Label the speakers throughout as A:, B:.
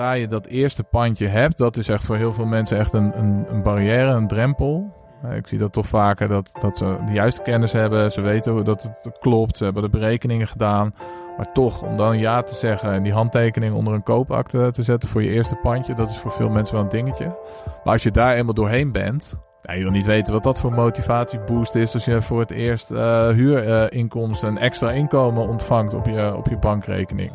A: Zodra je dat eerste pandje hebt, dat is echt voor heel veel mensen echt een, een, een barrière, een drempel. Eh, Ik zie dat toch vaker, dat, dat ze de juiste kennis hebben, ze weten dat het klopt, ze hebben de berekeningen gedaan. Maar toch, om dan ja te zeggen en die handtekening onder een koopakte te zetten voor je eerste pandje, dat is voor veel mensen wel een dingetje. Maar als je daar eenmaal doorheen bent, ja, je wil niet weten wat dat voor motivatieboost is als je voor het eerst eh huurinkomsten en extra inkomen ontvangt op je, op je bankrekening.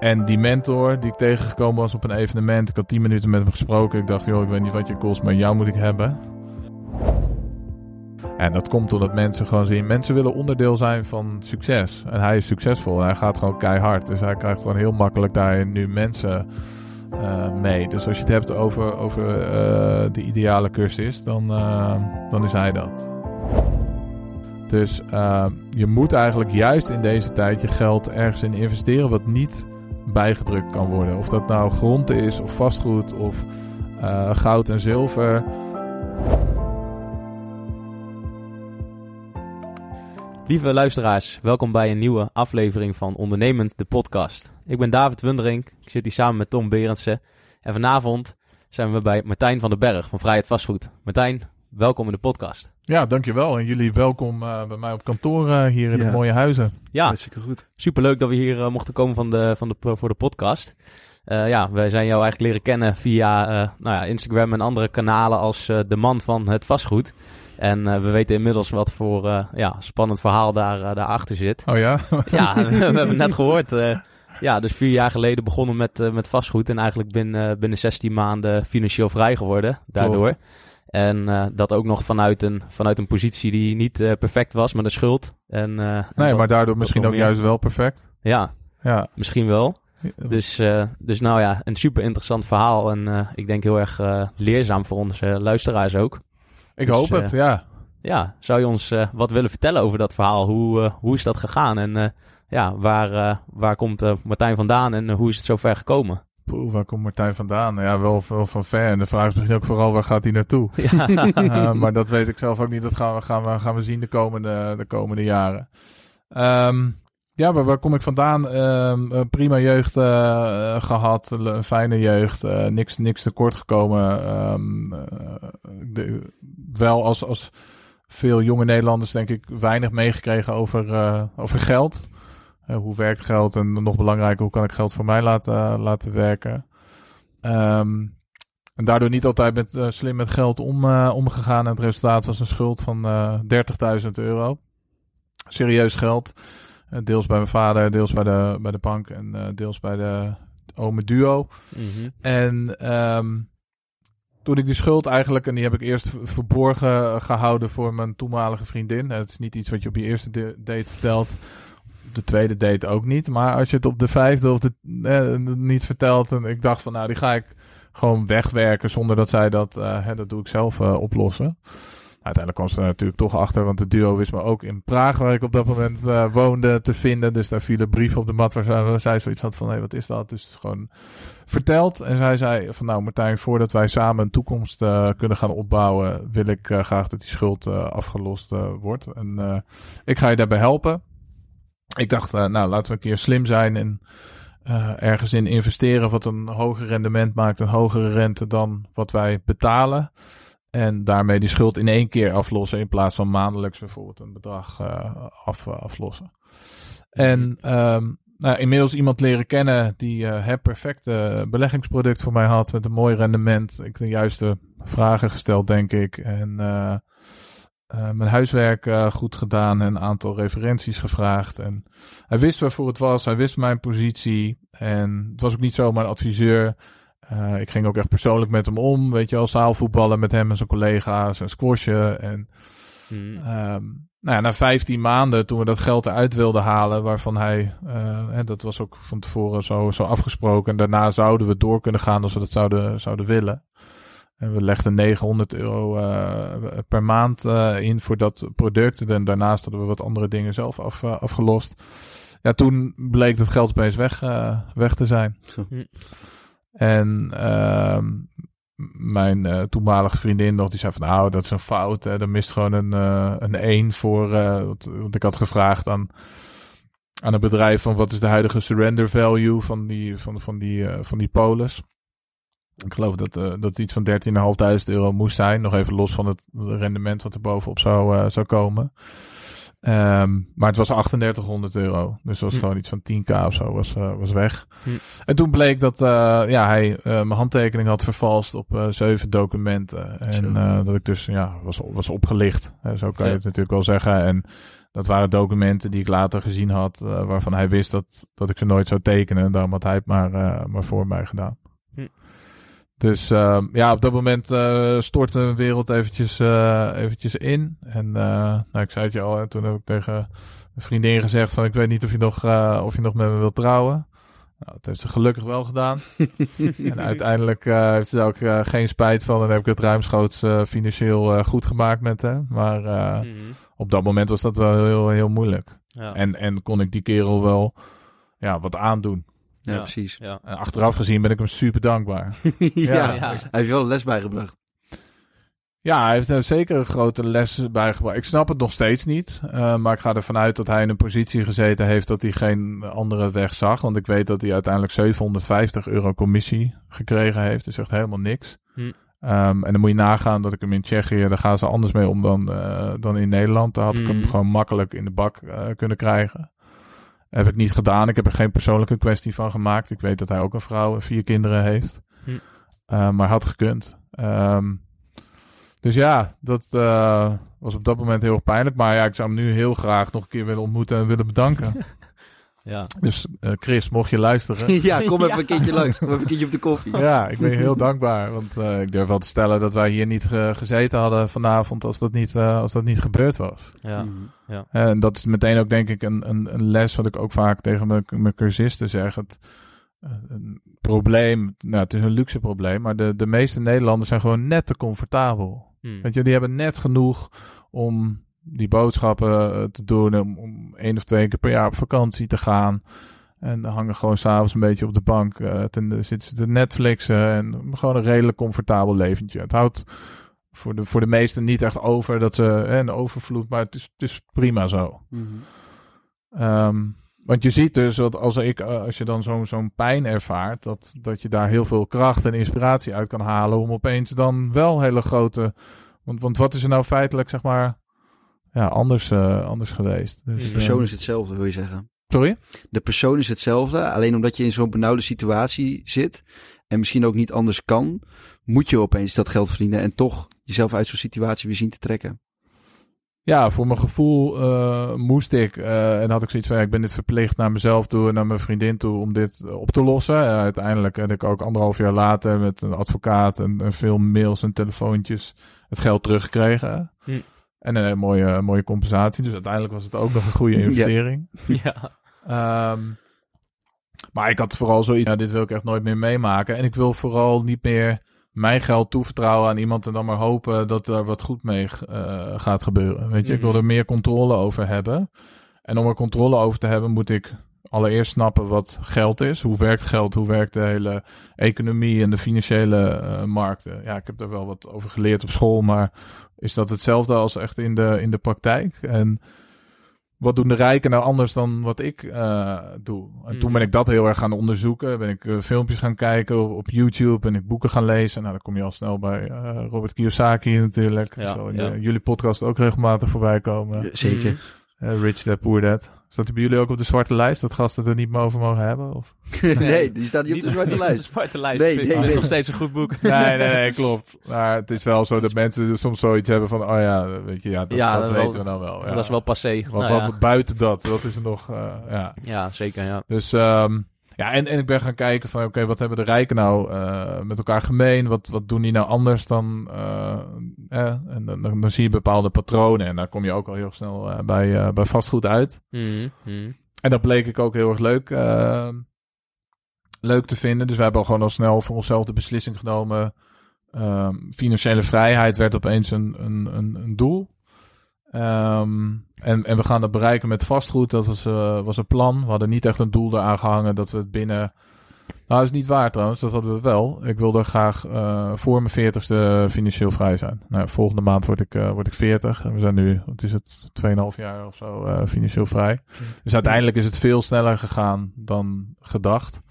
A: En die mentor die ik tegengekomen was op een evenement, ik had 10 minuten met hem gesproken. Ik dacht, joh, ik weet niet wat je kost, maar jou moet ik hebben. En dat komt omdat mensen gewoon zien, mensen willen onderdeel zijn van succes. En hij is succesvol en hij gaat gewoon keihard. Dus hij krijgt gewoon heel makkelijk daar nu mensen eh, mee. Dus als je het hebt over, over eh, de ideale cursus, dan, eh, dan is hij dat. Dus je moet eigenlijk juist in deze tijd je geld ergens in investeren wat niet bijgedrukt kan worden. Of dat nou grond is of vastgoed of eh, goud en zilver.
B: Lieve luisteraars, welkom bij een nieuwe aflevering van Ondernemend, de podcast. Ik ben David Wunderink, ik zit hier samen met Tom Berendsen. En vanavond zijn we bij Martijn van den Berg van Vrijheid Vastgoed. Martijn, welkom in de podcast.
A: Ja, dankjewel. En jullie welkom eh, bij mij op kantoor eh, hier in
C: Ja.
A: de mooie huizen.
B: Ja,
C: Hartstikke goed.
B: superleuk dat we hier eh, mochten komen van de, van de, voor de podcast. Eh, ja, wij zijn jou eigenlijk leren kennen via eh, nou ja, Instagram en andere kanalen als eh, de man van het vastgoed. En eh, we weten inmiddels wat voor eh, ja, spannend verhaal daar, eh, daarachter zit.
A: Oh ja?
B: Ja, we hebben net gehoord. eh, ja, dus vier jaar geleden begonnen met, met vastgoed. En eigenlijk binnen, binnen 16 maanden financieel vrij geworden daardoor.
A: Klopt.
B: En eh, dat ook nog vanuit een, vanuit een positie die niet eh, perfect was, maar de schuld. En, eh, en
A: nee,
B: dat-
A: maar daardoor misschien ook juist wel perfect.
B: Ja,
A: Ja.
B: misschien wel. Dus, dus nou ja, een super interessant verhaal. En ik denk heel erg leerzaam voor onze luisteraars ook.
A: Ik
B: Dus,
A: hoop het, ja.
B: Ja, zou je ons wat willen vertellen over dat verhaal? Hoe, hoe is dat gegaan? En ja, waar, waar komt Martijn vandaan en hoe is het zover gekomen?
A: Poeh, waar komt Martijn vandaan? Ja, wel, wel van ver. En de vraag is misschien ook vooral, waar gaat hij naartoe?
B: Ja,
A: Eh, maar dat weet ik zelf ook niet. Dat gaan we, gaan we, gaan we zien de komende, de komende jaren. Ehm, ja, waar, waar kom ik vandaan? Ehm, een prima jeugd eh, eh, gehad. Een fijne jeugd. eh, niks, niks tekort gekomen. Ehm, eh, de- wel als, als veel jonge Nederlanders denk ik weinig meegekregen over, eh, over geld. Hoe werkt geld? En nog belangrijker, hoe kan ik geld voor mij laten, laten werken? Ehm, en daardoor niet altijd met, eh, slim met geld om, eh, omgegaan. En het resultaat was een schuld van eh 30.000 euro. Serieus geld. Deels bij mijn vader, deels bij de, bij de bank en deels bij de ome duo.
B: Mhm.
A: En ehm, toen ik die schuld eigenlijk, en die heb ik eerst verborgen gehouden voor mijn toenmalige vriendin. Het is niet iets wat je op je eerste date vertelt. De tweede date ook niet. Maar als je het op de vijfde of de eh, niet vertelt. En ik dacht van nou, die ga ik gewoon wegwerken zonder dat zij dat, eh, hè, dat doe ik zelf eh, oplossen. uiteindelijk kwam ze er natuurlijk toch achter, want de duo wist me ook in Praag, waar ik op dat moment uh, woonde, te vinden. Dus daar viel een brief op de mat waar zij zoiets had van, hé, hey, wat is dat? Dus gewoon verteld. En zij zei van, nou Martijn, voordat wij samen een toekomst uh, kunnen gaan opbouwen, wil ik uh, graag dat die schuld afgelost wordt. En ik ga je daarbij helpen. Ik dacht, nou, laten we een keer slim zijn en ergens in investeren wat een hoger rendement maakt, een hogere rente dan wat wij betalen. En daarmee die schuld in één keer aflossen in plaats van maandelijks bijvoorbeeld een bedrag uh, af, aflossen. En um, nou, inmiddels iemand leren kennen die uh, het perfecte beleggingsproduct voor mij had met een mooi rendement. Ik de juiste vragen gesteld, denk ik. En mijn huiswerk goed gedaan en een aantal referenties gevraagd. En hij wist waarvoor het was, hij wist mijn positie. En het was ook niet zomaar een adviseur. Uh, ik ging ook echt persoonlijk met hem om. Weet je wel, zaalvoetballen met hem en zijn collega's en squashen. En hmm. um, nou ja, na 15 maanden, toen we dat geld eruit wilden halen, waarvan hij, hè, dat was ook van tevoren zo, zo afgesproken. En daarna zouden we door kunnen gaan als we dat zouden, zouden willen. En we legden 900 euro uh, per maand in voor dat product. En daarnaast hadden we wat andere dingen zelf af, afgelost. Ja, toen bleek dat geld opeens weg, weg te zijn. Hm. En uh, mijn uh, toenmalige vriendin nog, die zei van nou, dat is een fout. Hè. Er mist gewoon een, uh, een 1 voor, uh, want ik had gevraagd aan, aan een bedrijf van wat is de huidige surrender value van die, van, van die, van die polis. Ik geloof dat, dat het iets van 13.500 euro moest zijn. Nog even los van het rendement wat er bovenop zou, zou komen. Um, maar het was 3800 euro. Dus dat was hm. gewoon iets van 10k of zo was, uh, was weg. Hm. En toen bleek dat ja, hij mijn handtekening had vervalst op zeven documenten. En dat ik dus ja, was, was opgelicht. zo kan je het natuurlijk wel zeggen. En dat waren documenten die ik later gezien had. waarvan hij wist dat, dat ik ze nooit zou tekenen. En daarom had hij het maar, maar voor mij gedaan. Dus uh, ja, op dat moment uh, stortte een wereld eventjes, uh, eventjes in. En nou, ik zei het je al, toen heb ik tegen een vriendin gezegd van ik weet niet of je nog, of je nog met me wilt trouwen. Nou, dat heeft ze gelukkig wel gedaan. en uiteindelijk heeft ze daar ook geen spijt van. En heb ik het ruimschoots financieel goed gemaakt met hem. Maar mm -hmm. op dat moment was dat wel heel, heel moeilijk. Ja. En, en kon ik die kerel wel ja, wat aandoen.
C: Ja, precies. Ja.
A: En achteraf gezien ben ik hem super dankbaar.
C: ja, ja. hij heeft wel een les bijgebracht.
A: Ja, hij heeft zeker een grote les bijgebracht. Ik snap het nog steeds niet. Uh, maar ik ga ervan uit dat hij in een positie gezeten heeft dat hij geen andere weg zag. Want ik weet dat hij uiteindelijk 750 euro commissie gekregen heeft. Dus echt helemaal niks. Hm. Um, en dan moet je nagaan dat ik hem in Tsjechië, daar gaan ze anders mee om dan, uh, dan in Nederland. Daar had ik hem hm. gewoon makkelijk in de bak uh, kunnen krijgen. Heb ik niet gedaan. Ik heb er geen persoonlijke kwestie van gemaakt. Ik weet dat hij ook een vrouw en vier kinderen heeft. Hm. Uh, maar had gekund. Um, dus ja, dat uh, was op dat moment heel pijnlijk. Maar ja, ik zou hem nu heel graag nog een keer willen ontmoeten en willen bedanken. Ja. Dus uh, Chris, mocht je luisteren.
C: ja, kom even een keertje langs. Kom even een keertje op de koffie.
A: ja, ik ben je heel dankbaar. Want uh, ik durf wel te stellen dat wij hier niet gezeten hadden vanavond als dat niet, uh, als dat niet gebeurd was. Ja. Mhm. ja. En dat is meteen ook denk ik een, een, een les wat ik ook vaak tegen mijn, mijn cursisten zeg. Het, een probleem, nou het is een luxe probleem, maar de, de meeste Nederlanders zijn gewoon net te comfortabel. Hmm. Weet je, die hebben net genoeg om die boodschappen eh, te doen. Om, om één of twee keer per jaar op vakantie te gaan. En dan hangen gewoon s'avonds een beetje op de bank. Uh, ten, zitten ze te Netflixen. En gewoon een redelijk comfortabel leventje. Het houdt voor de, voor de meesten niet echt over dat ze hè, een overvloed. Maar het is, het is prima zo. Mm um, want je ziet dus dat als, ik, eh, als je dan zo'n zo'n pijn ervaart, dat, dat je daar heel veel kracht en inspiratie uit kan halen om opeens dan wel hele grote. Want, want wat is er nou feitelijk, zeg maar, ja, anders, uh, anders geweest.
C: Dus, de persoon is hetzelfde, wil je zeggen?
A: Sorry?
C: De persoon is hetzelfde, alleen omdat je in zo'n benauwde situatie zit en misschien ook niet anders kan, moet je opeens dat geld verdienen en toch jezelf uit zo'n situatie weer zien te trekken.
A: Ja, voor mijn gevoel uh, moest ik, uh, en had ik zoiets van, ja, ik ben dit verplicht naar mezelf toe en naar mijn vriendin toe om dit op te lossen. Uh, uiteindelijk heb ik ook anderhalf jaar later met een advocaat en, en veel mails en telefoontjes het geld teruggekregen. Hm. En een mooie, mooie compensatie. Dus uiteindelijk was het ook nog een goede investering. ja. Um, maar ik had vooral zoiets, nou, dit wil ik echt nooit meer meemaken. En ik wil vooral niet meer mijn geld toevertrouwen aan iemand en dan maar hopen dat er wat goed mee eh, gaat gebeuren. Weet je, ik wil
B: Mhm.
A: er meer controle over hebben. En om er controle over te hebben, moet ik allereerst snappen wat geld is. Hoe werkt geld? Hoe werkt de hele economie en de financiële eh, markten? Ja, ik heb daar wel wat over geleerd op school, maar is dat hetzelfde als echt in de, in de praktijk? En wat doen de rijken nou anders dan wat ik eh, doe? En toen
B: Mhm.
A: ben ik dat heel erg gaan onderzoeken. Ben ik eh, filmpjes gaan kijken op, op YouTube. Ben ik boeken gaan lezen. Nou, dan kom je al snel bij Robert Kiyosaki natuurlijk.
B: Ja,
A: Zal in
B: ja.
A: de- jullie podcast ook regelmatig voorbij komen.
C: Zeker.
A: Eh, Rich Dad Poor Dad. Staat die bij jullie ook op de zwarte lijst? Dat gasten er niet meer over mogen hebben? Of?
C: nee, die staat niet op de zwarte
B: op de
C: lijst.
B: zwarte lijst.
C: Nee, nee, nee.
B: nog steeds een goed boek.
A: Nee, nee, nee, klopt. Maar het is wel zo dat mensen soms zoiets hebben van... Oh ja, weet je, ja, dat,
B: Ja,
A: dat
B: dat
A: weten
B: wel-
A: we dan wel. Ja.
B: Dat is wel passé.
A: Wat,
B: Nou
A: wat,
B: ja.
A: wat buiten dat, dat is er nog... eh, ja.
B: ja, zeker. Ja.
A: Dus ehm, ja, en, en ik ben gaan kijken van, oké, wat hebben de rijken nou eh, met elkaar gemeen? Wat, wat doen die nou anders dan... eh, eh, en dan, dan, dan zie je bepaalde patronen en daar kom je ook al heel snel eh, bij, bij vastgoed uit.
B: Mhm, mhm.
A: En dat bleek ik ook heel erg leuk, leuk te vinden. Dus we hebben al gewoon al snel voor onszelf de beslissing genomen. Financiële vrijheid werd opeens een, een, een, een doel. Ehm, en, en we gaan dat bereiken met vastgoed. Dat was, eh, was een plan. We hadden niet echt een doel eraan gehangen dat we het binnen... Nou, is niet waar trouwens. Dat hadden we wel. Ik wilde graag eh, voor mijn veertigste financieel vrij zijn. Nou, volgende maand word ik, eh, word ik 40. En we zijn nu, wat is het, 2,5 jaar of zo financieel vrij. Dus uiteindelijk is het veel sneller gegaan dan gedacht.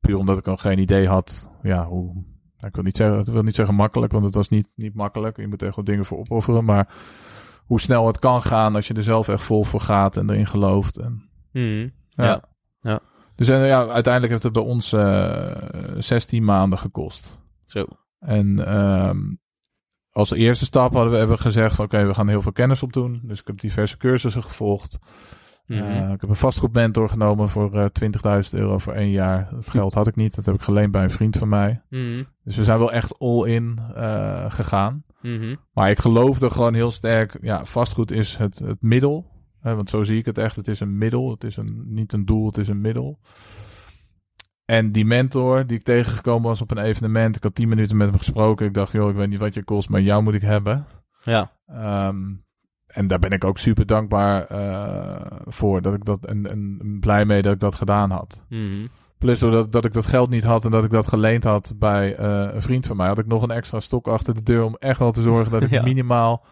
A: Puur omdat ik nog geen idee had. Ja, hoe. nou, Ik wil niet zeggen, ik wil niet zeggen makkelijk, want het was niet, niet makkelijk. Je moet echt wat dingen voor opofferen. Maar hoe snel het kan gaan als je er zelf echt vol voor gaat en erin gelooft. En,
B: Mhm.
A: ja.
B: Ja.
A: Dus en, ja, uiteindelijk heeft het bij ons eh 16 maanden gekost.
B: Zo.
A: En ehm, als eerste stap hadden we hebben gezegd: van, oké, we gaan heel veel kennis opdoen. Dus ik heb diverse cursussen gevolgd.
B: Mhm.
A: Eh, ik heb een vastgoedmentor genomen voor eh 20.000 euro voor één jaar. Dat geld had ik niet. Dat heb ik geleend bij een vriend van mij.
B: Mhm.
A: Dus we zijn wel echt all-in eh, gegaan.
B: Mhm.
A: Maar ik geloofde gewoon heel sterk. Ja, vastgoed is het, het middel. Hè, want zo zie ik het echt. Het is een middel. Het is een, niet een doel, het is een middel. En die mentor die ik tegengekomen was op een evenement. Ik had 10 minuten met hem gesproken. Ik dacht, joh, ik weet niet wat je kost, maar jou moet ik hebben.
B: Ja.
A: Ehm, en daar ben ik ook super dankbaar eh, voor. Dat ik dat, en, en blij mee dat ik dat gedaan had.
B: Mhm.
A: Plus doordat dat ik dat geld niet had en dat ik dat geleend had bij eh, een vriend van mij, had ik nog een extra stok achter de deur om echt wel te zorgen dat ik
B: Ja.
A: minimaal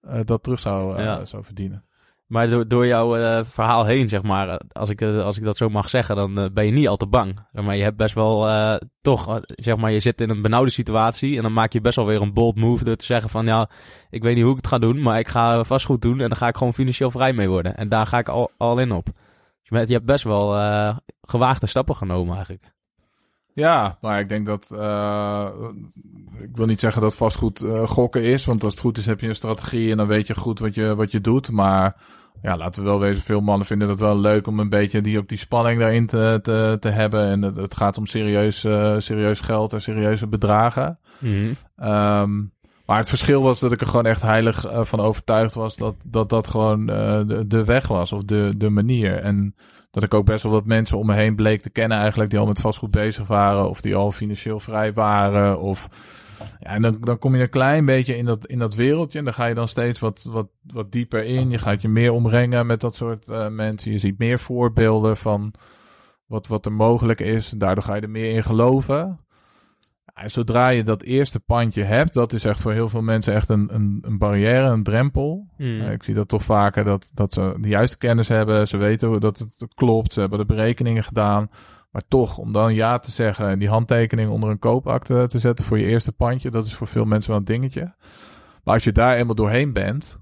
A: eh, dat terug zou, eh,
B: Ja.
A: zou verdienen.
B: Maar door, door jouw verhaal heen, zeg maar, als ik, als ik dat zo mag zeggen, dan ben je niet al te bang. Maar je hebt best wel, toch, zeg maar, je zit in een benauwde situatie en dan maak je best wel weer een bold move door te zeggen van, ja, ik weet niet hoe ik het ga doen, maar ik ga vastgoed doen en dan ga ik gewoon financieel vrij mee worden. En daar ga ik al, al in op. Je, je hebt best wel eh, gewaagde stappen genomen eigenlijk.
A: Ja, maar ik denk dat. eh, ik wil niet zeggen dat vastgoed eh, gokken is. Want als het goed is, heb je een strategie en dan weet je goed wat je, wat je doet. Maar ja, laten we wel wezen. Veel mannen vinden het wel leuk om een beetje die, ook die spanning daarin te, te, te hebben. En het, het gaat om serieus, eh, serieus geld en serieuze bedragen. Ehm, maar het verschil was dat ik er gewoon echt heilig eh, van overtuigd was dat dat, dat gewoon eh, de, weg was of de, de manier. En dat ik ook best wel wat mensen om me heen bleek te kennen eigenlijk die al met vastgoed bezig waren of die al financieel vrij waren. Of, ja, en dan, dan kom je een klein beetje in dat, in dat wereldje en dan ga je dan steeds wat, wat, wat dieper in. Je gaat je meer omringen met dat soort eh, mensen. Je ziet meer voorbeelden van wat, wat er mogelijk is. Daardoor ga je er meer in geloven. En zodra je dat eerste pandje hebt, dat is echt voor heel veel mensen echt een, een, een barrière, een drempel.
B: Mhm.
A: Eh, ik zie dat toch vaker dat, dat ze de juiste kennis hebben. Ze weten hoe dat het klopt. Ze hebben de berekeningen gedaan. Maar toch, om dan ja te zeggen en die handtekening onder een koopakte te zetten voor je eerste pandje, dat is voor veel mensen wel een dingetje. Maar als je daar eenmaal doorheen bent,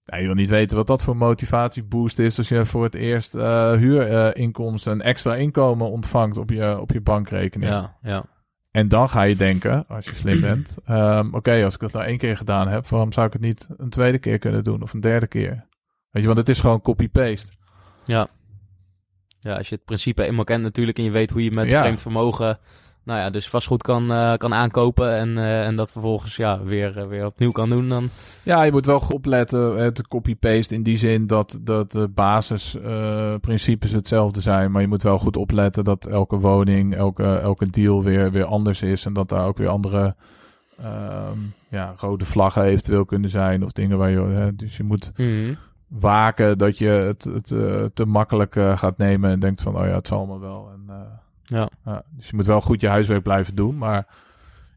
A: ja, je wil niet weten wat dat voor motivatieboost is als je voor het eerst eh huurinkomsten en extra inkomen ontvangt op je, op je bankrekening.
B: Ja, ja.
A: En dan ga je denken, als je slim bent, ehm, oké, als ik dat nou één keer gedaan heb, waarom zou ik het niet een tweede keer kunnen doen of een derde keer? Weet je, want het is gewoon copy-paste.
B: Ja. Ja, als je het principe eenmaal kent natuurlijk en je weet hoe je met
A: Ja.
B: vreemd vermogen nou ja, dus vastgoed kan, eh, kan aankopen en, eh, en dat vervolgens ja, weer, eh, weer opnieuw kan doen, dan...
A: Ja, je moet wel goed opletten. Het copy-paste in die zin dat, dat de basisprincipes hetzelfde zijn. Maar je moet wel goed opletten dat elke woning, elke, elke deal weer, weer anders is. En dat daar ook weer andere ehm, ja, rode vlaggen eventueel kunnen zijn. Of dingen waar je. Dus je moet
B: Mhm.
A: waken dat je het, het te makkelijk gaat nemen. En denkt van, oh ja, het zal allemaal wel. En,
B: Ja.
A: dus je moet wel goed je huiswerk blijven doen. Maar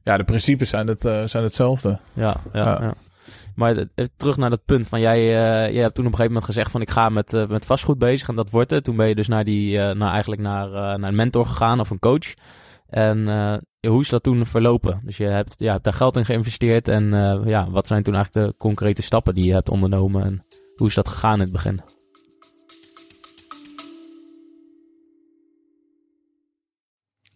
A: ja, de principes zijn, het, eh, zijn hetzelfde.
B: Ja, ja. Maar terug naar dat punt van jij, eh, jij hebt toen op een gegeven moment gezegd van ik ga met, eh, met vastgoed bezig en dat wordt het. Toen ben je dus naar die, eh, naar eigenlijk naar, naar een mentor gegaan of een coach. En hoe is dat toen verlopen? Dus je hebt, ja, hebt daar geld in geïnvesteerd en ja, wat zijn toen eigenlijk de concrete stappen die je hebt ondernomen en hoe is dat gegaan in het begin?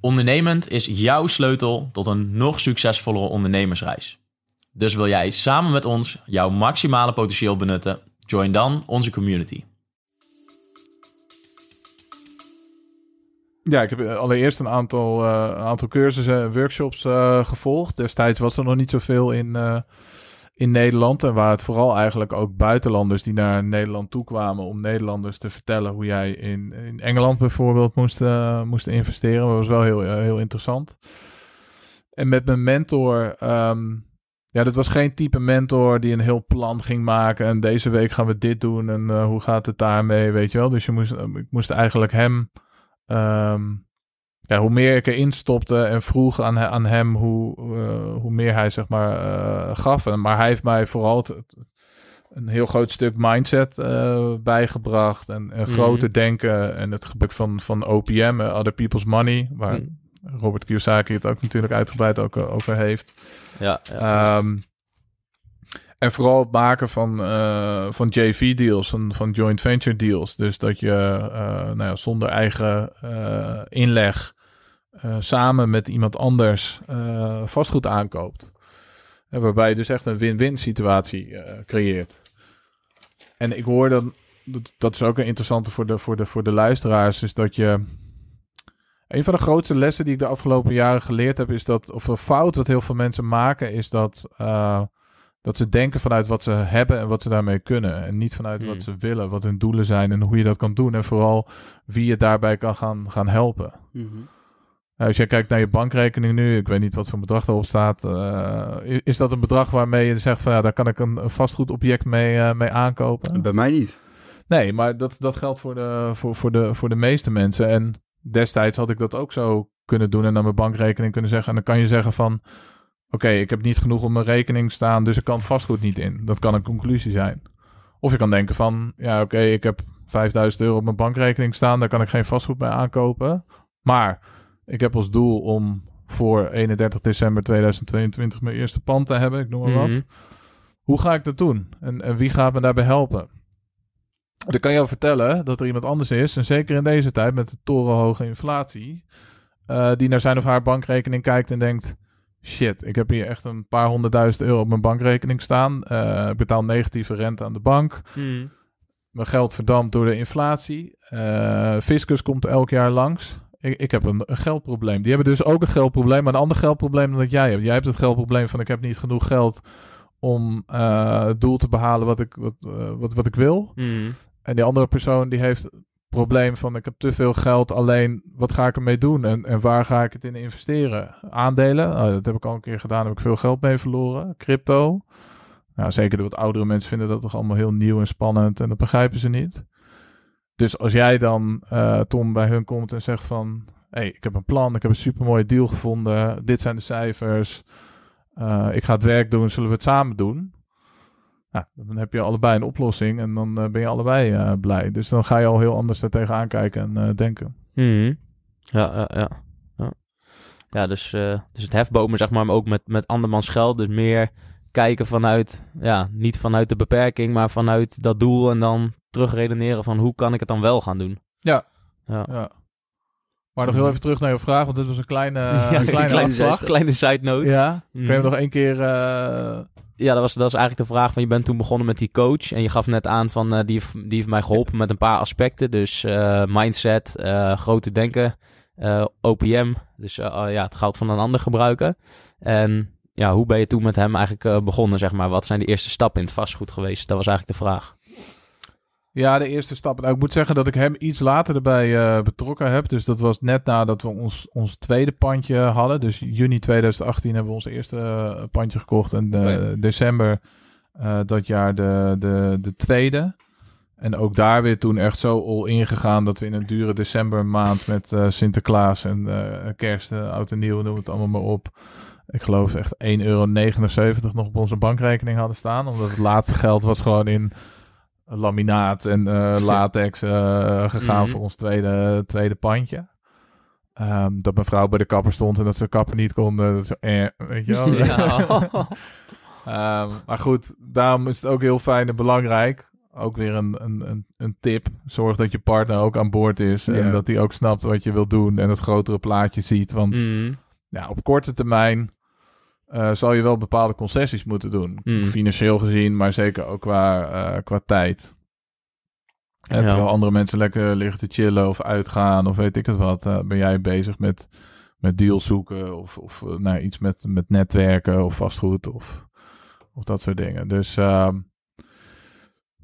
D: Ondernemend is jouw sleutel tot een nog succesvollere ondernemersreis. Dus wil jij samen met ons jouw maximale potentieel benutten? Join dan onze community.
A: Ja, ik heb allereerst een aantal, eh, een aantal cursussen en workshops eh, gevolgd. Destijds was er nog niet zoveel in, eh, in Nederland. En waar het vooral eigenlijk ook buitenlanders die naar Nederland toe kwamen om Nederlanders te vertellen hoe jij in, in Engeland bijvoorbeeld moest, eh, moest investeren. Dat was wel heel, eh, heel interessant. En met mijn mentor, ehm, ja, dat was geen type mentor die een heel plan ging maken. En deze week gaan we dit doen en eh, hoe gaat het daarmee, weet je wel. Dus je moest, ik moest eigenlijk hem... Ehm, ja, hoe meer ik erin stopte en vroeg aan, aan hem, hoe, eh, hoe meer hij zeg maar eh, gaf. En, maar hij heeft mij vooral een heel groot stuk mindset eh, bijgebracht. En, en
B: Mhm.
A: groter denken en het gebruik van, van OPM, Other People's Money. Waar
B: Mhm.
A: Robert Kiyosaki het ook natuurlijk uitgebreid ook over heeft.
B: Ja, ja.
A: Ehm, en vooral het maken van, van JV-deals, van, van joint venture deals. Dus dat je nou ja, zonder eigen inleg eh, samen met iemand anders eh, vastgoed aankoopt. En waarbij je dus echt een win-win situatie eh, creëert. En ik hoor dan, dat, dat is ook een interessante voor de, voor, de, voor de luisteraars, is dat je... Een van de grootste lessen die ik de afgelopen jaren geleerd heb, is dat, of een fout wat heel veel mensen maken, is dat, eh, dat ze denken vanuit wat ze hebben en wat ze daarmee kunnen. En niet vanuit
B: Hmm.
A: wat ze willen, wat hun doelen zijn en hoe je dat kan doen. En vooral wie je daarbij kan gaan, gaan helpen. Nou, als jij kijkt naar je bankrekening nu, ik weet niet wat voor bedrag erop staat. eh, is, dat een bedrag waarmee je zegt van ja, daar kan ik een, een vastgoedobject mee, eh, mee aankopen?
C: Bij mij niet.
A: Nee, maar dat, dat geldt voor de, voor, voor, de, voor de meeste mensen. En destijds had ik dat ook zo kunnen doen en naar mijn bankrekening kunnen zeggen. En dan kan je zeggen van, oké, ik heb niet genoeg op mijn rekening staan, dus ik kan vastgoed niet in. Dat kan een conclusie zijn. Of je kan denken van, ja oké, ik heb 5000 euro op mijn bankrekening staan, daar kan ik geen vastgoed mee aankopen. Maar ik heb als doel om voor 31 december 2022 mijn eerste pand te hebben, ik noem maar wat.
B: Mhm.
A: Hoe ga ik dat doen? En, en wie gaat me daarbij helpen? Dan kan je vertellen dat er iemand anders is, en zeker in deze tijd met de torenhoge inflatie, eh, die naar zijn of haar bankrekening kijkt en denkt: shit, ik heb hier echt een paar honderdduizend euro op mijn bankrekening staan. Eh, ik betaal negatieve rente aan de bank.
B: Mhm.
A: Mijn geld verdampt door de inflatie. Eh, Fiscus komt elk jaar langs. Ik, ik heb een, een geldprobleem. Die hebben dus ook een geldprobleem, maar een ander geldprobleem dan dat jij hebt. Jij hebt het geldprobleem van ik heb niet genoeg geld om eh, het doel te behalen wat ik, wat, eh, wat, wat ik wil.
B: Mhm.
A: En die andere persoon die heeft het probleem van ik heb te veel geld, alleen wat ga ik ermee doen en, en waar ga ik het in investeren? Aandelen, Oh, dat heb ik al een keer gedaan, heb ik veel geld mee verloren. Crypto, nou, zeker de wat oudere mensen vinden dat toch allemaal heel nieuw en spannend en dat begrijpen ze niet. Dus als jij dan, eh, Tom, bij hun komt en zegt van... hey, ik heb een plan, ik heb een supermooie deal gevonden. Dit zijn de cijfers. eh, ik ga het werk doen, zullen we het samen doen? Nou, dan heb je allebei een oplossing en dan eh, ben je allebei blij. Dus dan ga je al heel anders daar tegenaan kijken en denken.
B: Mhm. Ja, ja, ja. Ja, ja dus, dus het hefbomen, zeg maar, maar ook met, met andermans geld. Dus meer kijken vanuit, ja, niet vanuit de beperking, maar vanuit dat doel. En dan terugredeneren van hoe kan ik het dan wel gaan doen.
A: Ja.
B: Ja.
A: Ja. Maar nog heel even terug naar je vraag, want dit was een kleine,
B: Ja,
A: een kleine
B: kleine,
A: afslag.
B: kleine side note.
A: Ja, kun je hem nog één keer... eh,
B: Ja, dat was, dat was eigenlijk de vraag van je bent toen begonnen met die coach. En je gaf net aan van eh, die, heeft- die heeft mij geholpen met een paar aspecten. Dus eh, mindset, grote denken, OPM. Dus oh ja, het geld van een ander gebruiken. En ja, hoe ben je toen met hem eigenlijk begonnen, zeg maar? Wat zijn de eerste stappen in het vastgoed geweest? Dat was eigenlijk de vraag.
A: Ja, de eerste stap. Nou, ik moet zeggen dat ik hem iets later erbij eh, betrokken heb. Dus dat was net nadat we ons, ons tweede pandje hadden. Dus juni 2018 hebben we ons eerste eh, pandje gekocht. En eh, december dat jaar de, de, de tweede. En ook daar weer toen echt zo all in gegaan dat we in een dure decembermaand met eh, Sinterklaas en kerst, oud en nieuw, noem het allemaal maar op. Ik geloof echt 1,79 euro nog op onze bankrekening hadden staan. Omdat het laatste geld was gewoon in laminaat en eh, latex eh, gegaan
B: Mhm.
A: voor ons tweede, tweede pandje. Ehm, dat mijn vrouw bij de kapper stond en dat ze kappen niet konden. Dat ze, eh, weet je wel.
B: Ja.
A: Ehm, maar goed, daarom is het ook heel fijn en belangrijk. Ook weer een, een, een, een tip. Zorg dat je partner ook aan boord is. En dat hij ook snapt wat je wilt doen. En het grotere plaatje ziet. Want
B: Mm.
A: ja, op korte termijn eh, zal je wel bepaalde concessies moeten doen.
B: Mm.
A: Financieel gezien, maar zeker ook qua, eh, qua tijd. En
B: Ja.
A: Terwijl andere mensen lekker liggen te chillen of uitgaan of weet ik het wat. eh, ben jij bezig met, met deals zoeken of, of eh, nou, iets met, met netwerken of vastgoed of, of dat soort dingen. Dus... ehm,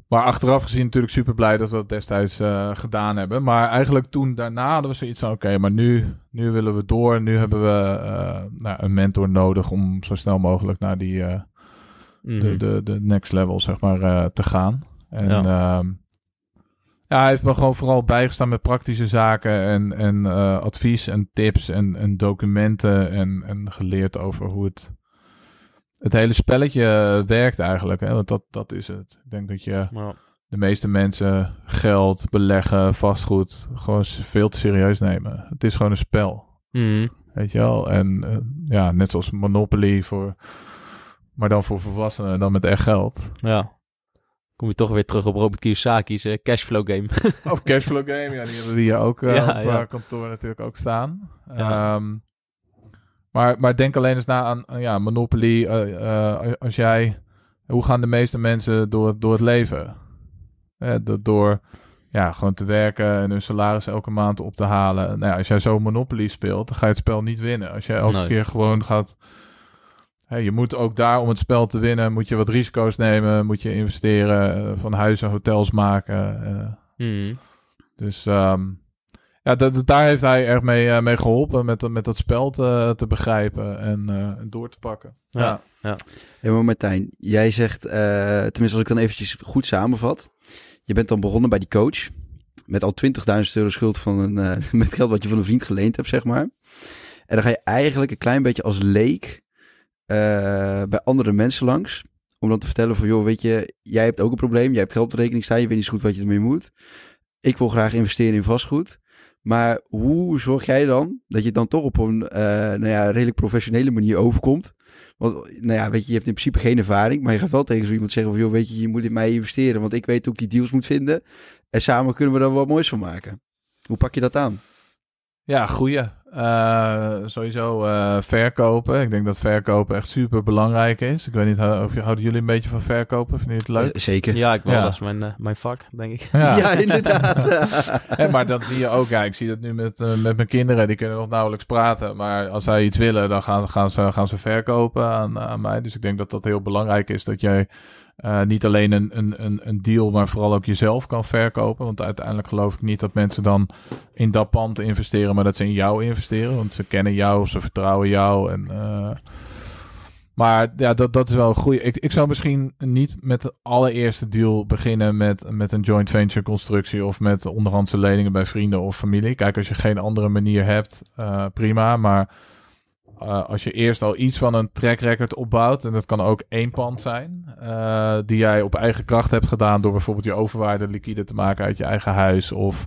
A: maar achteraf gezien natuurlijk super blij dat we dat destijds eh, gedaan hebben. Maar eigenlijk toen daarna hadden we zoiets van... Oké, maar nu, nu willen we door. Nu hebben we eh, nou, een mentor nodig om zo snel mogelijk naar die, eh,
B: Mhm.
A: de, de, de next level zeg maar te gaan. En
B: Ja.
A: ja. ja, hij heeft me gewoon vooral bijgestaan met praktische zaken en, en advies en tips en, en documenten en, en geleerd over hoe het, het hele spelletje werkt eigenlijk. Hè? Want dat, dat is het. Ik denk dat je
B: Ja.
A: de meeste mensen geld, beleggen, vastgoed gewoon veel te serieus nemen. Het is gewoon een spel.
B: Mhm.
A: Weet je wel? En eh, ja, net zoals Monopoly voor... Maar dan voor volwassenen, dan met echt geld.
B: ja. Kom je toch weer terug op Robert Kiyosaki's eh, cashflow game.
A: Of cashflow game, ja, die hebben we hier ook eh,
B: Ja,
A: op
B: ja.
A: eh, kantoor natuurlijk ook staan.
B: Ja.
A: Ehm, maar, maar denk alleen eens na aan, aan, ja, Monopoly. eh, eh, als jij... Hoe gaan de meeste mensen door, door het leven? Eh, do- door ja, gewoon te werken en hun salaris elke maand op te halen. Nou ja, als jij zo Monopoly speelt, dan ga je het spel niet winnen. Als jij elke
B: Nee.
A: keer gewoon gaat... Hè, je moet ook daar om het spel te winnen, moet je wat risico's nemen, moet je investeren, eh, van huizen hotels maken. eh.
B: Mhm.
A: Dus ehm, ja, da- da- daar heeft hij erg mee, eh, mee geholpen met, met dat spel te, te begrijpen en eh, door te pakken.
B: Ja.
C: Hé, maar Martijn, jij zegt, eh, tenminste als ik dan eventjes goed samenvat. Je bent dan begonnen bij die coach. Met al 20.000 euro schuld van een, eh, met geld wat je van een vriend geleend hebt, zeg maar. En dan ga je eigenlijk een klein beetje als leek eh, bij andere mensen langs. Om dan te vertellen van, joh, weet je, jij hebt ook een probleem. Jij hebt geld op de rekening staan. Je weet niet zo goed wat je ermee moet. Ik wil graag investeren in vastgoed. Maar hoe zorg jij dan dat je dan toch op een eh, nou ja, redelijk professionele manier overkomt? Want, nou ja, weet je, je hebt in principe geen ervaring, maar je gaat wel tegen zo iemand zeggen van, joh, weet je, je moet in mij investeren, want ik weet hoe ik die deals moet vinden. En samen kunnen we er wat moois van maken. Hoe pak je dat aan?
A: Ja, goeie. Eh, sowieso eh, verkopen. Ik denk dat verkopen echt super belangrijk is. Ik weet niet, of je, houden jullie een beetje van verkopen? Vind je het leuk?
C: Eh, zeker.
B: Ja, ik wel.
A: Ja.
B: Dat is mijn, mijn vak, denk ik.
C: Ja, inderdaad.
A: Maar dat zie je ook. Ja, ik zie dat nu met, met mijn kinderen. Die kunnen nog nauwelijks praten. Maar als zij iets willen, dan gaan, gaan, ze, gaan ze verkopen aan, aan mij. Dus ik denk dat dat heel belangrijk is. Dat jij eh, niet alleen een, een, een, deal, maar vooral ook jezelf kan verkopen. Want uiteindelijk geloof ik niet dat mensen dan in dat pand investeren, maar dat ze in jou investeren. Want ze kennen jou ze vertrouwen jou. En, eh, maar ja, dat, dat is wel een goede. Ik, ik zou misschien niet met de allereerste deal beginnen met, met een joint venture constructie of met onderhandse leningen bij vrienden of familie. Kijk, als je geen andere manier hebt, eh, prima. Maar eh, als je eerst al iets van een track record opbouwt, en dat kan ook één pand zijn, eh, die jij op eigen kracht hebt gedaan door bijvoorbeeld je overwaarde liquide te maken uit je eigen huis of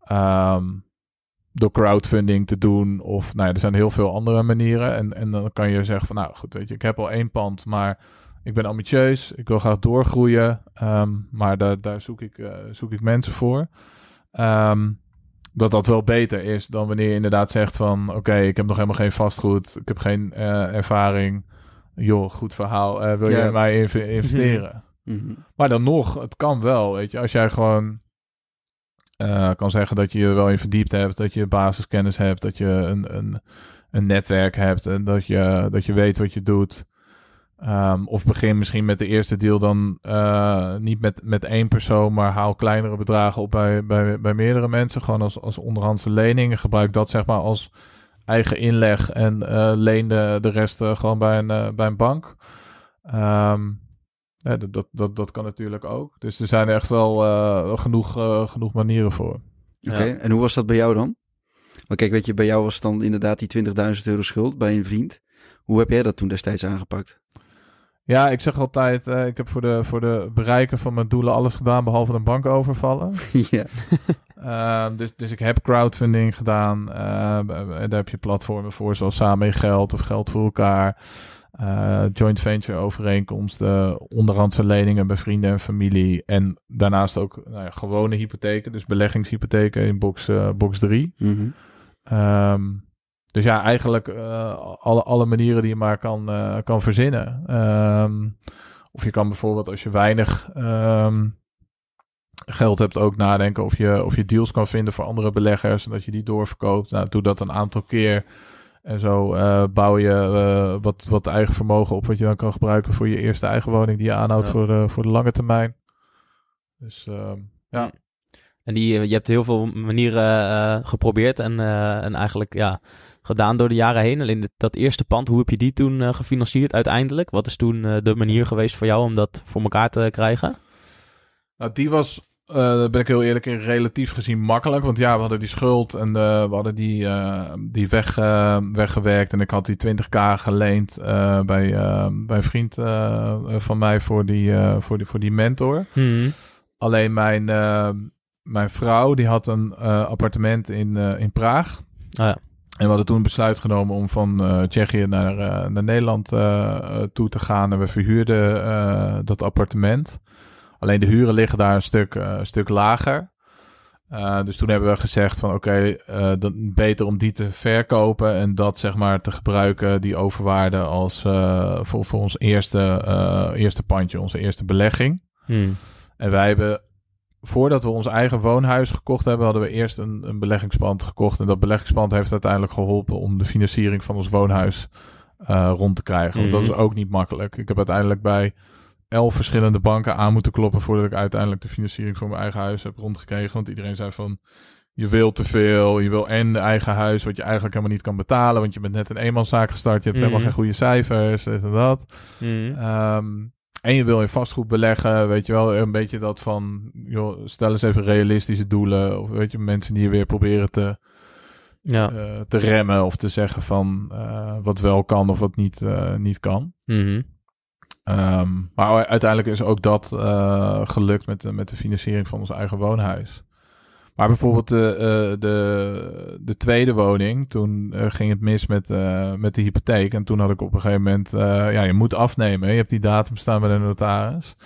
A: ehm, door crowdfunding te doen. Of nou ja, er zijn heel veel andere manieren. En, en dan kan je zeggen van nou goed, weet je, ik heb al één pand, maar ik ben ambitieus. Ik wil graag doorgroeien. Ehm, maar daar, daar zoek, ik, eh, zoek ik mensen voor. Ehm, dat dat wel beter is dan wanneer je inderdaad zegt van oké, ik heb nog helemaal geen vastgoed. Ik heb geen eh, ervaring. Joh, goed verhaal. Eh, wil
C: Ja.
A: je mij inv- investeren?
C: Mhm.
A: Maar dan nog, het kan wel. Weet je, als jij gewoon eh, kan zeggen dat je je wel in verdiept hebt, dat je basiskennis hebt, dat je een, een, een netwerk hebt en dat je, dat je weet wat je doet. Ehm, of begin misschien met de eerste deal dan eh, niet met, met één persoon, maar haal kleinere bedragen op bij, bij, bij meerdere mensen. Gewoon als, als onderhandse lening. En Gebruik dat zeg maar als eigen inleg en eh, leen de, de rest eh, gewoon bij een, bij een bank. Ehm, ja, dat, dat, dat, dat kan natuurlijk ook. Dus er zijn echt wel eh, genoeg, eh, genoeg manieren voor.
C: Oké, en hoe was dat bij jou dan? Maar kijk, weet je, bij jou was het dan inderdaad die 20.000 euro schuld bij een vriend. Hoe heb jij dat toen destijds aangepakt?
A: Ja, ik zeg altijd, eh, ik heb voor de, voor de bereiken van mijn doelen alles gedaan behalve een bank overvallen.
C: ja.
A: Ehm, dus, dus ik heb crowdfunding gedaan. Eh, b- b- daar heb je platformen voor, zoals Samen in Geld of Geld voor elkaar. Eh, joint venture overeenkomsten, onderhandse leningen bij vrienden en familie. En daarnaast ook nou ja, gewone hypotheken, dus beleggingshypotheken in box, eh, box 3.
C: Mhm.
A: Ehm, dus ja, eigenlijk eh, alle, alle manieren die je maar kan, eh, kan verzinnen. Ehm, of je kan bijvoorbeeld als je weinig ehm, geld hebt ook nadenken of je, of je deals kan vinden voor andere beleggers en dat je die doorverkoopt. Nou, doe dat een aantal keer. En zo eh, bouw je wat, wat eigen vermogen op wat je dan kan gebruiken voor je eerste eigen woning die je aanhoudt
B: Ja.
A: voor, de, voor de lange termijn. Dus ehm, ja.
B: En die, je hebt heel veel manieren geprobeerd en, en eigenlijk ja, gedaan door de jaren heen. Alleen dat eerste pand, hoe heb je die toen eh, gefinancierd uiteindelijk? Wat is toen eh, de manier geweest voor jou om dat voor elkaar te krijgen?
A: Nou, die was, eh, daar ben ik heel eerlijk in, relatief gezien makkelijk. Want ja, we hadden die schuld en we hadden die, die weg, weggewerkt. En ik had die 20k geleend bij, bij een vriend van mij voor die, voor, die, voor die mentor. Alleen mijn, mijn vrouw, die had een appartement in, in Praag.
B: Ah ja.
A: En we hadden toen een besluit genomen om van eh, Tsjechië naar, eh, naar Nederland eh, toe te gaan. En we verhuurden dat appartement. Alleen de huren liggen daar een stuk, een stuk lager. Dus toen hebben we gezegd van oké, dan beter om die te verkopen en dat zeg maar te gebruiken, die overwaarde als voor, voor ons eerste, eerste pandje, onze eerste belegging.
B: Hmm.
A: En wij hebben, voordat we ons eigen woonhuis gekocht hebben, hadden we eerst een, een beleggingspand gekocht. En dat beleggingspand heeft uiteindelijk geholpen om de financiering van ons woonhuis eh, rond te krijgen. Want dat is
B: Mhm.
A: ook niet makkelijk. Ik heb uiteindelijk bij elf verschillende banken aan moeten kloppen voordat ik uiteindelijk de financiering voor mijn eigen huis heb rondgekregen. Want iedereen zei van, je wil te veel, je wil en eigen huis wat je eigenlijk helemaal niet kan betalen, want je bent net een eenmanszaak gestart, je hebt helemaal
B: Mhm.
A: geen goede cijfers, dit en dat.
B: Hmm.
A: Ehm, en je wil in vastgoed beleggen, weet je wel, een beetje dat van, joh, stel eens even realistische doelen. Of weet je, mensen die je weer proberen te,
B: Ja.
A: eh, te remmen of te zeggen van eh, wat wel kan of wat niet, eh, niet kan. Ehm, maar uiteindelijk is ook dat gelukt met, de- met de financiering van ons eigen woonhuis. Maar bijvoorbeeld de, eh, de, de tweede woning, toen eh, ging het mis met, eh, met de hypotheek. En toen had ik op een gegeven moment, eh, ja, je moet afnemen. Je hebt die datum staan bij de notaris.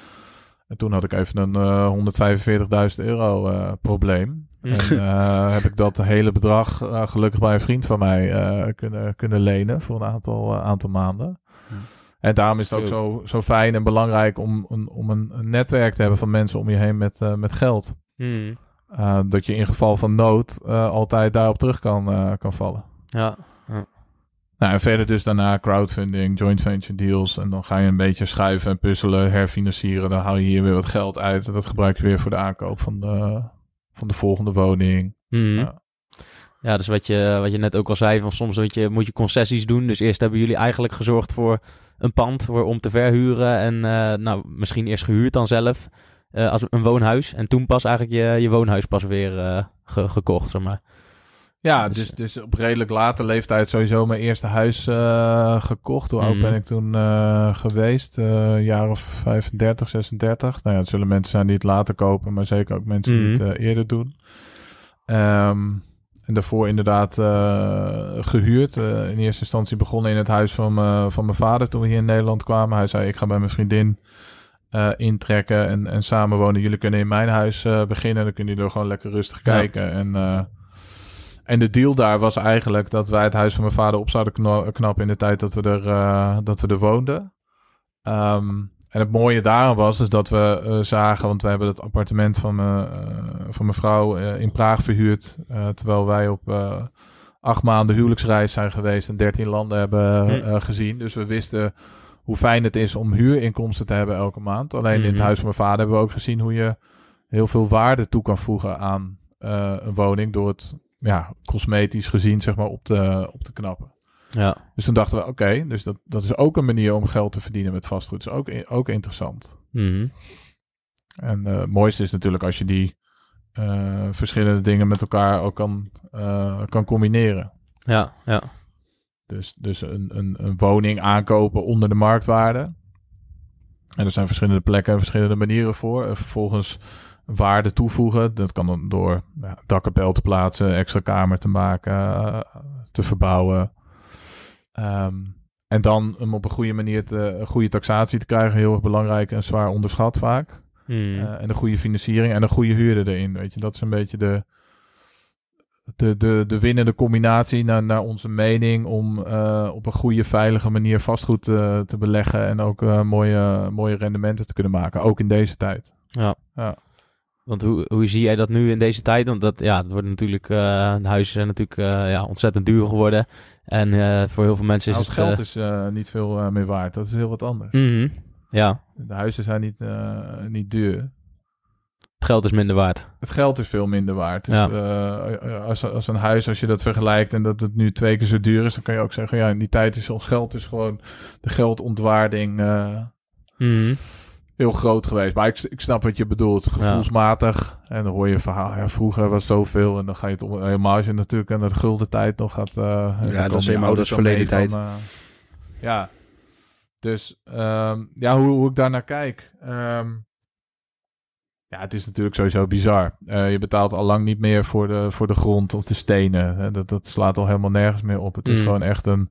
A: En toen had ik even een eh 145.000 euro eh, probleem.
B: Mhm.
A: En eh, heb ik dat hele bedrag eh, gelukkig bij een vriend van mij eh, kunnen, kunnen lenen voor een aantal, eh, aantal maanden.
C: Ja.
A: En daarom is het ook zo, zo fijn en belangrijk om, een, om een, netwerk te hebben van mensen om je heen met, eh, met geld.
B: Hmm.
A: Uh, dat je in geval van nood uh, altijd daarop terug kan, uh, kan vallen.
B: Ja.
A: Nou, en verder dus daarna crowdfunding, joint venture deals. En dan ga je een beetje schuiven en puzzelen, herfinancieren. Dan haal je hier weer wat geld uit. En dat gebruik je weer voor de aankoop van de, van de volgende woning.
B: Hmm.
A: Ja.
B: Ja, dus wat je, wat je net ook al zei, van soms moet je, moet je concessies doen. Dus eerst hebben jullie eigenlijk gezorgd voor een pand voor, om te verhuren. En nou, misschien eerst gehuurd dan zelf uh, als een woonhuis. En toen pas eigenlijk je, je woonhuis pas weer uh, ge, gekocht, zeg maar.
A: Ja, dus, dus, dus op redelijk late leeftijd sowieso mijn eerste huis uh, gekocht. Hoe oud
B: Mhm.
A: ben ik toen geweest? Een jaar of 35, 36. Nou ja, het zullen mensen zijn die het later kopen, maar zeker ook mensen die
B: Mhm.
A: het uh, eerder doen. Um, en daarvoor inderdaad eh, gehuurd. Eh, in eerste instantie begonnen in het huis van, van mijn vader toen we hier in Nederland kwamen. Hij zei, ik ga bij mijn vriendin eh, intrekken en, en samen wonen. Jullie kunnen in mijn huis eh, beginnen. Dan kunnen jullie er gewoon lekker rustig
B: Ja.
A: kijken. En, eh, en de deal daar was eigenlijk dat wij het huis van mijn vader op zouden kno- knappen in de tijd dat we er, dat we er woonden. Ehm, en het mooie daaraan was dus dat we zagen, want we hebben het appartement van, mijn eh, van mijn vrouw in Praag verhuurd. terwijl wij op acht maanden huwelijksreis zijn geweest en dertien landen hebben
B: Hm.
A: gezien. Dus we wisten hoe fijn het is om huurinkomsten te hebben elke maand. Alleen in het
B: Mhm.
A: huis van mijn vader hebben we ook gezien hoe je heel veel waarde toe kan voegen aan eh, een woning door het ja, cosmetisch gezien zeg maar op te, op te knappen.
B: Ja.
A: Dus toen dachten we, oké, dus dat, dat is ook een manier om geld te verdienen met vastgoed. Dat is ook, ook interessant.
B: Mhm.
A: En eh, het mooiste is natuurlijk als je die eh, verschillende dingen met elkaar ook kan, kan combineren.
B: Ja, ja.
A: Dus, dus een, een, een woning aankopen onder de marktwaarde. En er zijn verschillende plekken en verschillende manieren voor. En vervolgens waarde toevoegen. Dat kan dan door ja, dakkapel te plaatsen, extra kamer te maken, eh, te verbouwen. Ehm, en dan hem op een goede manier te, een goede taxatie te krijgen. Heel erg belangrijk en zwaar onderschat vaak.
B: Mhm.
A: Eh, en een goede financiering en een goede huurder erin. Weet je, dat is een beetje de, de, de, de winnende combinatie naar, naar onze mening om eh, op een goede, veilige manier vastgoed te, te beleggen en ook eh, mooie, mooie rendementen te kunnen maken, ook in deze tijd.
B: Ja.
A: Ja.
B: Want hoe, hoe zie jij dat nu in deze tijd? Want dat, ja, het wordt natuurlijk, eh, huizen zijn natuurlijk eh, ja, ontzettend duur geworden. En eh, voor heel veel mensen is
A: Als
B: het...
A: geld
B: eh,
A: is eh, niet veel eh, meer waard, dat is heel wat anders.
B: mhm. Ja,
A: De huizen zijn niet, eh, niet duur.
B: Het geld is minder waard.
A: Het geld is veel minder waard. Dus
B: Ja.
A: eh, als, als een huis, als je dat vergelijkt en dat het nu twee keer zo duur is, dan kan je ook zeggen, ja, in die tijd is ons geld dus gewoon de geldontwaarding eh,
B: Mhm.
A: heel groot geweest. Maar ik, ik snap wat je bedoelt, gevoelsmatig. En dan hoor je verhaal, ja, vroeger was zoveel en dan ga je het om, helemaal als je natuurlijk naar de gulden tijd nog gaat. eh, dan
C: dat is
A: je
C: helemaal
A: ouders
C: verleden tijd.
A: van, eh, ja, dus ehm, ja, hoe, hoe ik daar naar kijk. Ehm, ja, het is natuurlijk sowieso bizar. Eh, je betaalt al lang niet meer voor de, voor de grond of de stenen. Hè. Dat, dat slaat al helemaal nergens meer op. Het is
B: Mm.
A: gewoon echt een,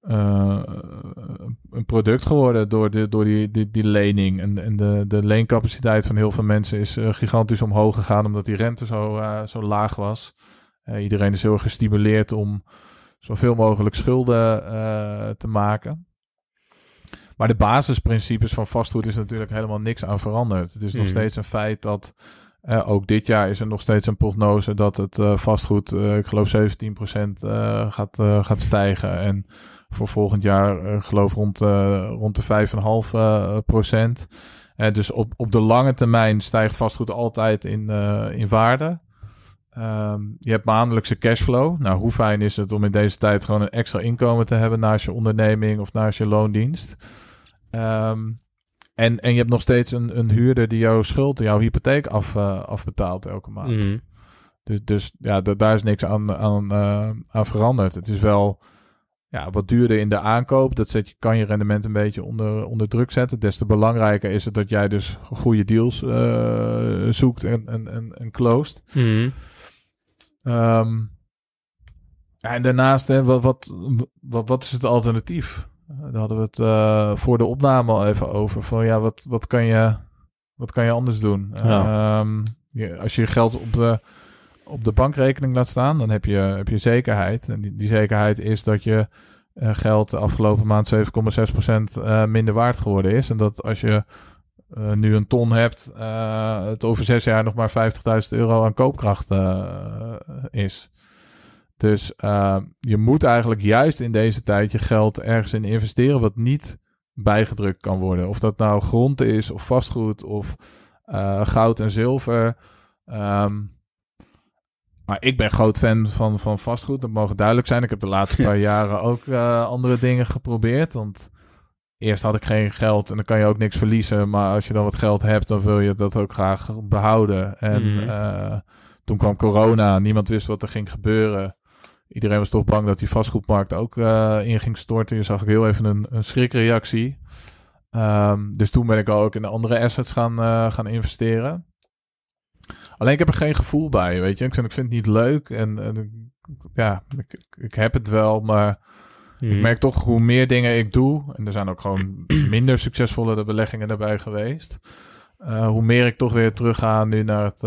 A: eh, een product geworden door, de, door die, die, die lening. En, en de, de leencapaciteit van heel veel mensen is eh, gigantisch omhoog gegaan omdat die rente zo, zo laag was. Iedereen is heel erg gestimuleerd om zoveel mogelijk schulden te maken. Maar de basisprincipes van vastgoed is natuurlijk helemaal niks aan veranderd. Het is nog
B: Mhm.
A: steeds een feit dat eh, ook dit jaar is er nog steeds een prognose dat het eh, vastgoed, eh, ik geloof 17% eh, gaat, gaat stijgen. En voor volgend jaar, geloof rond, rond de 5,5 eh, procent. Dus op, op de lange termijn stijgt vastgoed altijd in, in waarde. Ehm, je hebt maandelijkse cashflow. Nou, hoe fijn is het om in deze tijd gewoon een extra inkomen te hebben naast je onderneming of naast je loondienst? Ehm, en, en je hebt nog steeds een, een huurder die jouw schuld, jouw hypotheek af, eh, afbetaalt elke maand.
B: Mhm.
A: Dus, dus ja, da- daar is niks aan, aan, eh, aan veranderd. Het is wel ja, wat duurder in de aankoop. Dat zet kan je rendement een beetje onder, onder druk zetten. Des te belangrijker is het dat jij dus goede deals eh, zoekt en, en, en, en closed.
B: Mhm.
A: Ehm, ja, en daarnaast, hè, wat, wat, wat, wat is het alternatief? Eh, Daar hadden we het eh, voor de opname al even over. Van ja, wat, wat, kan, je, wat kan je anders doen?
B: Ja.
A: Ehm, je, als je je geld op de, op de bankrekening laat staan, dan heb je, heb je zekerheid. En die, die zekerheid is dat je eh, geld de afgelopen maand 7,6% eh minder waard geworden is. En dat als je nu een ton hebt, het over zes jaar nog maar 50.000 euro aan koopkracht is. Dus eh, je moet eigenlijk juist in deze tijd je geld ergens in investeren wat niet bijgedrukt kan worden. Of dat nou grond is of vastgoed of eh, goud en zilver. Ehm, maar ik ben groot fan van, van vastgoed. Dat mogen duidelijk zijn. Ik heb de laatste paar jaren ook eh, andere dingen geprobeerd. Want eerst had ik geen geld en dan kan je ook niks verliezen. Maar als je dan wat geld hebt, dan wil je dat ook graag behouden. En
B: Mhm.
A: toen kwam corona. Niemand wist wat er ging gebeuren. Iedereen was toch bang dat die vastgoedmarkt ook eh, in ging storten. Je zag ik heel even een, een schrikreactie. Ehm, dus toen ben ik ook in andere assets gaan, eh, gaan investeren. Alleen ik heb er geen gevoel bij, weet je. Ik vind, ik vind het niet leuk en, en ja, ik, ik, heb het wel, maar
B: Mhm.
A: ik merk toch hoe meer dingen ik doe, en er zijn ook gewoon minder succesvolle beleggingen daarbij geweest, eh, hoe meer ik toch weer terugga nu naar het,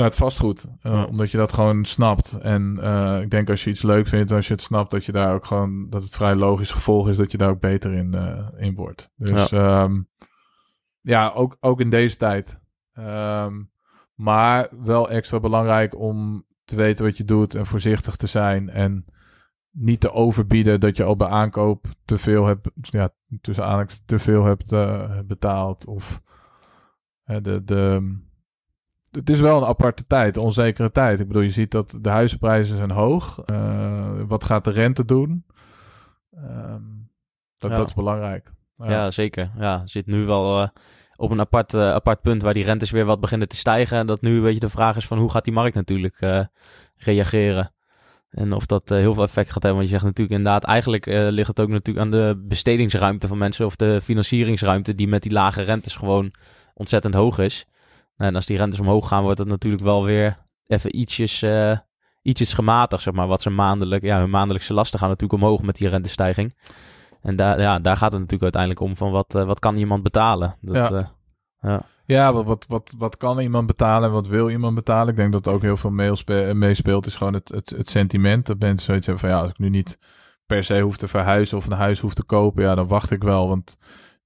A: naar het vastgoed. Eh,
B: Ja.
A: Omdat je dat gewoon snapt. En eh, ik denk als je iets leuk vindt, als je het snapt, dat je daar ook gewoon, dat het vrij logisch gevolg is dat je daar ook beter in, eh, in wordt. Dus ja, ja ook, ook in deze tijd. Ehm, maar wel extra belangrijk om te weten wat je doet en voorzichtig te zijn. En niet te overbieden dat je al bij aankoop te veel hebt, ja, tussen aanhalingstekens te veel hebt betaald. Of de, de, het is wel een aparte tijd, een onzekere tijd. Ik bedoel, je ziet dat de huizenprijzen zijn hoog. Eh, wat gaat de rente doen? Ehm, dat,
B: Ja.
A: dat is belangrijk.
B: Ja, zeker. Ja, zit nu wel eh, op een apart, eh, apart punt waar die rentes weer wat beginnen te stijgen. En dat nu een beetje de vraag is van hoe gaat die markt natuurlijk reageren. En of dat heel veel effect gaat hebben. Want je zegt natuurlijk inderdaad, eigenlijk ligt het ook natuurlijk aan de bestedingsruimte van mensen. Of de financieringsruimte die met die lage rentes gewoon ontzettend hoog is. En als die rentes omhoog gaan, wordt het natuurlijk wel weer even ietsjes, eh, ietsjes gematigd, zeg maar. Wat ze maandelijk, ja, hun maandelijkse lasten gaan natuurlijk omhoog met die rentestijging. En daar, ja, daar gaat het natuurlijk uiteindelijk om van wat, eh, wat kan iemand betalen. Dat,
A: Ja.
B: eh,
A: Ja, wat, wat, wat, wat kan iemand betalen en wat wil iemand betalen? Ik denk dat ook heel veel meespeelt, is gewoon het, het, het sentiment. Dat mensen zoiets hebben van ja, als ik nu niet per se hoef te verhuizen of een huis hoef te kopen, ja, dan wacht ik wel. Want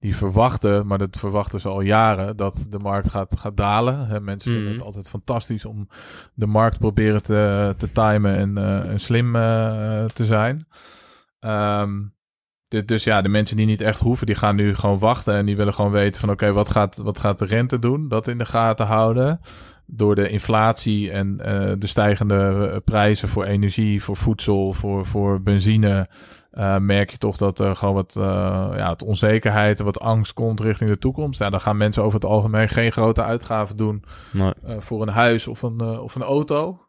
A: die verwachten, maar dat verwachten ze al jaren, dat de markt gaat, gaat dalen. Hè, mensen vinden
B: Mhm.
A: het altijd fantastisch om de markt proberen te, te timen en, eh, en slim eh, te zijn. Ehm, dus, dus ja, de mensen die niet echt hoeven, die gaan nu gewoon wachten. En die willen gewoon weten van oké, wat, gaat, wat gaat de rente doen? Dat in de gaten houden. Door de inflatie en eh, de stijgende prijzen voor energie, voor voedsel, voor, voor benzine. Eh, merk je toch dat er gewoon wat, eh, ja, wat onzekerheid en wat angst komt richting de toekomst. Ja, dan gaan mensen over het algemeen geen grote uitgaven doen
B: nee.
A: eh, voor een huis of een, of een auto.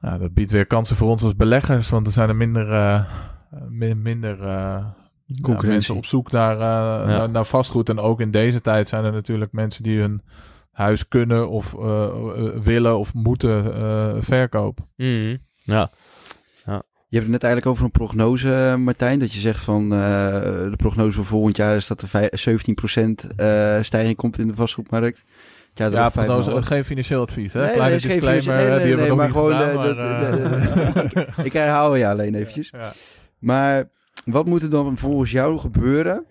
A: Ja, dat biedt weer kansen voor ons als beleggers, want er zijn er minder, min- minder mensen op zoek naar, naar, naar vastgoed. En ook in deze tijd zijn er natuurlijk mensen die hun huis kunnen of willen of moeten verkopen.
B: Mhm. Ja,
C: Je hebt het net eigenlijk over een prognose, Martijn. Dat je zegt van eh, de prognose voor volgend jaar is dat er vij- 17% eh, stijging komt in de vastgoedmarkt. Ja,
A: Ja, prognose,
C: 5,5.
A: geen financieel advies, hè?
C: Nee,
A: Kleine disclaimer,
C: nee,
A: die hebben we
C: maar gewoon,
A: gedaan,
C: eh,
A: maar,
C: dat-
A: eh,
C: Ik herhaal je alleen eventjes.
A: ja.
C: Maar wat moet er dan volgens jou gebeuren?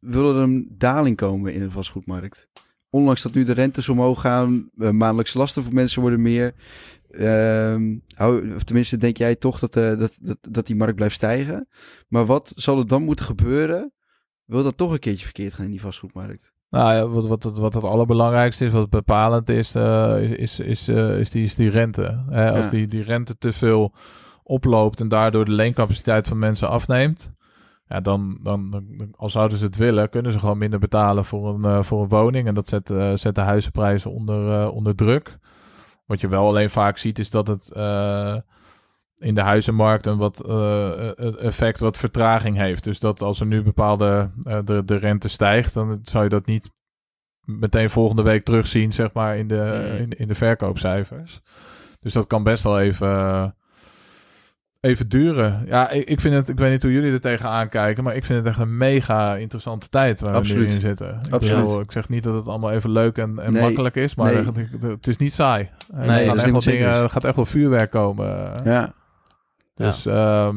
C: Wil er een daling komen in de vastgoedmarkt? Ondanks dat nu de rentes omhoog gaan, eh, maandelijkse lasten voor mensen worden meer. Ehm, hou, of tenminste, denk jij toch dat, eh, dat, dat, dat die markt blijft stijgen? Maar wat zal er dan moeten gebeuren? Wil dat toch een keertje verkeerd gaan in die vastgoedmarkt?
A: Nou ja, wat, wat, het- wat het allerbelangrijkste is, wat bepalend is, eh, is, is, is, eh, is, die, is die rente. Hè, als
C: Ja.
A: die, die rente te veel oploopt en daardoor de leencapaciteit van mensen afneemt, ja, dan, dan, dan- al zouden ze het willen, kunnen ze gewoon minder betalen voor een, voor een woning. En dat zet, zet de huizenprijzen onder, onder druk. Wat je wel alleen vaak ziet, is dat het eh, in de huizenmarkt een wat eh, eh, effect, wat vertraging heeft. Dus dat als er nu bepaalde de, de rente stijgt, dan zou je dat niet meteen volgende week terugzien, zeg maar, in de,
B: Mm.
A: in, in de verkoopcijfers. Dus dat kan best wel even, even duren. Ja, ik, ik vind het, ik weet niet hoe jullie er tegenaan kijken, maar ik vind het echt een mega interessante tijd waar we
C: Absoluut.
A: nu in zitten. Ik,
C: Absoluut.
A: bedoel, ik zeg niet dat het allemaal even leuk en, en
C: Nee.
A: makkelijk is, maar
C: Nee.
A: het, is niet saai. Er
B: Nee,
A: gaan
C: dat is
A: echt
C: niet
A: wel
C: zeker
A: dingen,
C: is.
A: er gaat echt wel vuurwerk komen.
C: Ja,
A: Dus, ehm,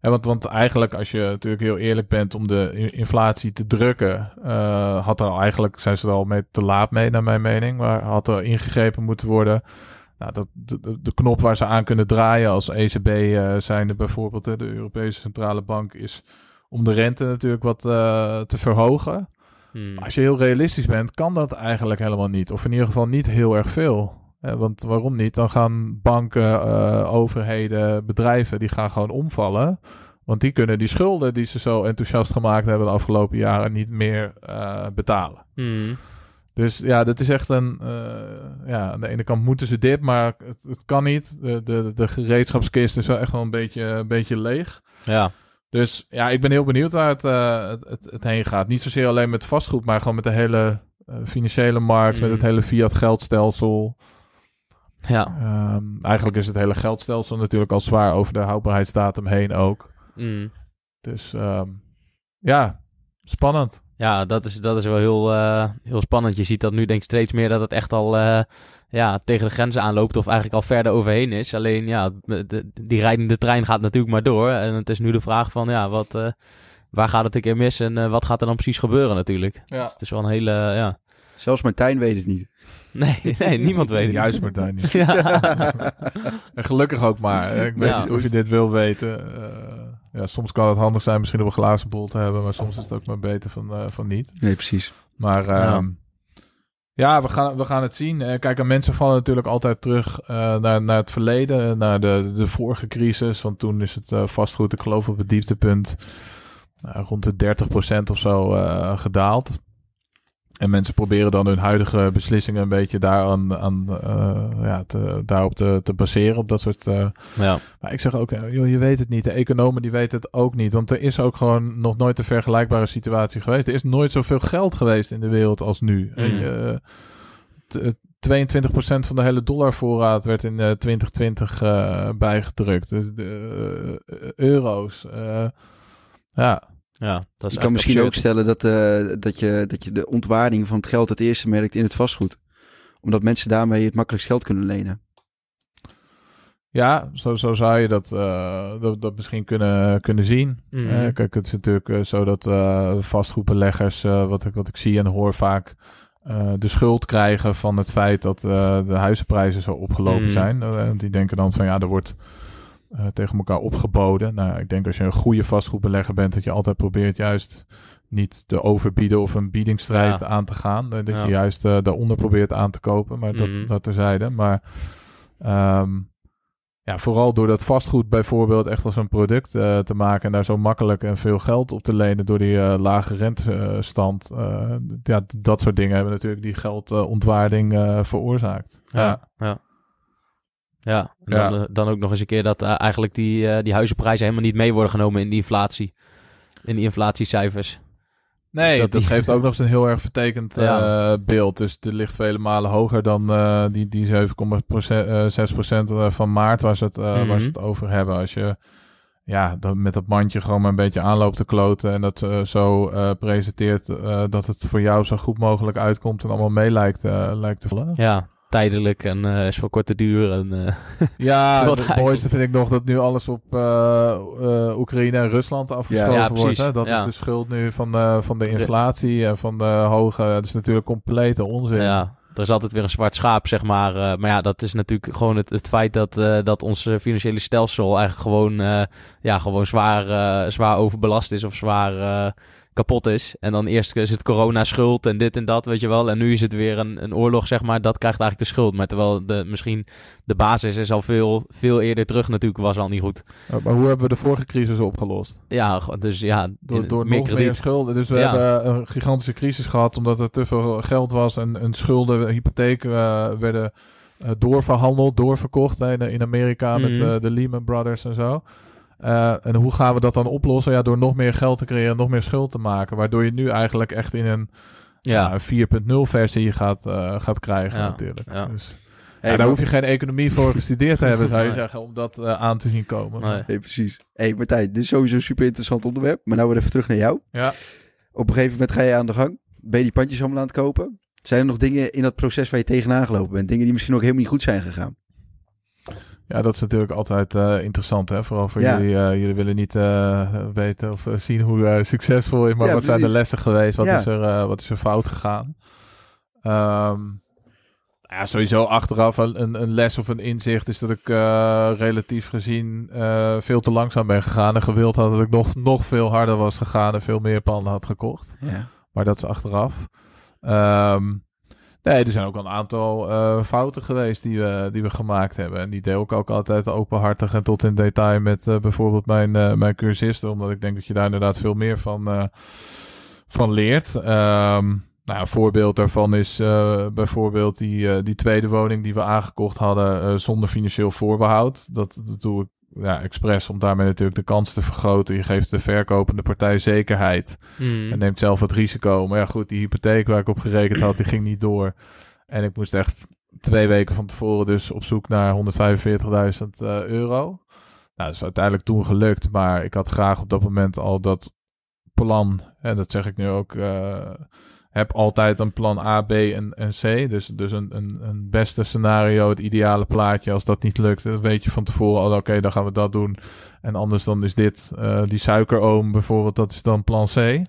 A: ja, want, want eigenlijk, als je natuurlijk heel eerlijk bent om de inflatie te drukken, eh, had er al eigenlijk, zijn ze er al mee te laat mee, naar mijn mening, maar had er ingegrepen moeten worden. Nou, dat, de, de- knop waar ze aan kunnen draaien als ECB eh zijnde bijvoorbeeld, hè, de Europese Centrale Bank, is om de rente natuurlijk wat eh, te verhogen.
B: Mhm.
A: Als je heel realistisch bent, kan dat eigenlijk helemaal niet. Of in ieder geval niet heel erg veel. Eh, want waarom niet? Dan gaan banken, eh, overheden, bedrijven, die gaan gewoon omvallen. Want die kunnen die schulden die ze zo enthousiast gemaakt hebben de afgelopen jaren niet meer betalen.
B: Mhm.
A: Dus ja, dat is echt een. eh, ja, aan de ene kant moeten ze dit, maar het, het kan niet. De, de, de gereedschapskist is wel echt wel een beetje, een beetje leeg.
B: Ja,
A: Dus ja, ik ben heel benieuwd waar het, eh, het, het, het heen gaat. Niet zozeer alleen met vastgoed, maar gewoon met de hele eh, financiële markt met
B: Mm.
A: het hele fiat geldstelsel.
B: Ja.
A: Ehm, eigenlijk is het hele geldstelsel natuurlijk al zwaar over de houdbaarheidsdatum heen ook.
B: Mm.
A: Dus ehm, ja, spannend.
B: Ja, dat is, dat is wel heel, eh, heel spannend. Je ziet dat nu denk ik steeds meer dat het echt al eh, ja, tegen de grenzen aanloopt of eigenlijk al verder overheen is. Alleen ja, de- die rijdende trein gaat natuurlijk maar door. En het is nu de vraag van ja, wat, eh, waar gaat het een keer mis en eh, wat gaat er dan precies gebeuren natuurlijk.
A: Ja.
B: Dus het is wel een hele, ja...
C: Zelfs Martijn weet het niet.
B: Nee, nee niemand weet het.
A: Juist Martijn niet.
B: Ja.
A: En gelukkig ook maar. Ik weet
B: Ja.
A: niet of je dit wil weten. Ja, soms kan het handig zijn misschien om een glazen bol te hebben, maar soms is het ook maar beter van, eh, van niet.
C: Nee, precies.
A: Maar ehm, ja, we, gaan, we gaan het zien. Eh, kijk, en mensen vallen natuurlijk altijd terug eh, naar, naar het verleden, naar de, de vorige crisis. Want toen is het vastgoed, ik geloof op het dieptepunt, rond de 30% of zo gedaald. En mensen proberen dan hun huidige beslissingen een beetje daaraan, aan, eh, ja, te, daarop te, te baseren, op dat soort... eh,
B: ja.
A: maar ik zeg ook, eh, joh, je weet het niet. De economen die weten het ook niet. Want er is ook gewoon nog nooit een vergelijkbare situatie geweest. Er is nooit zoveel geld geweest in de wereld als nu. Weet je, eh, t- eh, 22% van de hele dollarvoorraad werd in eh, 2020 eh, bijgedrukt. Dus de euro's. ja,
B: ja, dat is
C: Je kan misschien ook stellen dat, eh, dat, je, dat je de ontwaarding van het geld het eerste merkt in het vastgoed. Omdat mensen daarmee het makkelijkst geld kunnen lenen.
A: ja zo, zo zou je dat, eh, dat, dat misschien kunnen, kunnen zien.
B: Mhm.
A: Eh, kijk, het is natuurlijk eh, zo dat eh, vastgoedbeleggers, eh, wat, ik, wat ik zie en hoor vaak, eh, de schuld krijgen van het feit dat eh, de huizenprijzen zo opgelopen
B: Mhm.
A: zijn. Want die denken dan van ja, er wordt eh, tegen elkaar opgeboden. Nou, ik denk als je een goede vastgoedbelegger bent, dat je altijd probeert juist niet te overbieden of een biedingsstrijd
B: Ja.
A: aan te gaan. Dat
B: Ja.
A: je juist eh, daaronder probeert aan te kopen, maar
B: Mhm.
A: dat, dat terzijde. Maar ehm, ja, vooral door dat vastgoed bijvoorbeeld echt als een product eh, te maken en daar zo makkelijk en veel geld op te lenen door die lage rentestand. ja, dat soort dingen hebben natuurlijk die geldontwaarding veroorzaakt.
B: Ja, ja. Ja, en
A: Ja.
B: Dan, eh, dan ook nog eens een keer dat eh, eigenlijk die, eh, die huizenprijzen helemaal niet mee worden genomen in die inflatie. In die inflatiecijfers.
A: Nee,
B: Dus
A: dat,
B: dat die-
A: geeft ook nog eens een heel erg vertekend beeld. Dus het ligt vele malen hoger dan die, die 7,6% eh, van maart waar ze, het, waar
B: Mhm.
A: ze het over hebben. Als je ja, dan met dat mandje gewoon maar een beetje aanloopt te kloten en dat zo presenteert dat het voor jou zo goed mogelijk uitkomt en allemaal mee lijkt, lijkt te vallen.
B: Ja, tijdelijk en eh, is voor korte duur. En, eh,
A: Ja, het
B: eigenlijk-
A: mooiste vind ik nog dat nu alles op eh, Oekraïne en Rusland afgeschoven
B: Ja,
A: wordt. Hè? Dat
B: Ja.
A: is de schuld nu van, van de inflatie en van de hoge... Dat is natuurlijk complete onzin.
B: ja, er is altijd weer een zwart schaap, zeg maar. Maar ja, dat is natuurlijk gewoon het, het feit dat, dat ons financiële stelsel eigenlijk gewoon, ja, gewoon zwaar, zwaar overbelast is of zwaar kapot is. En dan eerst is het corona-schuld en dit en dat, weet je wel. En nu is het weer een, een oorlog, zeg maar. Dat krijgt eigenlijk de schuld. Maar terwijl de, misschien de basis is al veel, veel eerder terug natuurlijk, was al niet goed.
A: Uh, Maar hoe hebben we de vorige crisis opgelost?
B: Ja, dus ja,
A: Door, door
B: meer
A: nog meer
B: krediet.
A: schulden. Dus we
B: Ja.
A: hebben een gigantische crisis gehad omdat er te veel geld was en, en schulden, hypotheken eh, werden eh, doorverhandeld, doorverkocht hè, in, in Amerika met
B: Mhm.
A: eh, de Lehman Brothers en zo. Eh, en hoe gaan we dat dan oplossen? Ja, door nog meer geld te creëren, nog meer schuld te maken. Waardoor je nu eigenlijk echt in een
B: Ja,
A: ja, 4.0 versie gaat, eh, gaat krijgen
B: Ja,
A: natuurlijk.
B: ja.
A: Dus,
C: Hey,
A: ja, daar
C: maar-
A: hoef je geen economie voor gestudeerd te hebben, zou je
B: Nee.
A: zeggen, om dat eh, aan te zien komen.
B: nee.
C: Hey, precies. hey, Martijn, dit is sowieso een super interessant onderwerp. Maar nou weer even terug naar jou.
A: Ja.
C: Op een gegeven moment ga je aan de gang. Ben je die pandjes allemaal aan het kopen? Zijn er nog dingen in dat proces waar je tegenaan gelopen bent? Dingen die misschien ook helemaal niet goed zijn gegaan?
A: Ja, dat is natuurlijk altijd eh, interessant, hè? Vooral voor
C: Ja.
A: jullie. eh, jullie willen niet eh, weten of zien hoe succesvol is, maar
C: Ja,
A: wat zijn de lessen geweest? Wat,
C: Ja.
A: is, er, wat is er fout gegaan? Ehm, ja, sowieso achteraf een, een, les of een inzicht is dat ik relatief gezien veel te langzaam ben gegaan. En gewild had dat ik nog, nog veel harder was gegaan en veel meer panden had gekocht.
C: Ja.
A: Maar dat is achteraf. Ehm, nee, er zijn ook een aantal eh, fouten geweest die we, die we gemaakt hebben. En die deel ik ook altijd openhartig en tot in detail met eh, bijvoorbeeld mijn, eh, mijn cursisten. Omdat ik denk dat je daar inderdaad veel meer van, van leert. Ehm, nou, een voorbeeld daarvan is bijvoorbeeld die, die tweede woning die we aangekocht hadden zonder financieel voorbehoud. Dat, dat doe ik ja, expres om daarmee natuurlijk de kans te vergroten. Je geeft de verkopende partij zekerheid
B: Mm.
A: en neemt zelf het risico. Maar ja, goed, die hypotheek waar ik op gerekend had, die ging niet door. En ik moest echt twee weken van tevoren dus op zoek naar 145.000 eh, euro. Nou, dat is uiteindelijk toen gelukt, maar ik had graag op dat moment al dat plan, en dat zeg ik nu ook, eh, heb altijd een plan A, B en, en C. Dus, dus een, een, een beste scenario, het ideale plaatje. Als dat niet lukt, dan weet je van tevoren al, oké, dan gaan we dat doen. En anders dan is dit, eh, die suikeroom bijvoorbeeld, dat is dan plan C.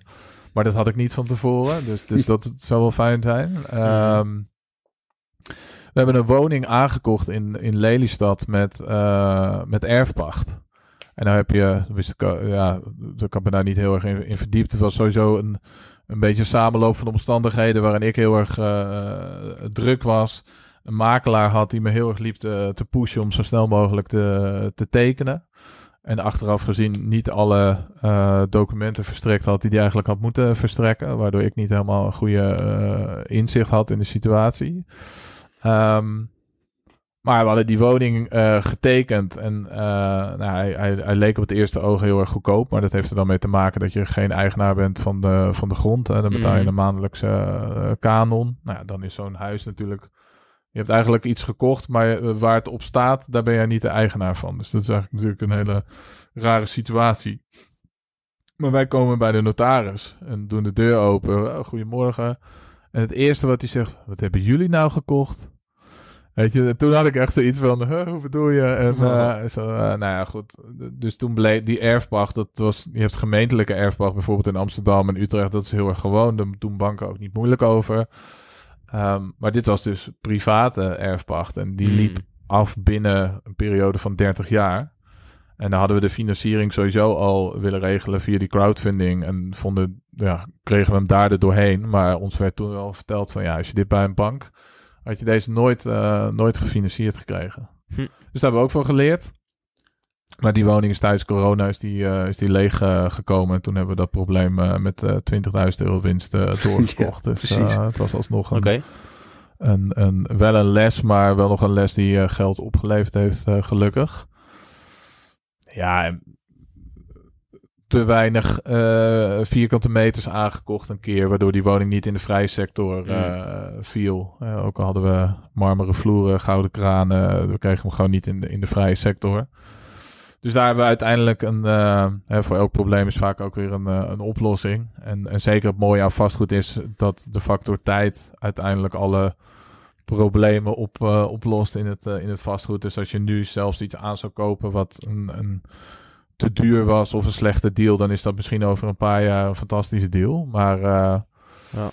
A: Maar dat had ik niet van tevoren, dus, dus dat zou wel fijn zijn. Ehm, we hebben een woning aangekocht in, in Lelystad met, eh, met erfpacht. En dan heb je, wist ik, ja, daar kan ik me daar niet heel erg in, in verdiept. Het was sowieso een, een beetje samenloop van omstandigheden waarin ik heel erg eh, druk was. Een makelaar had die me heel erg liep te, pushen om zo snel mogelijk te, te tekenen. En achteraf gezien niet alle eh, documenten verstrekt had die hij eigenlijk had moeten verstrekken. Waardoor ik niet helemaal een goede eh, inzicht had in de situatie. Ehm, maar we hadden die woning eh, getekend. En eh, nou, hij, hij, hij leek op het eerste oog heel erg goedkoop. Maar dat heeft er dan mee te maken dat je geen eigenaar bent van de, van de grond. En dan betaal je
B: Mhm.
A: een maandelijkse eh, kanon. Nou ja, dan is zo'n huis natuurlijk... Je hebt eigenlijk iets gekocht, maar waar het op staat, daar ben jij niet de eigenaar van. Dus dat is eigenlijk natuurlijk een hele rare situatie. Maar wij komen bij de notaris en doen de deur open. Goedemorgen. En het eerste wat hij zegt, wat hebben jullie nou gekocht? Weet je, en toen had ik echt zoiets van, huh, hoe bedoel je? En eh, zo, eh, nou ja, goed. Dus toen bleek die erfpacht, dat was, je hebt gemeentelijke erfpacht, bijvoorbeeld in Amsterdam en Utrecht, dat is heel erg gewoon. Daar doen banken ook niet moeilijk over. Ehm, maar dit was dus private erfpacht en die
B: Mm.
A: liep af binnen een periode van 30 jaar. En dan hadden we de financiering sowieso al willen regelen via die crowdfunding. En vonden, ja, kregen we hem daar er doorheen. Maar ons werd toen wel verteld van ja, als je dit bij een bank, had je deze nooit, eh, nooit gefinancierd gekregen.
B: Hm.
A: Dus daar hebben we ook van geleerd. Maar die woning is tijdens corona is die, eh, is die leeg eh, gekomen. En toen hebben we dat probleem met eh 20.000 euro winst doorgekocht. dus
C: precies.
A: eh, het was alsnog een, een, een, wel een les, maar wel nog een les die geld opgeleverd heeft, gelukkig. Ja, en te weinig eh, vierkante meters aangekocht een keer, waardoor die woning niet in de vrije sector eh, viel. Eh, ook al hadden we marmeren vloeren, gouden kranen, we kregen hem gewoon niet in de, in de vrije sector. Dus daar hebben we uiteindelijk een, hè, voor elk probleem is vaak ook weer een, een oplossing. En, en zeker het mooie aan vastgoed is dat de factor tijd uiteindelijk alle problemen op, oplost in het, in het vastgoed. Dus als je nu zelfs iets aan zou kopen wat een, een te duur was of een slechte deal, dan is dat misschien over een paar jaar een fantastische deal. Maar eh,
B: Ja.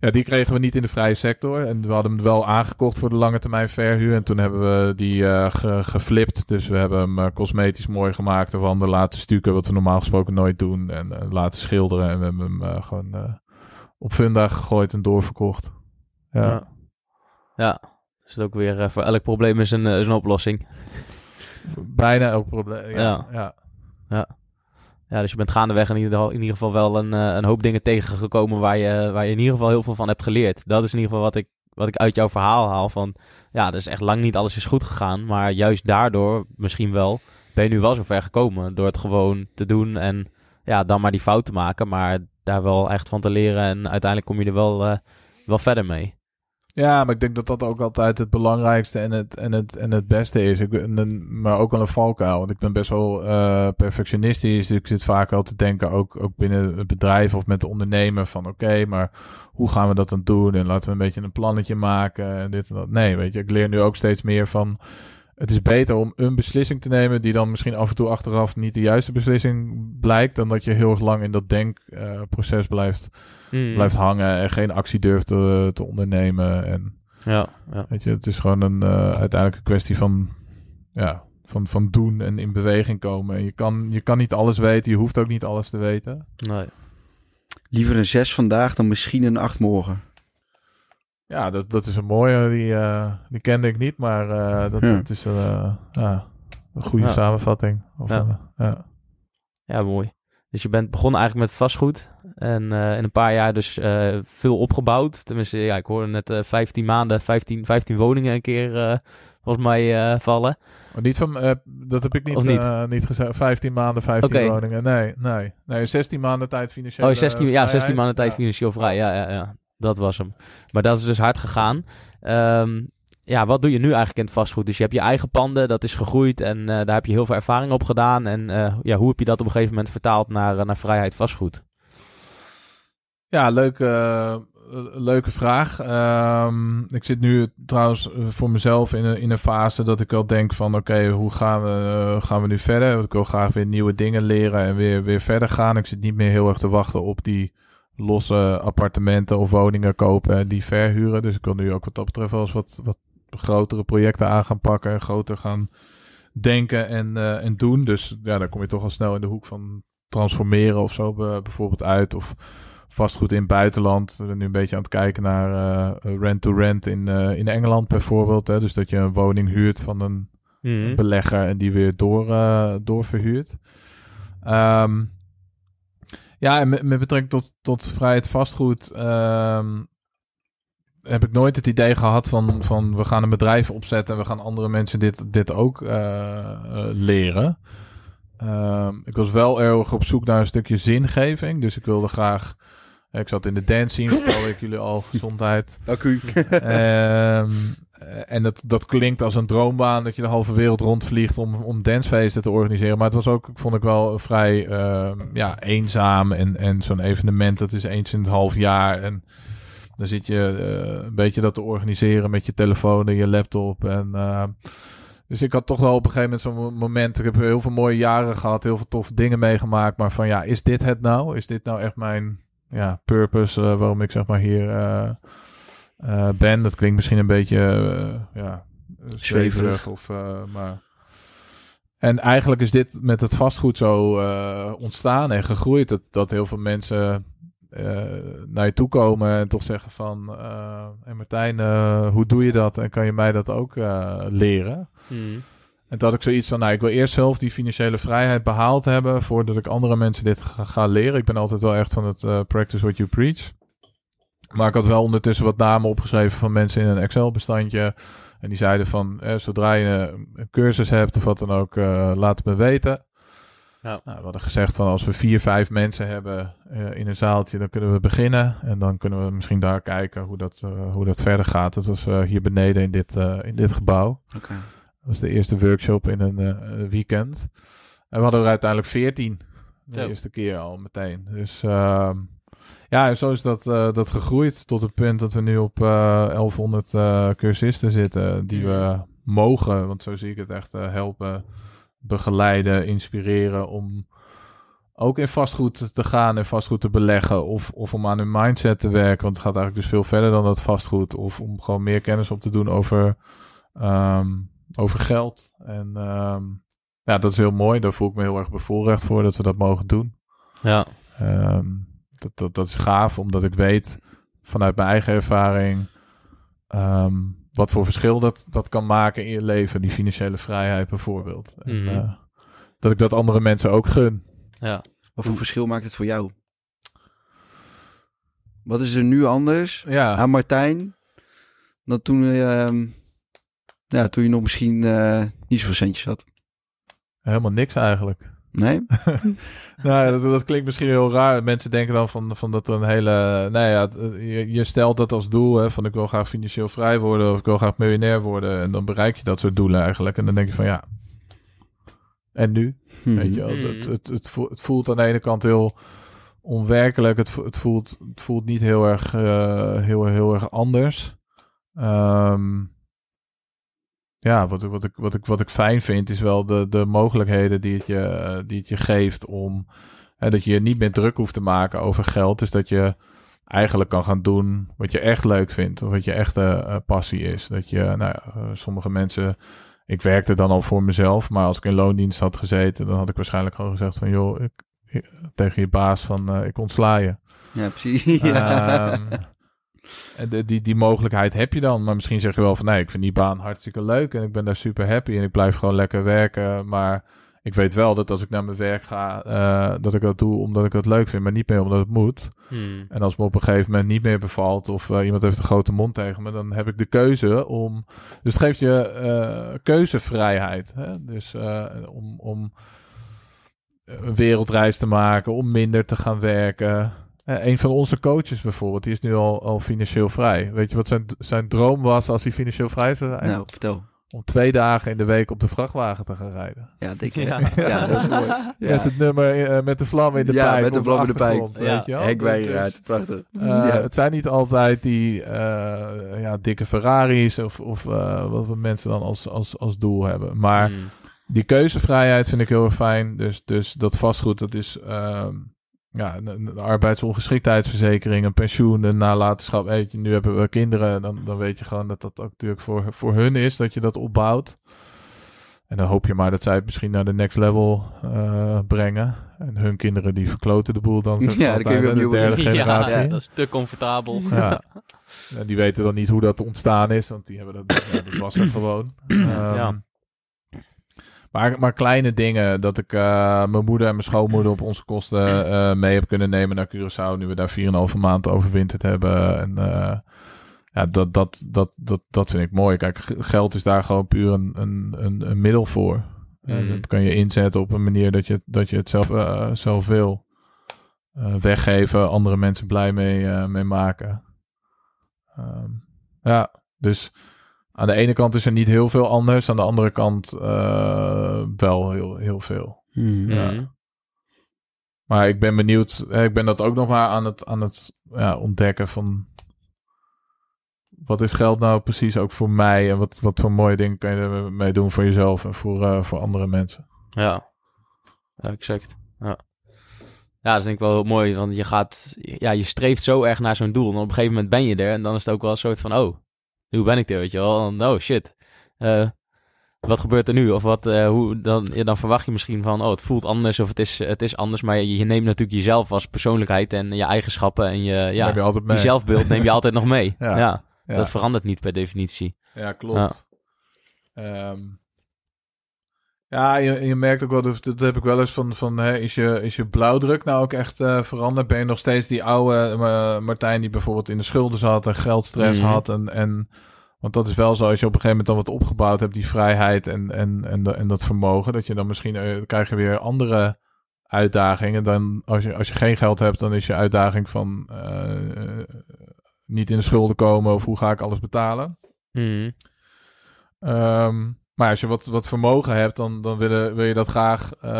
A: ja, die kregen we niet in de vrije sector. En we hadden hem wel aangekocht voor de lange termijn verhuur. En toen hebben we die ge- geflipt. Dus we hebben hem eh, cosmetisch mooi gemaakt. Of ander laten stukken, wat we normaal gesproken nooit doen. En laten schilderen. En we hebben hem gewoon op funda gegooid en doorverkocht. Ja.
B: Ja. ja. Dus het ook weer voor elk probleem is een, is een oplossing.
A: Bijna elk probleem. Ja.
B: Ja.
A: ja.
B: Ja, dus je bent gaandeweg in ieder in ieder geval wel een, eh, een hoop dingen tegengekomen waar je, waar je in ieder geval heel veel van hebt geleerd. Dat is in ieder geval wat ik, wat ik uit jouw verhaal haal. Van ja, dus echt lang niet alles is goed gegaan. Maar juist daardoor, misschien wel, ben je nu wel zo ver gekomen. Door het gewoon te doen en ja, dan maar die fout te maken. Maar daar wel echt van te leren. En uiteindelijk kom je er wel, eh, wel verder mee.
A: Ja, maar ik denk dat dat ook altijd het belangrijkste en het, en het, en het beste is. Ik ben, maar ook wel een valkuil. Want ik ben best wel eh, perfectionistisch. Dus ik zit vaak al te denken, ook, ook binnen het bedrijf of met de ondernemer, van oké, maar hoe gaan we dat dan doen? En laten we een beetje een plannetje maken en dit en dat. Nee, weet je, ik leer nu ook steeds meer van... Het is beter om een beslissing te nemen die dan misschien af en toe achteraf niet de juiste beslissing blijkt, dan dat je heel erg lang in dat denkproces blijft
B: Mm.
A: blijft hangen en geen actie durft te, te ondernemen. En
B: Ja, ja.
A: weet je, het is gewoon een eh, uiteindelijk een kwestie van, ja, van, van doen en in beweging komen. En je kan, je kan niet alles weten, je hoeft ook niet alles te weten.
B: Nee.
C: Liever een 6 vandaag dan misschien een 8 morgen.
A: Ja, dat, dat is een mooie, die, eh, die kende ik niet, maar eh, dat,
C: Ja.
A: dat is eh, een goede
B: Ja.
A: samenvatting. Of,
B: Ja.
A: ja.
B: Mooi. Dus je bent begonnen eigenlijk met vastgoed. En in een paar jaar dus veel opgebouwd. Tenminste, ja, ik hoorde net eh 15 maanden, 15, 15 woningen een keer volgens mij vallen.
A: Maar niet van, dat heb ik niet,
B: niet?
A: niet gezegd. 15 maanden, 15
B: Oké.
A: woningen. Nee, nee. Nee, 16 maanden tijd financieel.
B: Oh, 16, ja, 16 maanden tijd financieel vrij. Ja, ja, ja, dat was hem. Maar dat is dus hard gegaan. Ehm, ja, wat doe je nu eigenlijk in het vastgoed? Dus je hebt je eigen panden, dat is gegroeid en eh, daar heb je heel veel ervaring op gedaan. En eh, ja, hoe heb je dat op een gegeven moment vertaald naar, eh, naar vrijheid vastgoed?
A: Ja, leuke, leuke vraag. Ehm, ik zit nu trouwens voor mezelf in een, in een fase dat ik wel denk van... oké, hoe gaan we, gaan we nu verder? Want ik wil graag weer nieuwe dingen leren en weer, weer verder gaan. Ik zit niet meer heel erg te wachten op die losse appartementen of woningen kopen en die verhuren. Dus ik wil nu ook wat dat betreft wel eens wat, wat grotere projecten aan gaan pakken... en groter gaan denken en, eh, en doen. Dus ja, dan kom je toch al snel in de hoek van transformeren of zo be- bijvoorbeeld uit... of vastgoed in het buitenland. We zijn nu een beetje aan het kijken naar eh, rent-to-rent in, eh, in Engeland bijvoorbeeld. Hè? Dus dat je een woning huurt van een
B: Mhm.
A: belegger en die weer door, doorverhuurt. Ehm, ja, en met, met betrekking tot, tot vrijheid vastgoed ehm, heb ik nooit het idee gehad van, van we gaan een bedrijf opzetten en we gaan andere mensen dit, dit ook eh, eh, leren. Ehm, ik was wel erg op zoek naar een stukje zingeving, dus ik wilde graag... Ik zat in de dance scene, vertelde ik jullie al, gezondheid.
C: Dank u.
A: Ehm, eh, en dat, dat klinkt als een droombaan dat je de halve wereld rondvliegt om, om dancefeesten te organiseren. Maar het was ook, vond ik wel vrij ehm, ja, eenzaam. En, en zo'n evenement, dat is eens in het half jaar. En dan zit je eh, een beetje dat te organiseren met je telefoon en je laptop. En, eh, dus ik had toch wel op een gegeven moment zo'n mo- moment. Ik heb heel veel mooie jaren gehad, heel veel toffe dingen meegemaakt. Maar van ja, is dit het nou? Is dit nou echt mijn ja, purpose eh, waarom ik zeg maar hier eh, ben? Dat klinkt misschien een beetje eh, ja,
C: zweverig
A: of eh, maar. En eigenlijk is dit met het vastgoed zo ontstaan en gegroeid. Dat, dat heel veel mensen naar je toe komen en toch zeggen van... hey Martijn, hoe doe je dat? En kan je mij dat ook leren?
B: Mhm.
A: En had ik zoiets van, nou, ik wil eerst zelf die financiële vrijheid behaald hebben... voordat ik andere mensen dit ga, ga leren. Ik ben altijd wel echt van het practice what you preach. Maar ik had wel ondertussen wat namen opgeschreven van mensen in een Excel-bestandje... En die zeiden van, eh, zodra je een cursus hebt of wat dan ook, eh, laat het me weten.
B: Ja.
A: Nou, we hadden gezegd van als we vier, vijf mensen hebben eh, in een zaaltje, dan kunnen we beginnen. En dan kunnen we misschien daar kijken hoe dat, hoe dat verder gaat. Dat was hier beneden in dit, in dit gebouw. Dat was de eerste workshop in een weekend. En we hadden er uiteindelijk veertien. De
B: Zo.
A: eerste keer al meteen. Dus ehm, ja, en zo is dat, eh, dat gegroeid tot het punt dat we nu op eh 1100 eh, cursisten zitten. Die we mogen, want zo zie ik het echt, helpen, begeleiden, inspireren om ook in vastgoed te gaan en vastgoed te beleggen. Of, of om aan hun mindset te werken. Want het gaat eigenlijk dus veel verder dan dat vastgoed. Of om gewoon meer kennis op te doen over, ehm, over geld. En ehm, ja, dat is heel mooi. Daar voel ik me heel erg bevoorrecht voor dat we dat mogen doen.
B: Ja.
A: Ehm, dat, dat, dat is gaaf, omdat ik weet vanuit mijn eigen ervaring ehm, wat voor verschil dat, dat kan maken in je leven. Die financiële vrijheid bijvoorbeeld. En,
B: Mhm.
A: eh, dat ik dat andere mensen ook gun.
B: ja.
C: Wat voor verschil maakt het voor jou? Wat is er nu anders
A: Ja,
C: aan Martijn dan toen, ehm, ja, toen je nog misschien eh, niet zoveel centjes had?
A: helemaal niks eigenlijk.
C: Nee?
A: Nou, ja, dat, dat klinkt misschien heel raar. Mensen denken dan van, van dat er een hele... Nou ja, het- je, je stelt dat als doel, hè, van ik wil graag financieel vrij worden of ik wil graag miljonair worden. En dan bereik je dat soort doelen eigenlijk. En dan denk je van ja, en nu? Weet je, wel? het, het, het, het voelt, het voelt aan de ene kant heel onwerkelijk. Het, het, voelt, het voelt niet heel erg, eh, heel, heel erg anders. Ehm, ja, wat, ik- wat, ik, wat, ik, wat ik fijn vind is wel de, de mogelijkheden die het je, eh, die het je geeft om... Hè, dat je je niet meer druk hoeft te maken over geld. Dus dat je eigenlijk kan gaan doen wat je echt leuk vindt. Of wat je echte eh, passie is. Dat je, nou ja, eh, sommige mensen... Ik werkte dan al voor mezelf, maar als ik in loondienst had gezeten, dan had ik waarschijnlijk gewoon gezegd van, joh, ik, tegen je baas van, ik ontsla je.
C: Ja, precies. ja.
A: En die, die mogelijkheid heb je dan. Maar misschien zeg je wel van nee, ik vind die baan hartstikke leuk en ik ben daar super happy en ik blijf gewoon lekker werken. Maar ik weet wel dat als ik naar mijn werk ga, eh, dat ik dat doe omdat ik het leuk vind, maar niet meer omdat het moet.
B: Hmm.
A: En als me op een gegeven moment niet meer bevalt of eh, iemand heeft een grote mond tegen me, dan heb ik de keuze om. Dus het geeft je eh, keuzevrijheid. Hè? Dus om, om een wereldreis te maken, om minder te gaan werken. Eh, een van onze coaches bijvoorbeeld, die is nu al, al financieel vrij. Weet je wat zijn, zijn droom was als hij financieel vrij zou zijn?
C: Nou, vertel.
A: Om twee dagen in de week op de vrachtwagen te gaan rijden.
C: Ja, dik. hè?
B: Ja.
C: Ja. dat is mooi. Ja,
A: Met het nummer, eh, met de vlam in de
C: Ja,
A: pijp.
C: met de vlam in de pijp.
B: Ja.
A: Weet je wel?
C: Hekwijgeraad,
A: Dus,
C: prachtig.
A: eh,
C: ja.
A: Het zijn niet altijd die eh, ja, dikke Ferraris of, of eh, wat we mensen dan als, als, als doel hebben. Maar
B: Hmm.
A: die keuzevrijheid vind ik heel erg fijn. Dus, dus dat vastgoed, dat is ehm, ja, een, een arbeidsongeschiktheidsverzekering, een pensioen, een nalatenschap. Weet je, nu hebben we kinderen, dan, dan weet je gewoon dat dat ook natuurlijk voor, voor hun is, dat je dat opbouwt. En dan hoop je maar dat zij het misschien naar de next level eh, brengen. En hun kinderen die verkloten de boel dan.
C: Ja, dan kun je
A: de derde generatie.
B: Ja, dat is te comfortabel.
A: Ja. En die weten dan niet hoe dat ontstaan is, want die hebben dat, ja, dat was er gewoon. Ehm,
B: Ja.
A: Maar, maar kleine dingen, dat ik eh, mijn moeder en mijn schoonmoeder op onze kosten eh, mee heb kunnen nemen naar Curaçao, nu we daar 4,5 maand overwinterd hebben. En eh, ja, dat, dat, dat, dat, dat vind ik mooi. Kijk, geld is daar gewoon puur een, een, een, een middel voor.
B: Mhm.
A: dat kan je inzetten op een manier dat je, dat je het zelf, zelf wil. Weggeven, andere mensen blij mee, mee maken. Ehm, ja, dus aan de ene kant is er niet heel veel anders. Aan de andere kant eh, wel heel, heel veel.
C: Mhm.
A: Ja.
B: Mhm.
A: Maar ik ben benieuwd. eh, Ik ben dat ook nog maar aan het, aan het ja, ontdekken van... Wat is geld nou precies ook voor mij? En wat, wat voor mooie dingen kan je ermee doen voor jezelf en voor, eh, voor andere mensen?
B: Ja. ja, exact. Ja. ja, dat is denk ik wel heel mooi, want je gaat, ja, je streeft zo erg naar zo'n doel. En op een gegeven moment ben je er en dan is het ook wel een soort van, oh, hoe ben ik er, weet je wel? En, Oh, shit. Eh, wat gebeurt er nu? Of wat, eh, hoe, dan, ja, dan verwacht je misschien van, oh, het voelt anders of het is, het is anders. Maar je, je neemt natuurlijk jezelf als persoonlijkheid en je eigenschappen en je,
A: Ja, je altijd mee.
B: je zelfbeeld neem je altijd nog mee.
A: Ja.
B: ja.
A: ja.
B: dat verandert niet per definitie.
A: Ja, klopt. Ja, ja je, je merkt ook wel, dat, dat heb ik wel eens van, van hè, is, je, is je blauwdruk nou ook echt eh, veranderd? Ben je nog steeds die oude eh, Martijn die bijvoorbeeld in de schulden zat en geldstress
B: Mhm.
A: had? En, en, want dat is wel zo, als je op een gegeven moment dan wat opgebouwd hebt, die vrijheid en, en, en, de- en dat vermogen, dat je dan misschien, eh, krijg je weer andere uitdagingen. Dan als je, als je geen geld hebt, dan is je uitdaging van eh, eh, niet in de schulden komen of hoe ga ik alles betalen? Ehm, maar als je wat, wat vermogen hebt, dan, dan wil, wil je dat graag eh,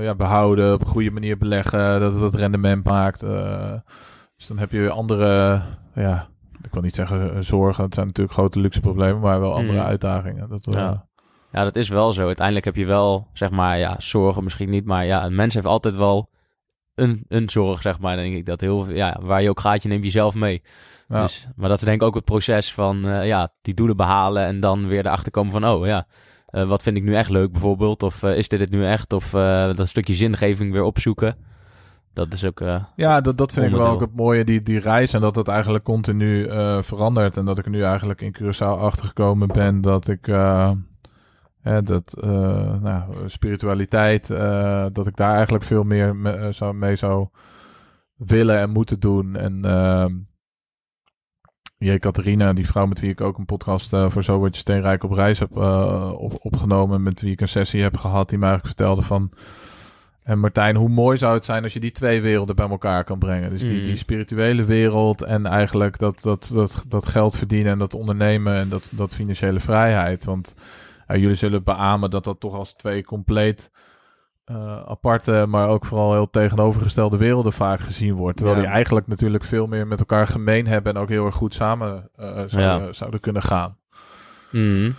A: ja, behouden, op een goede manier beleggen, dat het het rendement maakt. eh. dus dan heb je weer andere, ja, ik wil niet zeggen eh, zorgen, het zijn natuurlijk grote luxe problemen, maar wel andere
B: Mhm.
A: uitdagingen. Dat,
B: Ja. Ja, dat is wel zo. Uiteindelijk heb je wel, zeg maar, ja, zorgen misschien niet, maar ja, een mens heeft altijd wel een, een zorg, zeg maar, denk ik. Dat heel, veel- ja, waar je ook gaat, je neemt jezelf mee.
A: Ja.
B: Dus, maar dat is denk ik ook het proces van, eh, ja, die doelen behalen en dan weer erachter komen van, oh ja, eh, wat vind ik nu echt leuk bijvoorbeeld? Of eh, is dit het nu echt? Of dat stukje zingeving weer opzoeken. Dat is ook,
A: Ja, dat, dat vind ik wel ook het mooie, die, die reis. En dat het eigenlijk continu verandert. En dat ik nu eigenlijk in Curaçao achtergekomen ben dat ik... eh, hè, dat nou, spiritualiteit, dat ik daar eigenlijk veel meer me- zou, mee zou willen en moeten doen. En ehm Catharina, die vrouw met wie ik ook een podcast eh, voor Zo Word Je Steenrijk op reis heb eh, op, opgenomen. Met wie ik een sessie heb gehad. Die mij eigenlijk vertelde van... En Martijn, hoe mooi zou het zijn als je die twee werelden bij elkaar kan brengen? Dus die,
B: Mhm.
A: die spirituele wereld en eigenlijk dat, dat, dat, dat geld verdienen en dat ondernemen en dat, dat financiële vrijheid. Want ja, jullie zullen beamen dat dat toch als twee compleet eh, aparte, maar ook vooral heel tegenovergestelde werelden vaak gezien wordt. Terwijl
C: Ja.
A: die eigenlijk natuurlijk veel meer met elkaar gemeen hebben en ook heel erg goed samen eh, zouden,
B: Ja.
A: zouden kunnen gaan.
B: mhm.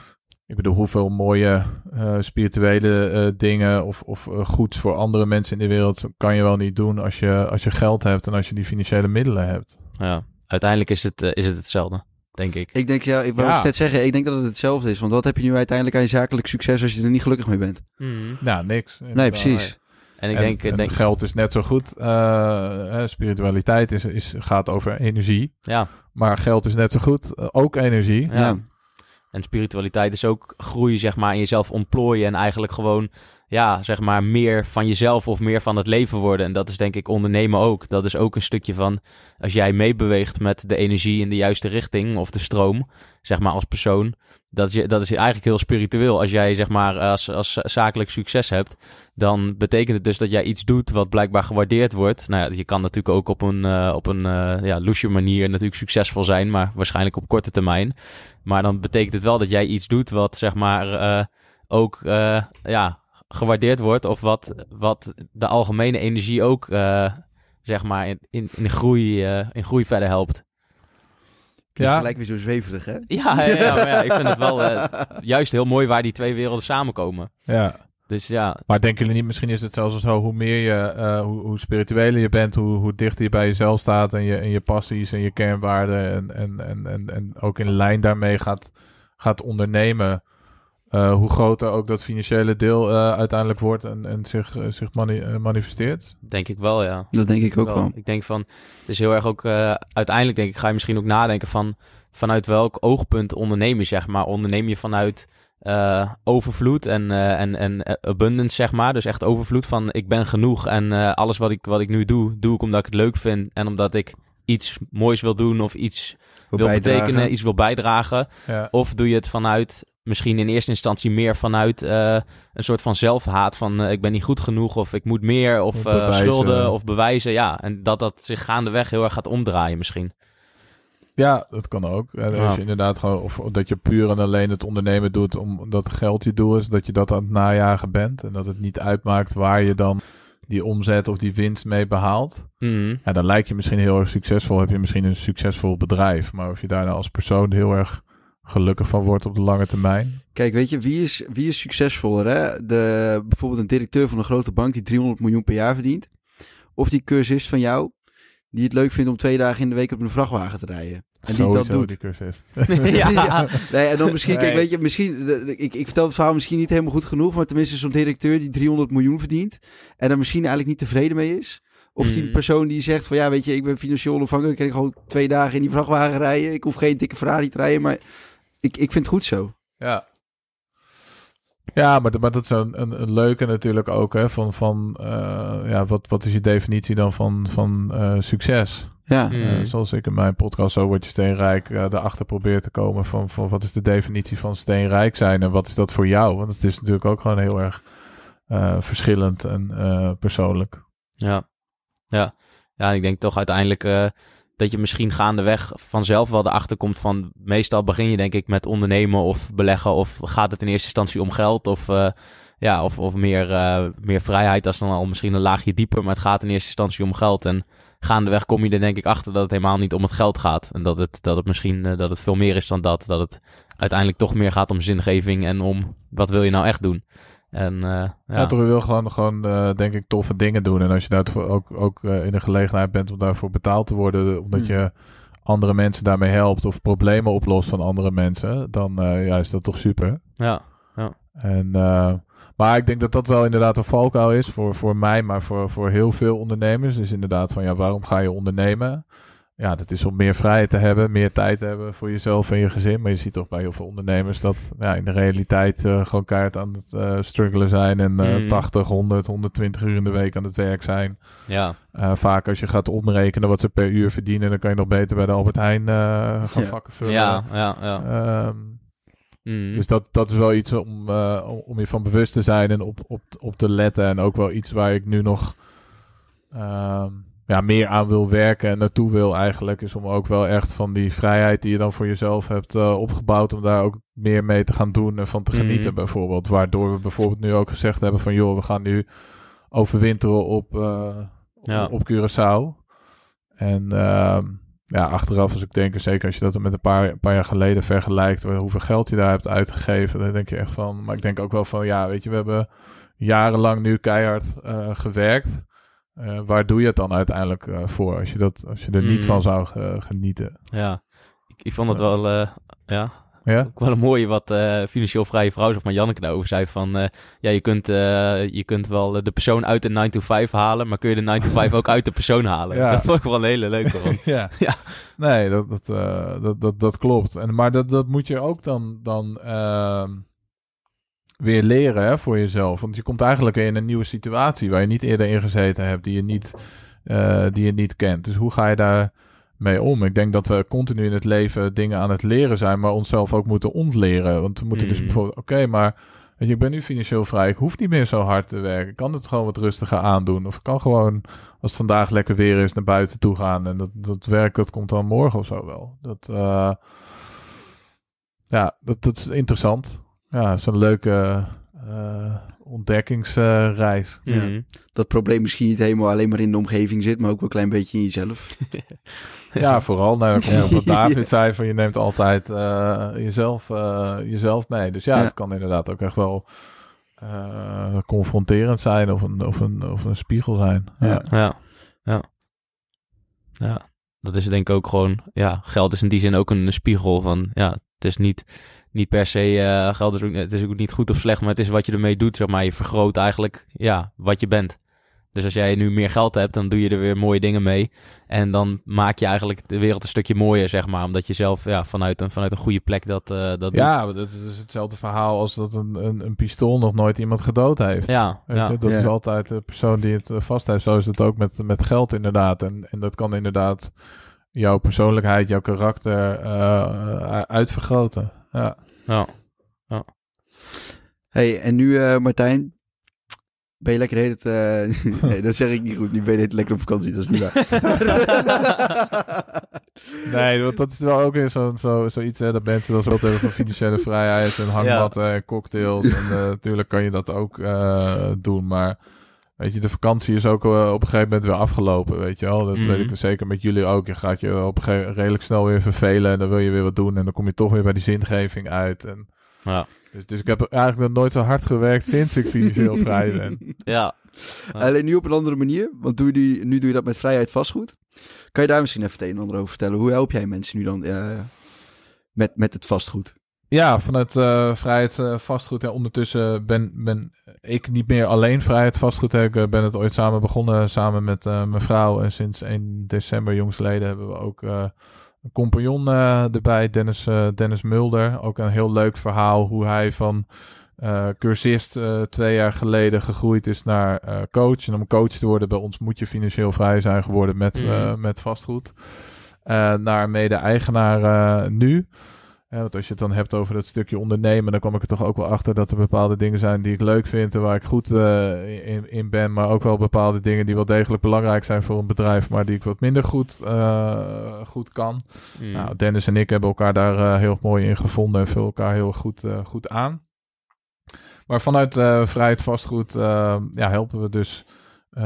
A: Ik bedoel, hoeveel mooie eh, spirituele dingen of, of goeds voor andere mensen in de wereld kan je wel niet doen als je, als je geld hebt en als je die financiële middelen hebt.
B: ja. Uiteindelijk is het, is het hetzelfde, denk ik.
C: Ik denk, ja, ik wou
A: Ja.
C: het net zeggen, ik denk dat het hetzelfde is. Want wat heb je nu uiteindelijk aan je zakelijk succes als je er niet gelukkig mee bent?
B: Mhm.
A: Nou, niks.
C: Nee, precies.
B: En ik
A: en,
B: denk,
A: en
B: denk
A: geld is net zo goed. eh, spiritualiteit is, is, gaat over energie.
B: ja,
A: Maar geld is net zo goed. eh, ook energie.
B: Ja.
C: Ja.
B: En spiritualiteit is ook groei, zeg maar, in jezelf ontplooien en eigenlijk gewoon ja, zeg maar, meer van jezelf of meer van het leven worden. En dat is denk ik ondernemen ook. Dat is ook een stukje van als jij meebeweegt met de energie in de juiste richting of de stroom, zeg maar als persoon. Dat is, dat is eigenlijk heel spiritueel. Als jij zeg maar als, als zakelijk succes hebt, dan betekent het dus dat jij iets doet wat blijkbaar gewaardeerd wordt. Nou ja, je kan natuurlijk ook op een, eh, op een eh, ja, loesje manier natuurlijk succesvol zijn, maar waarschijnlijk op korte termijn. Maar dan betekent het wel dat jij iets doet wat zeg maar eh, ook ja, gewaardeerd wordt. Of wat, wat de algemene energie ook eh, zeg maar in, in, in, groei, eh, in groei verder helpt.
C: Ja. Gelijk weer zo zweverig, hè?
B: Ja, ja, ja, maar ja ik vind het wel eh, juist heel mooi waar die twee werelden samenkomen.
A: Ja,
B: Dus ja,
A: maar denken jullie niet, misschien is het zelfs zo, hoe meer je, eh, hoe, hoe spiritueler je bent, hoe, hoe dichter je bij jezelf staat en je, en je passies en je kernwaarden en, en, en, en, en ook in lijn daarmee gaat, gaat ondernemen, eh, hoe groter ook dat financiële deel eh, uiteindelijk wordt en, en zich, eh, zich mani- manifesteert.
B: denk ik wel, ja.
C: Dat denk ik ook wel.
B: Ik denk van, het is heel erg ook, eh, uiteindelijk denk ik, ga je misschien ook nadenken van, vanuit welk oogpunt onderneem je, zeg maar. Onderneem je vanuit eh, overvloed en, eh, en, en abundance, zeg maar. Dus echt overvloed van, ik ben genoeg en eh, alles wat ik, wat ik nu doe, doe ik omdat ik het leuk vind en omdat ik iets moois wil doen of iets
C: Wil
B: wil
C: bijdragen.
B: betekenen, iets wil bijdragen.
A: Ja,
B: Of doe je het vanuit, misschien in eerste instantie meer vanuit eh, een soort van zelfhaat van eh, ik ben niet goed genoeg of ik moet meer of
A: bewijzen.
B: schulden of bewijzen. Ja, en dat dat zich gaandeweg heel erg gaat omdraaien misschien.
A: ja dat kan ook. En
B: Ja.
A: Als je inderdaad gewoon, of dat je puur en alleen het ondernemen doet omdat geld je doel is, dat je dat aan het najagen bent en dat het niet uitmaakt waar je dan die omzet of die winst mee behaalt.
B: Mhm.
A: Ja, dan lijkt je misschien heel erg succesvol. Heb je misschien een succesvol bedrijf. Maar of je daar nou als persoon heel erg gelukkig van wordt op de lange termijn.
C: Kijk, weet je, wie is, wie is succesvoller? Hè? De, bijvoorbeeld een directeur van een grote bank die 300 miljoen per jaar verdient. Of die cursist van jou, die het leuk vindt om twee dagen in de week op een vrachtwagen te rijden. En die dat doet.
A: die cursist.
B: ja.
C: Nee, en dan misschien, kijk, weet je, misschien, de- de- ik, ik vertel het verhaal misschien niet helemaal goed genoeg, maar tenminste zo'n directeur die 300 miljoen verdient en er misschien eigenlijk niet tevreden mee is. Of die
B: Mhm.
C: persoon die zegt van, ja, weet je, ik ben financieel onafhankelijk, ik kan gewoon twee dagen in die vrachtwagen rijden, ik hoef geen dikke Ferrari te rijden, maar ik, ik vind het goed zo.
A: Ja. Ja, maar, maar dat is een, een, een leuke natuurlijk ook. Hè, van, van, eh, ja, wat, wat is je definitie dan van, van eh, succes?
C: Ja.
A: Eh, zoals ik in mijn podcast Zo Word Je Steenrijk eh erachter probeer te komen van, van wat is de definitie van steenrijk zijn en wat is dat voor jou? Want het is natuurlijk ook gewoon heel erg eh, verschillend en eh, persoonlijk.
B: Ja. ja. Ja, ik denk toch uiteindelijk eh, dat je misschien gaandeweg vanzelf wel erachter komt van... Meestal begin je denk ik met ondernemen of beleggen of gaat het in eerste instantie om geld of... eh, ja, of, of meer, eh, meer vrijheid, is dan al misschien een laagje dieper, maar het gaat in eerste instantie om geld. En gaandeweg kom je er denk ik achter dat het helemaal niet om het geld gaat. En dat het, dat het misschien eh, dat het veel meer is dan dat. Dat het uiteindelijk toch meer gaat om zingeving en om wat wil je nou echt doen. En eh,
A: Ja,
B: ja.
A: toch je wil gewoon, gewoon eh, denk ik, toffe dingen doen. En als je daarvoor ook, ook eh, in de gelegenheid bent om daarvoor betaald te worden, omdat
C: Hmm.
A: je andere mensen daarmee helpt of problemen oplost van andere mensen, dan eh, ja, is dat toch super.
B: ja.
A: En, eh, maar ik denk dat dat wel inderdaad een valkuil is voor, voor mij, maar voor, voor heel veel ondernemers. Is inderdaad van ja, waarom ga je ondernemen? Ja, dat is om meer vrijheid te hebben, meer tijd te hebben voor jezelf en je gezin. Maar je ziet toch bij heel veel ondernemers dat ja, in de realiteit eh, gewoon keihard aan het eh, struggelen zijn. En eh,
B: Mm.
A: 80, 100, 120 uur in de week aan het werk zijn.
B: ja.
A: Eh, vaak als je gaat omrekenen wat ze per uur verdienen, dan kan je nog beter bij de Albert Heijn eh, gaan
C: Ja.
A: vakken vullen.
B: Ja, ja, ja.
A: Ehm,
B: Mm.
A: dus dat, dat is wel iets om, eh, om- om je van bewust te zijn en op, op, op te letten. En ook wel iets waar ik nu nog ehm, ja, meer aan wil werken en naartoe wil eigenlijk. Is om ook wel echt van die vrijheid die je dan voor jezelf hebt eh, opgebouwd. Om daar ook meer mee te gaan doen en van te
B: Mhm.
A: genieten bijvoorbeeld. Waardoor we bijvoorbeeld nu ook gezegd hebben van joh, we gaan nu overwinteren op, eh,
B: Ja.
A: op Curaçao. En ehm, ja, achteraf als ik denk, en zeker als je dat met een paar, een paar jaar geleden vergelijkt, wel hoeveel geld je daar hebt uitgegeven, dan denk je echt van. Maar ik denk ook wel van, ja, weet je, we hebben jarenlang nu keihard eh, gewerkt. Eh, waar doe je het dan uiteindelijk eh, voor als je, dat, als je er niet
B: Mm.
A: van zou ge- genieten?
B: ja. Ik, ik vond het wel, eh, ja,
A: Ja?
B: ook wel een mooie wat financieel vrije vrouw, zeg maar Janneke daarover zei van, ja, je kunt, je kunt wel de persoon uit de 9 to 5 halen, maar kun je de 9 to 5 ook uit de persoon halen?
A: Ja.
B: Dat vond ik wel een hele leuke. Want,
A: ja.
B: Ja.
A: Nee, dat, dat, dat, dat, dat klopt. En, maar dat, dat moet je ook dan, dan ehm, weer leren hè, voor jezelf. Want je komt eigenlijk in een nieuwe situatie waar je niet eerder in gezeten hebt, die je niet, eh, die je niet kent. Dus hoe ga je daar mee om? Ik denk dat we continu in het leven dingen aan het leren zijn, maar onszelf ook moeten ontleren. Want we moeten dus
B: Mhm.
A: bijvoorbeeld, oké, maar weet je, ik ben nu financieel vrij, ik hoef niet meer zo hard te werken. Ik kan het gewoon wat rustiger aandoen. Of ik kan gewoon, als het vandaag lekker weer is, naar buiten toe gaan. En dat, dat werk, dat komt dan morgen of zo wel. Dat, eh, ja, dat, dat is interessant. Ja, het is een leuke eh, ontdekkingsreis.
C: Ja.
B: Mhm.
C: Dat probleem misschien niet helemaal alleen maar in de omgeving zit, maar ook wel een klein beetje in jezelf.
A: ja, vooral. Nou, dan komt wat David zei, van je neemt altijd eh, jezelf, eh, jezelf mee. Dus ja,
C: Ja.
A: het kan inderdaad ook echt wel eh, confronterend zijn of een, of een, of een spiegel zijn. Ja.
C: Ja.
B: Ja, ja. Ja, dat is denk ik ook gewoon... Ja, geld is in die zin ook een spiegel van... Ja, het is niet, niet per se... eh, geld is ook, het is ook niet goed of slecht, maar het is wat je ermee doet, zeg maar. Je vergroot eigenlijk, ja, wat je bent. Dus als jij nu meer geld hebt, dan doe je er weer mooie dingen mee. En dan maak je eigenlijk de wereld een stukje mooier, zeg maar. Omdat je zelf ja, vanuit, een, vanuit een goede plek dat, eh dat doet.
A: Ja, dat is hetzelfde verhaal als dat een, een, een pistool nog nooit iemand gedood heeft.
B: Ja,
A: dat
C: Ja.
A: is altijd de persoon die het eh, vast heeft. Zo is het ook met, met geld inderdaad. En, en dat kan inderdaad jouw persoonlijkheid, jouw karakter eh, uitvergroten. Ja.
B: ja.
C: hey, en nu eh, Martijn, ben je lekker de hele tijd, eh, nee, dat zeg ik niet goed. Nu ben je de hele tijd lekker op vakantie, dat is niet waar.
A: Nee, want dat is wel ook weer zo, zo, zoiets hè, dat mensen dan zo hebben van financiële vrijheid en hangmatten en cocktails. En eh, natuurlijk kan je dat ook eh, doen, maar weet je, de vakantie is ook eh, op een gegeven moment weer afgelopen, weet je wel. Dat
B: Mhm.
A: weet ik dus zeker met jullie ook. Je gaat je op een gegeven redelijk snel weer vervelen en dan wil je weer wat doen en dan kom je toch weer bij die zingeving uit. En,
B: Ja.
A: dus, dus ik heb eigenlijk nog nooit zo hard gewerkt sinds ik financieel vrij ben.
B: ja.
C: Alleen nu op een andere manier, want doe je die, nu doe je dat met vrijheid vastgoed. Kan je daar misschien even het een en ander over vertellen? Hoe help jij mensen nu dan eh, met, met het vastgoed?
A: Ja, vanuit eh, vrijheid eh, vastgoed. En ondertussen ben, ben ik niet meer alleen vrijheid vastgoed. Ik eh, ben het ooit samen begonnen, samen met mijn vrouw. En sinds 1 december jongsleden hebben we ook een compagnon erbij, Dennis, Dennis Mulder. Ook een heel leuk verhaal hoe hij van cursist twee jaar geleden gegroeid is naar coach. En om coach te worden bij ons moet je financieel vrij zijn geworden met,
B: Mhm.
A: met vastgoed. Naar mede-eigenaar nu. Ja, want als je het dan hebt over dat stukje ondernemen, dan kom ik er toch ook wel achter dat er bepaalde dingen zijn die ik leuk vind en waar ik goed eh, in, in ben. Maar ook wel bepaalde dingen die wel degelijk belangrijk zijn voor een bedrijf, maar die ik wat minder goed, eh, goed kan.
B: Mm.
A: Nou, Dennis en ik hebben elkaar daar eh, heel mooi in gevonden en vullen elkaar heel goed, goed aan. Maar vanuit Vrijheid Vastgoed ja, helpen we dus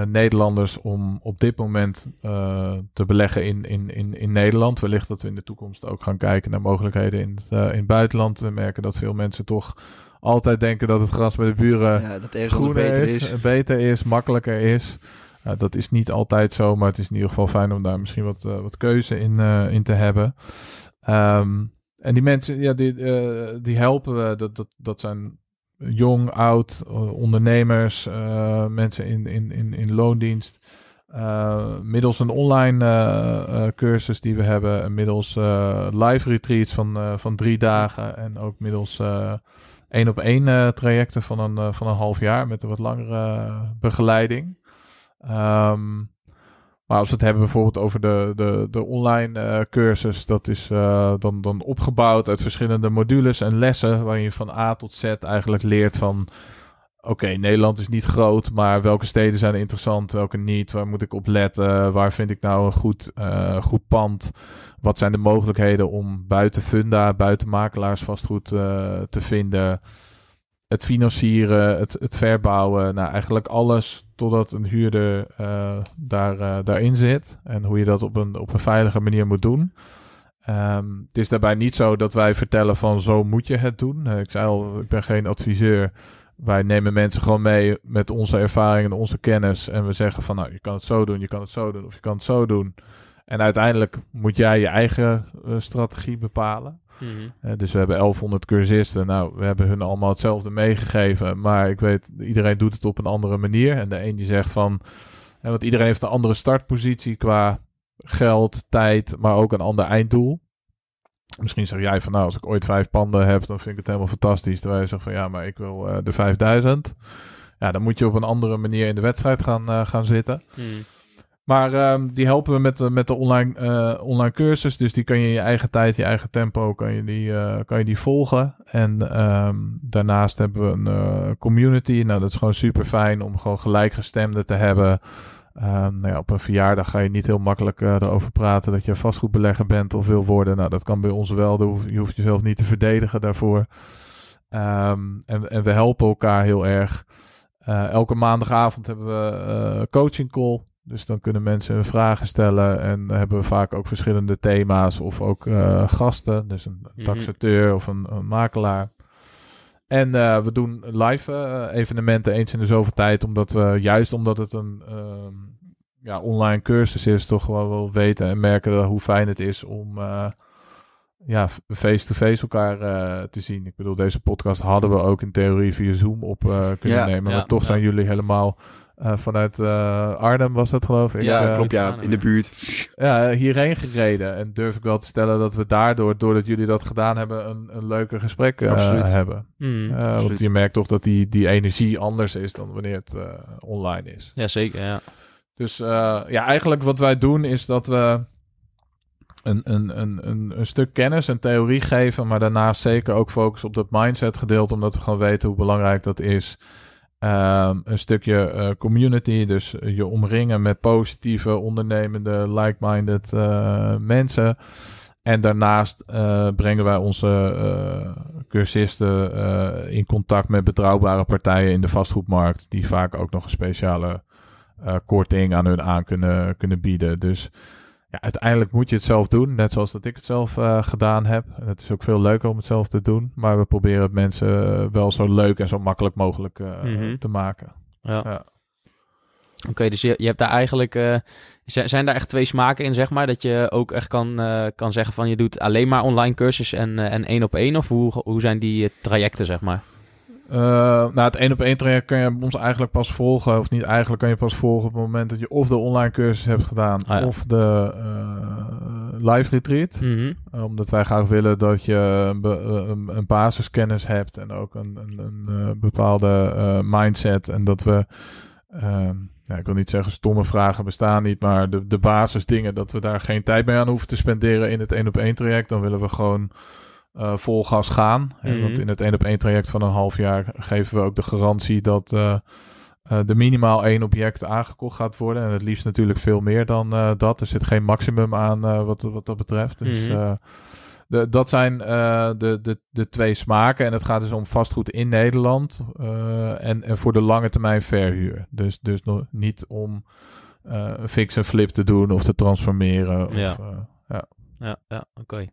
A: Nederlanders om op dit moment eh, te beleggen in, in, in, in Nederland. Wellicht dat we in de toekomst ook gaan kijken naar mogelijkheden in het, eh, in het buitenland. We merken dat veel mensen toch altijd denken dat het gras bij de buren
C: ja, dat
A: groener
C: beter
A: is, beter is, makkelijker is. Dat is niet altijd zo, maar het is in ieder geval fijn om daar misschien wat, eh, wat keuze in, eh, in te hebben. Ehm, en die mensen, ja, die, eh, die helpen we. Dat, dat, dat zijn jong, oud, eh, ondernemers, eh, mensen in, in, in, in loondienst. Eh, middels een online cursus die we hebben, en middels live retreats van, van drie dagen en ook middels één op één trajecten van een, van een half jaar met een wat langere begeleiding. Ehm, maar als we het hebben bijvoorbeeld over de, de, de online eh, cursus, dat is eh, dan, dan opgebouwd uit verschillende modules en lessen, waarin je van A tot Z eigenlijk leert van, oké, Nederland is niet groot, maar welke steden zijn interessant, welke niet, waar moet ik op letten, waar vind ik nou een goed, eh, goed pand, wat zijn de mogelijkheden om buiten funda, buiten makelaars vastgoed te vinden, het financieren, het, het verbouwen, nou eigenlijk alles totdat een huurder eh, daar, eh, daarin zit. En hoe je dat op een, op een veilige manier moet doen. Ehm, het is daarbij niet zo dat wij vertellen van zo moet je het doen. Eh, ik zei al, ik ben geen adviseur. Wij nemen mensen gewoon mee met onze ervaring en onze kennis. En we zeggen van nou, je kan het zo doen, je kan het zo doen of je kan het zo doen. En uiteindelijk moet jij je eigen eh, strategie bepalen.
B: Mhm.
A: Eh, dus we hebben 1100 cursisten. Nou, we hebben hun allemaal hetzelfde meegegeven. Maar ik weet, iedereen doet het op een andere manier. En de een die zegt van... eh, want iedereen heeft een andere startpositie qua geld, tijd, maar ook een ander einddoel. Misschien zeg jij van nou, als ik ooit vijf panden heb, dan vind ik het helemaal fantastisch. Terwijl je zegt van ja, maar ik wil de 5000. Ja, dan moet je op een andere manier in de wedstrijd gaan, gaan zitten.
B: Hmm.
A: Maar ehm, die helpen we met, de- met de online, eh, online cursus. Dus die kan je in je eigen tijd, je eigen tempo, kan je die, eh, kan je die volgen. En ehm, daarnaast hebben we een eh, community. Nou, dat is gewoon super fijn om gewoon gelijkgestemden te hebben. Ehm, nou ja, op een verjaardag ga je niet heel makkelijk erover praten dat je vastgoedbelegger bent of wil worden. Nou, dat kan bij ons wel. Je hoeft jezelf niet te verdedigen daarvoor. En, en we helpen elkaar heel erg. Elke maandagavond hebben we coaching call. Dus dan kunnen mensen hun vragen stellen. En dan hebben we vaak ook verschillende thema's of ook eh, gasten. Dus een
B: Mhm.
A: taxateur of een, een makelaar. En eh, we doen live eh, evenementen eens in de zoveel tijd. Omdat we, juist omdat het een ehm, ja, online cursus is, toch wel wel weten en merken hoe fijn het is om ja, face-to-face elkaar te zien. Ik bedoel, deze podcast hadden we ook in theorie via Zoom op kunnen
C: Ja,
A: nemen.
B: ja,
A: maar toch
B: ja.
A: zijn jullie helemaal eh, vanuit eh, Arnhem, was dat geloof ik?
C: Ja,
A: eh,
C: klopt. Ja, in de buurt.
A: ja, hierheen gereden. En durf ik wel te stellen dat we daardoor, doordat jullie dat gedaan hebben, een, een leuker gesprek eh,
C: Absoluut.
A: hebben. Eh, want je merkt toch dat die, die energie anders is dan wanneer het eh, online is.
B: Ja, zeker. Ja.
A: Dus eh, ja, eigenlijk wat wij doen is dat we een, een, een, een, een stuk kennis en theorie geven, maar daarnaast zeker ook focussen op dat mindset gedeelte, omdat we gewoon weten hoe belangrijk dat is. Ehm, een stukje eh, community, dus je omringen met positieve, ondernemende, like-minded eh, mensen. En daarnaast eh, brengen wij onze eh, cursisten eh, in contact met betrouwbare partijen in de vastgoedmarkt, die vaak ook nog een speciale eh, korting aan hun aan kunnen, kunnen bieden. Dus ja, uiteindelijk moet je het zelf doen, net zoals dat ik het zelf eh, gedaan heb. En het is ook veel leuker om het zelf te doen, maar we proberen het mensen eh, wel zo leuk en zo makkelijk mogelijk eh,
B: Mhm.
A: te maken.
B: Ja.
A: Ja.
B: Oké, dus je, je hebt daar eigenlijk... zi- zijn daar echt twee smaken in, zeg maar? Dat je ook echt kan, kan zeggen van je doet alleen maar online cursus en, en één op één? Of hoe, hoe zijn die trajecten, zeg maar?
A: Eh, nou, het één op één traject kan je ons eigenlijk pas volgen, of niet eigenlijk kan je pas volgen op het moment dat je of de online cursus hebt gedaan,
B: Ah, ja.
A: of de eh, live retreat.
B: Mhm.
A: Uh, omdat wij graag willen dat je een, basiskennis hebt en ook een, een, een eh, bepaalde eh, mindset. En dat we, ehm, ja, ik wil niet zeggen stomme vragen bestaan niet, maar de, de basisdingen, dat we daar geen tijd mee aan hoeven te spenderen in het één op één traject. Dan willen we gewoon eh, vol gas gaan.
B: Mhm.
A: Want in het één op één traject van een half jaar geven we ook de garantie dat eh, eh, er minimaal één object aangekocht gaat worden. En het liefst natuurlijk veel meer dan eh, dat. Er zit geen maximum aan eh, wat, wat dat betreft. Dus
B: Mhm.
A: eh, de, dat zijn eh, de, de, de twee smaken. En het gaat dus om vastgoed in Nederland. eh, en, en voor de lange termijn verhuur. Dus, dus nog niet om eh, fix en flip te doen of te transformeren. Of,
B: Ja.
A: eh,
B: Ja, ja oké.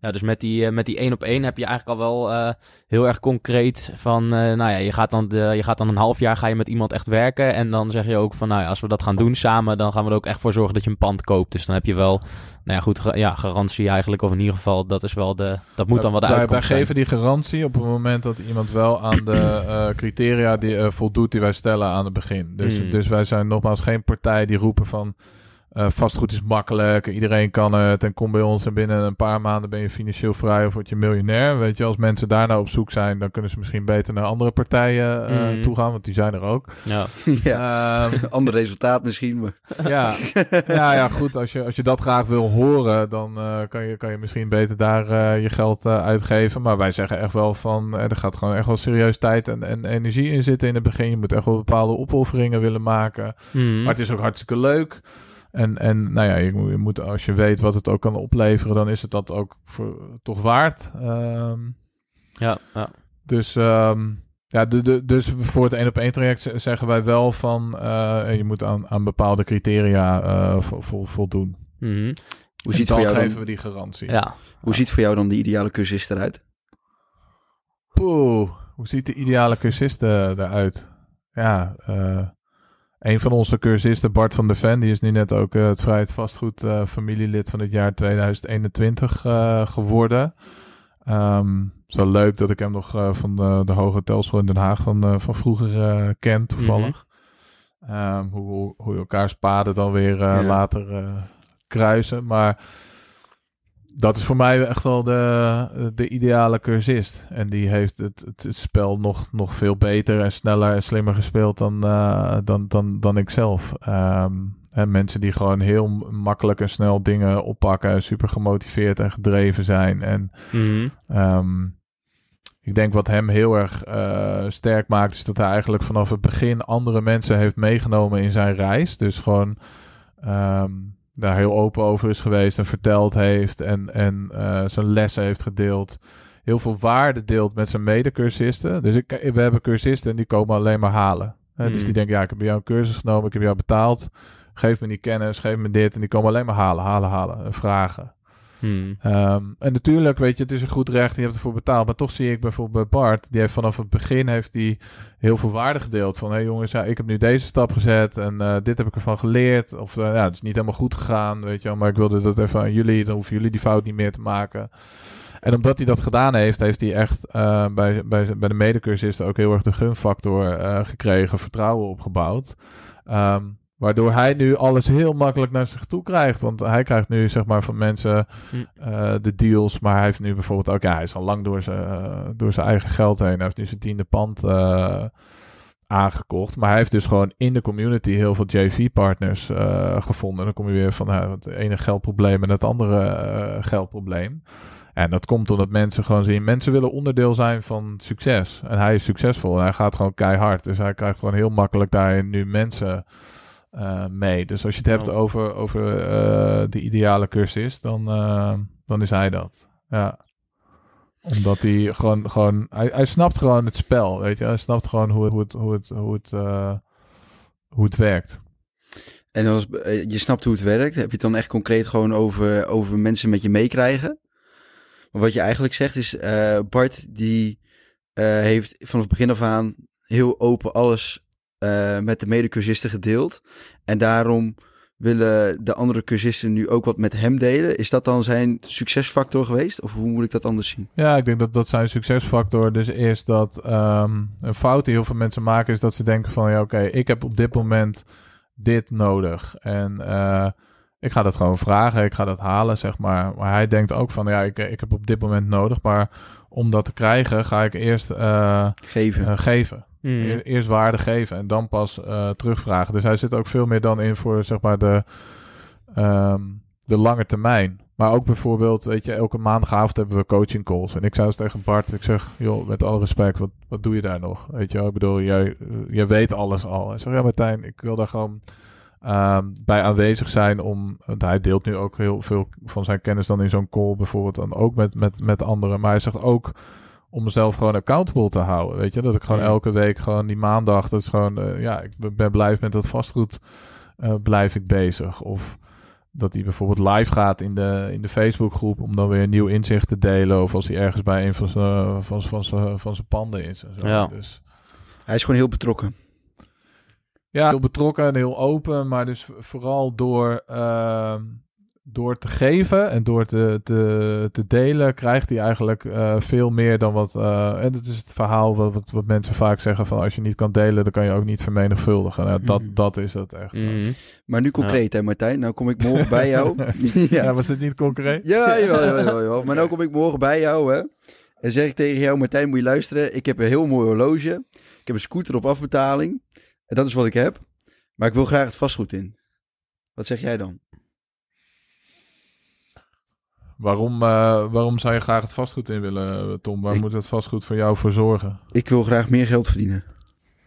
B: Ja, dus met die, eh, met die één op één heb je eigenlijk al wel eh, heel erg concreet van, eh, nou ja, je gaat, dan de, je gaat dan een half jaar ga je met iemand echt werken en dan zeg je ook van, nou ja, als we dat gaan doen samen, dan gaan we er ook echt voor zorgen dat je een pand koopt. Dus dan heb je wel, nou ja, goed, ja, garantie eigenlijk, of in ieder geval, dat is wel de, dat moet dan wel de
A: wij, wij
B: uitkomst
A: geven die garantie op het moment dat iemand wel aan de eh, criteria die, voldoet die wij stellen aan het begin. Dus,
B: Mm.
A: dus wij zijn nogmaals geen partij die roepen van eh, vastgoed is makkelijk, iedereen kan het en kom bij ons en binnen een paar maanden ben je financieel vrij of word je miljonair. Weet je, als mensen daar nou op zoek zijn, dan kunnen ze misschien beter naar andere partijen eh,
B: Mm.
A: toe gaan, want die zijn er ook.
B: Ja,
C: ja.
A: Ehm,
C: Ander resultaat misschien, maar...
A: ja, ja, ja, goed. Als je, als je dat graag wil horen, dan eh, kan, je, kan je misschien beter daar eh, je geld eh, uitgeven. Maar wij zeggen echt wel van, eh, er gaat gewoon echt wel serieus tijd en, en energie in zitten in het begin. Je moet echt wel bepaalde opofferingen willen maken.
B: Mhm.
A: Maar het is ook hartstikke leuk. En, en nou ja, je moet, je moet, als je weet wat het ook kan opleveren, dan is het dat ook voor, toch waard. Ehm,
B: ja, ja.
A: dus, ehm, ja, de, de, dus voor het één op één traject zeggen wij wel van eh, je moet aan, aan bepaalde criteria eh, vo- vo- voldoen.
B: Mhm.
C: Hoe
A: En
C: ziet,
A: dan
C: voor jou
A: geven
C: dan,
A: we die garantie.
B: ja.
C: hoe ziet voor jou dan de ideale cursist eruit?
A: Poeh, hoe ziet de ideale cursist eh, eruit? Ja, eh, een van onze cursisten, Bart van der Ven, die is nu net ook eh, het Vrijheid Vastgoed eh, familielid van het jaar 2021 eh, geworden. Ehm, het is wel leuk dat ik hem nog van de, de Hoge Hotelschool in Den Haag van, van vroeger eh, ken, toevallig. Ehm, hoe, hoe, hoe elkaars paden dan weer
C: Ja.
A: later kruisen. Maar dat is voor mij echt wel de, de ideale cursist. En die heeft het, het, spel nog, nog veel beter en sneller en slimmer gespeeld dan, uh, dan, dan, dan ik zelf. Um, en mensen die gewoon heel makkelijk en snel dingen oppakken, super gemotiveerd en gedreven zijn. En
B: Mhm.
A: Ehm, ik denk wat hem heel erg eh, sterk maakt, is dat hij eigenlijk vanaf het begin andere mensen heeft meegenomen in zijn reis. Dus gewoon ehm, daar heel open over is geweest en verteld heeft en, en eh, zijn lessen heeft gedeeld. Heel veel waarde deelt met zijn medecursisten. Dus ik, we hebben cursisten en die komen alleen maar halen. Hè, Dus die denken, ja, ik heb jou een cursus genomen, ik heb jou betaald. Geef me die kennis, geef me dit. En die komen alleen maar halen, halen, halen. En vragen.
B: Mhm.
A: Ehm, en natuurlijk, weet je, het is een goed recht en je hebt ervoor betaald. Maar toch zie ik bijvoorbeeld bij Bart, die heeft vanaf het begin heeft die heel veel waarde gedeeld. Van, hey jongens, ja, ik heb nu deze stap gezet en eh, dit heb ik ervan geleerd. Of, eh, ja, het is niet helemaal goed gegaan, weet je. Maar ik wilde dat even aan jullie, dan hoeven jullie die fout niet meer te maken. En omdat hij dat gedaan heeft, heeft hij echt eh, bij, bij, bij de medecursisten ook heel erg de gunfactor gekregen, vertrouwen opgebouwd. Ehm, waardoor hij nu alles heel makkelijk naar zich toe krijgt. Want hij krijgt nu zeg maar van mensen
B: Hm.
A: eh, de deals. Maar hij heeft nu bijvoorbeeld ook, ja, hij is al lang door zijn, eh, door zijn eigen geld heen. Hij heeft nu zijn tiende pand eh, aangekocht. Maar hij heeft dus gewoon in de community heel veel JV-partners gevonden. En dan kom je weer van het ene geldprobleem en het andere geldprobleem. En dat komt omdat mensen gewoon zien, mensen willen onderdeel zijn van succes. En hij is succesvol en hij gaat gewoon keihard. Dus hij krijgt gewoon heel makkelijk daarin nu mensen eh, mee. Dus als je het hebt over, over eh, de ideale cursus, dan, eh, dan is hij dat. Ja. Omdat hij gewoon, gewoon hij, hij snapt gewoon het spel, weet je. Hij snapt gewoon hoe het, hoe het, hoe het, hoe het, eh, hoe het werkt.
C: En als, je snapt hoe het werkt. Heb je het dan echt concreet gewoon over, over mensen met je meekrijgen? Maar wat je eigenlijk zegt is, eh, Bart die eh, heeft vanaf het begin af aan heel open alles eh, met de medecursisten gedeeld. En daarom willen de andere cursisten nu ook wat met hem delen. Is dat dan zijn succesfactor geweest? Of hoe moet ik dat anders zien?
A: Ja, ik denk dat dat zijn succesfactor dus is dat ehm, een fout die heel veel mensen maken is dat ze denken van ja oké, ik heb op dit moment dit nodig en eh, ik ga dat gewoon vragen, ik ga dat halen zeg maar. Maar hij denkt ook van ja ik, ik heb op dit moment nodig, maar om dat te krijgen ga ik eerst eh,
C: Geven.
A: geven.
B: Mhm.
A: E- Eerst waarde geven en dan pas eh, terugvragen. Dus hij zit ook veel meer dan in voor zeg maar de, ehm, de lange termijn. Maar ook bijvoorbeeld, weet je, elke maandagavond hebben we coaching calls. En ik zou eens tegen Bart, ik zeg, joh, met alle respect, wat, wat doe je daar nog? Weet je ik bedoel, jij, eh, jij weet alles al. Hij zegt, ja Martijn, ik wil daar gewoon ehm, bij aanwezig zijn om, want hij deelt nu ook heel veel van zijn kennis dan in zo'n call bijvoorbeeld dan ook met, met, met anderen. Maar hij zegt ook om mezelf gewoon accountable te houden, weet je. Dat ik gewoon
B: Mm.
A: elke week gewoon die maandag, dat is gewoon, eh, ja, ik ben- ben blij met dat vastgoed, eh, blijf ik bezig. Of dat hij bijvoorbeeld live gaat in de, in de Facebookgroep om dan weer een nieuw inzicht te delen. Of als hij ergens bij een van zijn, van, zijn- van, zijn, van zijn panden is. En zo.
B: Ja.
A: Dus
C: Hij is gewoon heel betrokken.
A: ja, heel betrokken en heel open, maar dus vooral door, ehm, door te geven en door te, te, te delen, krijgt hij eigenlijk eh, veel meer dan wat. eh, en dat is het verhaal wat, wat, wat mensen vaak zeggen: van als je niet kan delen, dan kan je ook niet vermenigvuldigen. Nou, dat,
C: Mhm.
A: dat is het echt.
B: Mhm.
C: Maar nu concreet, hè Martijn? Nou kom ik morgen bij jou.
A: Ja.
C: ja.
A: was dit niet concreet?
C: Ja, jawel, jawel, jawel, jawel. Maar nou kom ik morgen bij jou, hè. En zeg ik tegen jou, Martijn, moet je luisteren. Ik heb een heel mooi horloge. Ik heb een scooter op afbetaling. En dat is wat ik heb. Maar ik wil graag het vastgoed in. Wat zeg jij dan?
A: Waarom, eh, waarom zou je graag het vastgoed in willen, Tom? Waar
C: Ik-
A: moet het vastgoed voor jou voor zorgen?
C: Ik wil graag meer geld verdienen.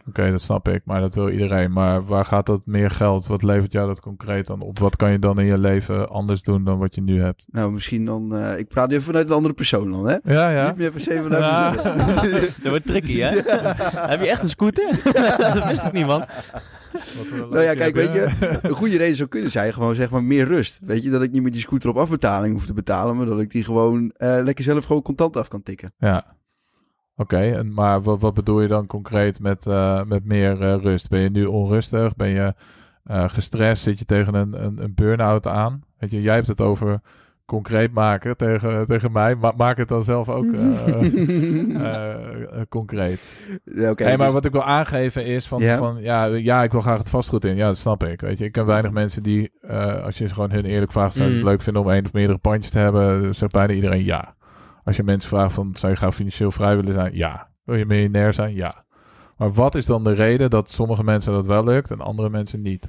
A: Oké, dat snap ik, maar dat wil iedereen. Maar waar gaat dat meer geld? Wat levert jou dat concreet dan op? Wat kan je dan in je leven anders doen dan wat je nu hebt?
C: Nou, misschien dan... eh, ik praat even vanuit een andere persoon dan, hè?
A: Ja, ja.
C: Niet meer per se vanuit
A: Ja.
B: Dat wordt tricky, hè? Heb je echt een scooter? dat wist ik niet, man.
C: Nou ja, kijk, weet je, een goede reden zou kunnen zijn gewoon zeg maar meer rust. Weet je, dat ik niet meer die scooter op afbetaling hoef te betalen, maar dat ik die gewoon eh, lekker zelf gewoon contant af kan tikken.
A: Ja. Oké, en maar wat, wat bedoel je dan concreet met, eh, met meer eh, rust? Ben je nu onrustig? Ben je gestrest? Zit je tegen een, een, een burn-out aan? Weet je, jij hebt het over concreet maken tegen, tegen mij. Ma maak het dan zelf ook eh, eh, eh, concreet.
C: Ja, oké.
A: Hey, maar wat ik wil aangeven is van,
C: Ja?
A: van ja, ja, ik wil graag het vastgoed in. Ja, dat snap ik. Weet je, ik ken weinig mensen die, eh, als je ze gewoon hun eerlijk vraagt, zou je het
B: Mm.
A: leuk vinden om één of meerdere pandjes te hebben? Zegt bijna iedereen ja. Als je mensen vraagt van, zou je graag financieel vrij willen zijn? Ja. Wil je miljonair zijn? Ja. Maar wat is dan de reden dat sommige mensen dat wel lukt en andere mensen niet?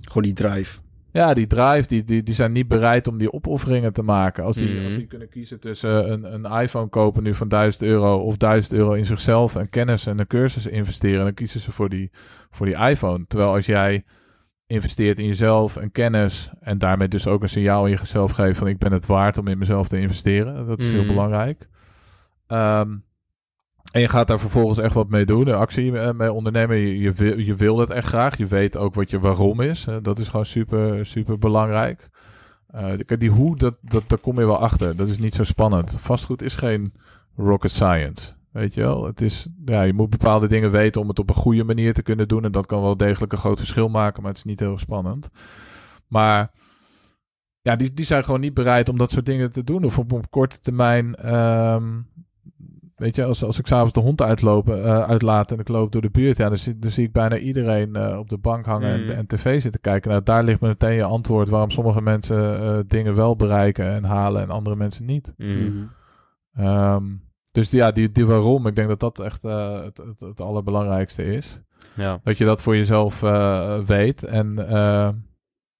C: Gewoon die drive.
A: Ja, die drive, die, die, die zijn niet bereid om die opofferingen te maken. Als die,
B: Mhm.
A: als die kunnen kiezen tussen een, een iPhone kopen nu van 1000 euro of 1000 euro in zichzelf en kennis en een cursus investeren, dan kiezen ze voor die, voor die iPhone. Terwijl als jij investeert in jezelf en kennis en daarmee dus ook een signaal in jezelf geeft van ik ben het waard om in mezelf te investeren. Dat is heel
B: Mhm.
A: belangrijk. Ehm, en je gaat daar vervolgens echt wat mee doen, de actie eh, mee ondernemen. Je, je, wil, je wil het echt graag. Je weet ook wat je waarom is. Dat is gewoon super, super belangrijk. Eh, die- die hoe, dat, dat, daar kom je wel achter. Dat is niet zo spannend. Vastgoed is geen rocket science. Weet je wel? Het is, ja, je moet bepaalde dingen weten om het op een goede manier te kunnen doen. En dat kan wel degelijk een groot verschil maken, maar het is niet heel spannend. Maar ja, die, die zijn gewoon niet bereid om dat soort dingen te doen. Of op, op korte termijn. ehm, weet je, als, als ik s'avonds de hond uitlopen, eh, uitlaat en ik loop door de buurt, ja, dan, zie, dan zie ik bijna iedereen eh, op de bank hangen
B: Mm.
A: en, en tv zitten kijken. Nou, daar ligt meteen je antwoord waarom sommige mensen eh, dingen wel bereiken en halen en andere mensen niet.
B: Mm.
A: Ehm, dus ja, die, die waarom, ik denk dat dat echt eh, het, het, het allerbelangrijkste is.
B: Ja.
A: Dat je dat voor jezelf eh, weet. En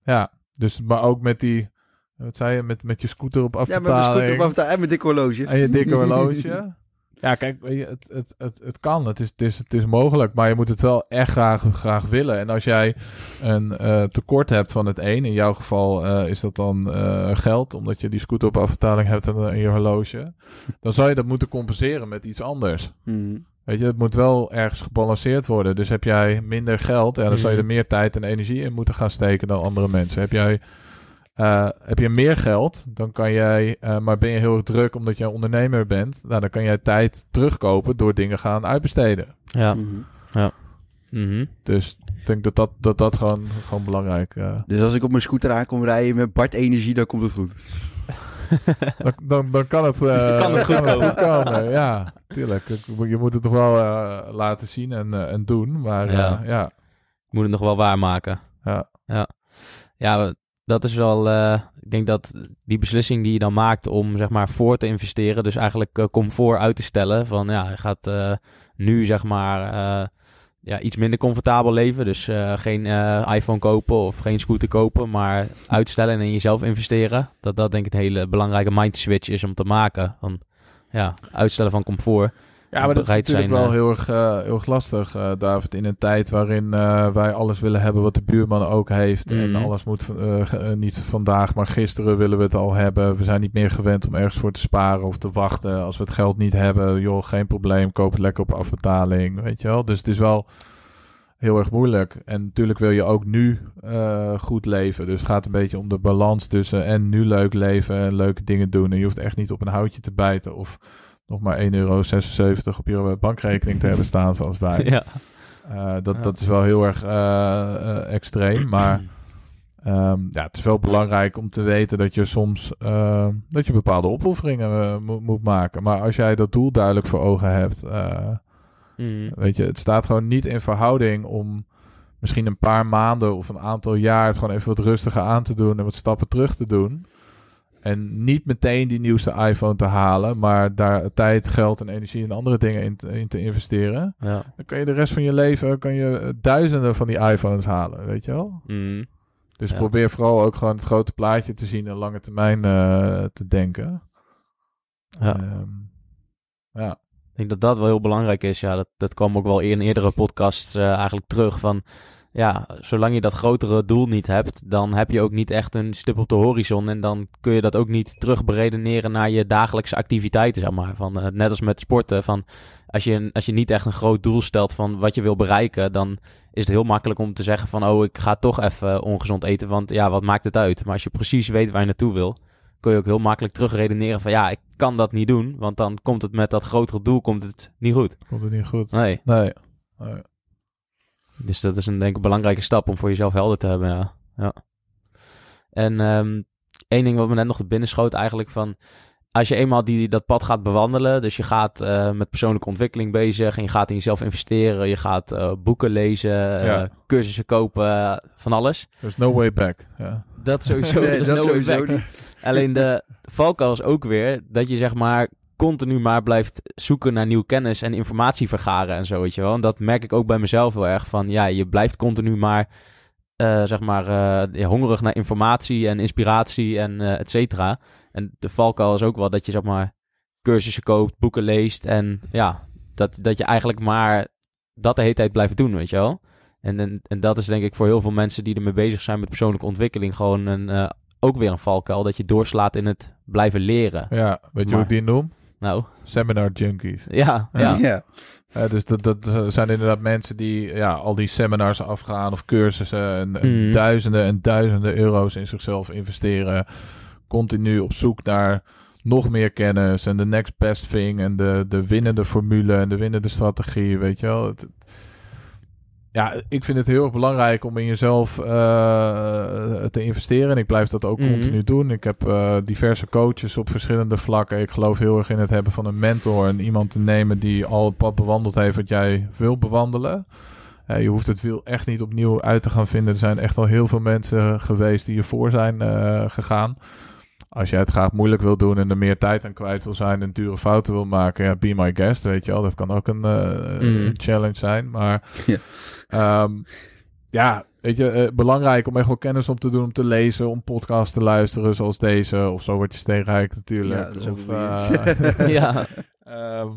A: ja, dus, maar ook met die, wat zei je, met, met je scooter op
C: Ja,
A: afbetaling.
C: met mijn scooter op afbetaling en mijn dikke horloge.
A: En je dikke horloge. Ja, kijk, het, het, het, het kan. Het is, het, is, het is mogelijk. Maar je moet het wel echt graag, graag willen. En als jij een eh, tekort hebt van het een, in jouw geval eh, is dat dan eh, geld, omdat je die scooter op afbetaling hebt en, en je horloge. Dan zou je dat moeten compenseren met iets anders.
C: Mhm.
A: Weet je, het moet wel ergens gebalanceerd worden. Dus heb jij minder geld, ja, dan zou je er
B: Mhm.
A: meer tijd en energie in moeten gaan steken dan andere mensen. Heb jij eh, heb je meer geld, dan kan jij, eh, maar ben je heel erg druk omdat je ondernemer bent, nou, dan kan jij tijd terugkopen door dingen gaan uitbesteden.
B: Ja.
C: Mhm.
B: Mhm.
A: Dus ik denk dat dat, dat, dat gewoon, gewoon belangrijk uh,
C: Dus als ik op mijn scooter aankom rijden met Bart Energie, dan komt het goed.
A: dan, dan, dan kan het, uh,
B: Kan het goed komen.
A: komen. Ja, tuurlijk. Je moet het toch wel uh, laten zien en, uh, en doen, maar
B: Ja.
A: ja. ja.
B: Je moet het nog wel waarmaken.
A: Ja.
B: Ja, ja dat is wel... eh, ik denk dat die beslissing die je dan maakt om zeg maar voor te investeren... dus eigenlijk eh, comfort uit te stellen van... ja, je gaat eh, nu zeg maar... ja, iets minder comfortabel leven. Dus geen iPhone kopen of geen scooter kopen, maar uitstellen en in jezelf investeren. Dat dat denk ik een hele belangrijke mind switch is om te maken. Van, ja, uitstellen van comfort.
A: Ja, maar dat is natuurlijk
B: zijn,
A: wel
B: eh,
A: heel erg, eh, heel erg lastig, eh, David. In een tijd waarin wij alles willen hebben wat de buurman ook heeft. En
B: Mhm.
A: alles moet niet vandaag, maar gisteren willen we het al hebben. We zijn niet meer gewend om ergens voor te sparen of te wachten. Als we het geld niet hebben, joh, geen probleem. Koop het lekker op afbetaling, weet je wel. Dus het is wel heel erg moeilijk. En natuurlijk wil je ook nu goed leven. Dus het gaat een beetje om de balans tussen en nu leuk leven en leuke dingen doen. En je hoeft echt niet op een houtje te bijten of nog maar 1,76 euro op je bankrekening te hebben staan zoals wij.
B: ja.
A: Eh, dat,
B: Ja.
A: dat is wel heel erg eh, eh, extreem. Maar ehm, ja, het is wel belangrijk om te weten dat je soms eh, dat je bepaalde opofferingen eh, mo- moet maken. Maar als jij dat doel duidelijk voor ogen hebt, eh,
B: Mhm.
A: weet je, het staat gewoon niet in verhouding om misschien een paar maanden of een aantal jaar het gewoon even wat rustiger aan te doen en wat stappen terug te doen. En niet meteen die nieuwste iPhone te halen, maar daar tijd, geld en energie en andere dingen in te, in te investeren.
B: Ja.
A: Dan kan je de rest van je leven kan je eh, duizenden van die iPhones halen, weet je wel?
B: Mhm.
A: Dus
B: Ja.
A: probeer vooral ook gewoon het grote plaatje te zien en lange termijn eh, te denken.
B: Ja.
A: Ehm, ja.
B: Ik denk dat dat wel heel belangrijk is. Ja, dat, dat kwam ook wel in eerdere podcasts eh, eigenlijk terug. Van ja, zolang je dat grotere doel niet hebt, dan heb je ook niet echt een stip op de horizon. En dan kun je dat ook niet terug beredeneren naar je dagelijkse activiteiten, zeg maar. Van, eh, net als met sporten. Van, als, je, als je niet echt een groot doel stelt van wat je wil bereiken, dan is het heel makkelijk om te zeggen van, oh, ik ga toch even ongezond eten. Want ja, wat maakt het uit? Maar als je precies weet waar je naartoe wil, kun je ook heel makkelijk terugredeneren van, ja, ik kan dat niet doen. Want dan komt het met dat grotere doel komt het niet goed.
A: Komt het niet goed?
B: Nee.
A: Nee. Nee.
B: Dus dat is een denk ik een belangrijke stap om voor jezelf helder te hebben. Ja. ja. En ehm, één ding wat me net nog te binnen schoot eigenlijk van... Als je eenmaal die, dat pad gaat bewandelen, dus je gaat eh, met persoonlijke ontwikkeling bezig en je gaat in jezelf investeren, je gaat eh, boeken lezen, eh, cursussen kopen, van alles.
A: There's no way back. Ja.
B: Dat sowieso.
C: Nee,
B: dat is
C: dat
B: no way
C: sowieso.
B: Alleen de valkuil is ook weer dat je zeg maar continu maar blijft zoeken naar nieuwe kennis en informatie vergaren en zo, weet je wel. En dat merk ik ook bij mezelf heel erg van, ja, je blijft continu maar, eh, zeg maar, eh, ja, hongerig naar informatie en inspiratie en eh et cetera. En de valkuil is ook wel dat je, zeg maar, cursussen koopt, boeken leest en ja, dat, dat je eigenlijk maar dat de hele tijd blijft doen, weet je wel. En, en, en dat is denk ik voor heel veel mensen die ermee bezig zijn met persoonlijke ontwikkeling gewoon een, ook weer een valkuil. Dat je doorslaat in het blijven leren.
A: ja, weet je
B: Maar-
A: hoe ik die noem?
B: Nou,
A: Seminar junkies.
B: ja, ja.
C: Ja.
A: Dus dat, dat zijn inderdaad mensen die ja, al die seminars afgaan of cursussen en, en
B: Mhm.
A: duizenden en duizenden euro's in zichzelf investeren. Continu op zoek naar nog meer kennis en de next best thing en de, de winnende formule en de winnende strategie, weet je wel. Het- ja, ik vind het heel erg belangrijk om in jezelf eh, te investeren. En ik blijf dat ook
B: Mhm.
A: continu doen. Ik heb eh, diverse coaches op verschillende vlakken. Ik geloof heel erg in het hebben van een mentor en iemand te nemen die al het pad bewandeld heeft wat jij wil bewandelen. Je hoeft het wiel echt niet opnieuw uit te gaan vinden. Er zijn echt al heel veel mensen geweest die hiervoor zijn eh, gegaan. Als jij het graag moeilijk wil doen en er meer tijd aan kwijt wil zijn en dure fouten wil maken, ja, be my guest, weet je wel. Dat kan ook een,
B: Mhm.
A: challenge zijn. Maar
C: Ja.
A: Ehm, ja, weet je, eh, belangrijk om echt wel kennis op te doen, om te lezen, om podcasts te luisteren zoals deze. Of zo word je steenrijk natuurlijk.
C: Ja, dat is ook
A: of, eh,
B: ja.
A: Ehm,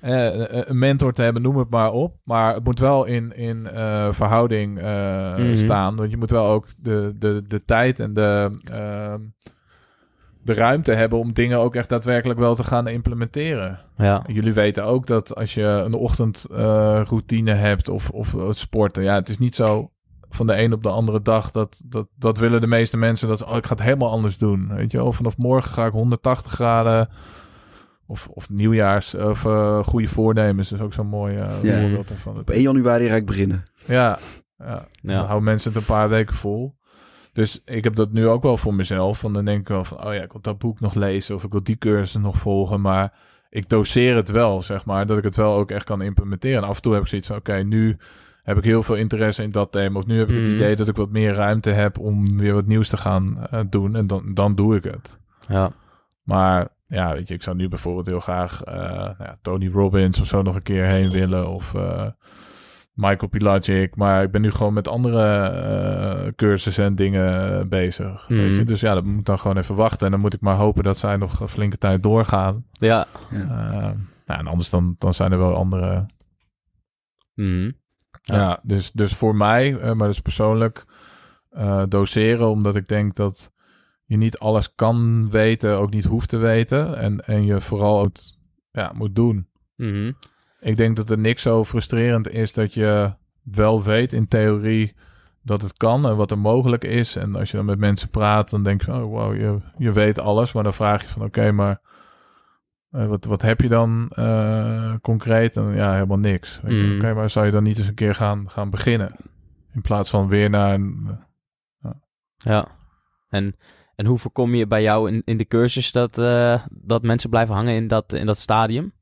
A: eh, een mentor te hebben, noem het maar op. Maar het moet wel in, in eh, verhouding eh,
B: Mhm.
A: staan. Want je moet wel ook de, de, de tijd en de, ehm, de ruimte hebben om dingen ook echt daadwerkelijk wel te gaan implementeren.
B: ja.
A: Jullie weten ook dat als je een ochtendroutine routine hebt of, of het sporten, ja, het is niet zo van de een op de andere dag dat, dat, dat willen de meeste mensen dat oh, ik ga het helemaal anders doen. Weet je, of vanaf morgen ga ik 180 graden of, of nieuwjaars of eh, goede voornemens is ook zo'n mooi eh,
C: Ja.
A: voorbeeld daarvan.
C: Op 1 januari ga ik beginnen.
A: Ja, ja. Dan houden mensen het een paar weken vol. Dus ik heb dat nu ook wel voor mezelf. Want dan denk ik wel van, oh ja, ik wil dat boek nog lezen of ik wil die cursus nog volgen. Maar ik doseer het wel, zeg maar, dat ik het wel ook echt kan implementeren. En af en toe heb ik zoiets van, oké, nu heb ik heel veel interesse in dat thema. Of nu heb ik het
B: Mhm.
A: idee dat ik wat meer ruimte heb om weer wat nieuws te gaan eh, doen. En dan, dan doe ik het.
B: ja.
A: Maar ja, weet je, ik zou nu bijvoorbeeld heel graag eh, nou ja, Tony Robbins of zo nog een keer heen willen. Of eh, Michael Pilagic. Maar ik ben nu gewoon met andere eh, cursussen en dingen eh, bezig.
B: Mhm.
A: Weet je? Dus ja, dat moet dan gewoon even wachten. En dan moet ik maar hopen dat zij nog een flinke tijd doorgaan.
B: Ja.
A: Eh, nou, en anders dan, dan zijn er wel andere.
B: Mhm.
A: Ja,
B: Ja.
A: dus, dus voor mij, eh, maar dus persoonlijk, eh, doseren. Omdat ik denk dat je niet alles kan weten, ook niet hoeft te weten. En, en je vooral ook ja, moet doen.
B: Mhm.
A: Ik denk dat er niks zo frustrerend is dat je wel weet in theorie dat het kan en wat er mogelijk is. En als je dan met mensen praat, dan denk je van, oh wow, je, je weet alles. Maar dan vraag je van, oké, maar eh, wat, wat heb je dan eh, concreet? En ja, helemaal niks.
B: Mm.
A: Oké, maar zou je dan niet eens een keer gaan, gaan beginnen? In plaats van weer naar een...
B: Ja. En, en hoe voorkom je bij jou in, in de cursus dat, eh, dat mensen blijven hangen in dat, in dat stadium?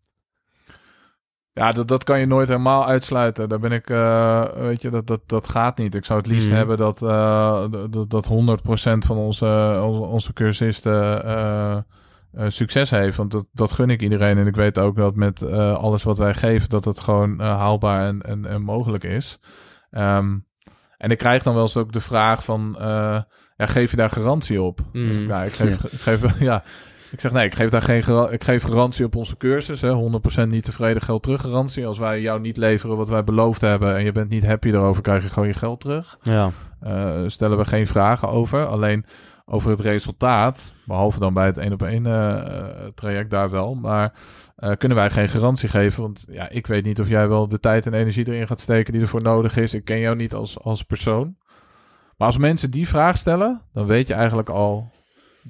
A: Ja, dat, dat kan je nooit helemaal uitsluiten. Daar ben ik, eh, weet je, dat, dat, dat gaat niet. Ik zou het liefst
B: Mhm.
A: hebben dat, eh, dat, dat 100% van onze, onze, onze cursisten eh, succes heeft. Want dat, dat gun ik iedereen. En ik weet ook dat met alles wat wij geven, dat het gewoon haalbaar en, en, en mogelijk is. Ehm, en ik krijg dan wel eens ook de vraag van, ja, geef je daar garantie op?
B: Mhm.
A: Dus, ja, ik geef, geef, ja, ik zeg nee, ik geef daar geen ik geef garantie op onze cursus. Hè, 100% niet tevreden geld terug garantie. Als wij jou niet leveren wat wij beloofd hebben en je bent niet happy erover, krijg je gewoon je geld terug.
B: Ja.
A: Eh, stellen we geen vragen over. Alleen over het resultaat, behalve dan bij het één op één eh, traject daar wel. Maar eh, kunnen wij geen garantie geven. Want ja, ik weet niet of jij wel de tijd en energie erin gaat steken die ervoor nodig is. Ik ken jou niet als, als persoon. Maar als mensen die vraag stellen, dan weet je eigenlijk al.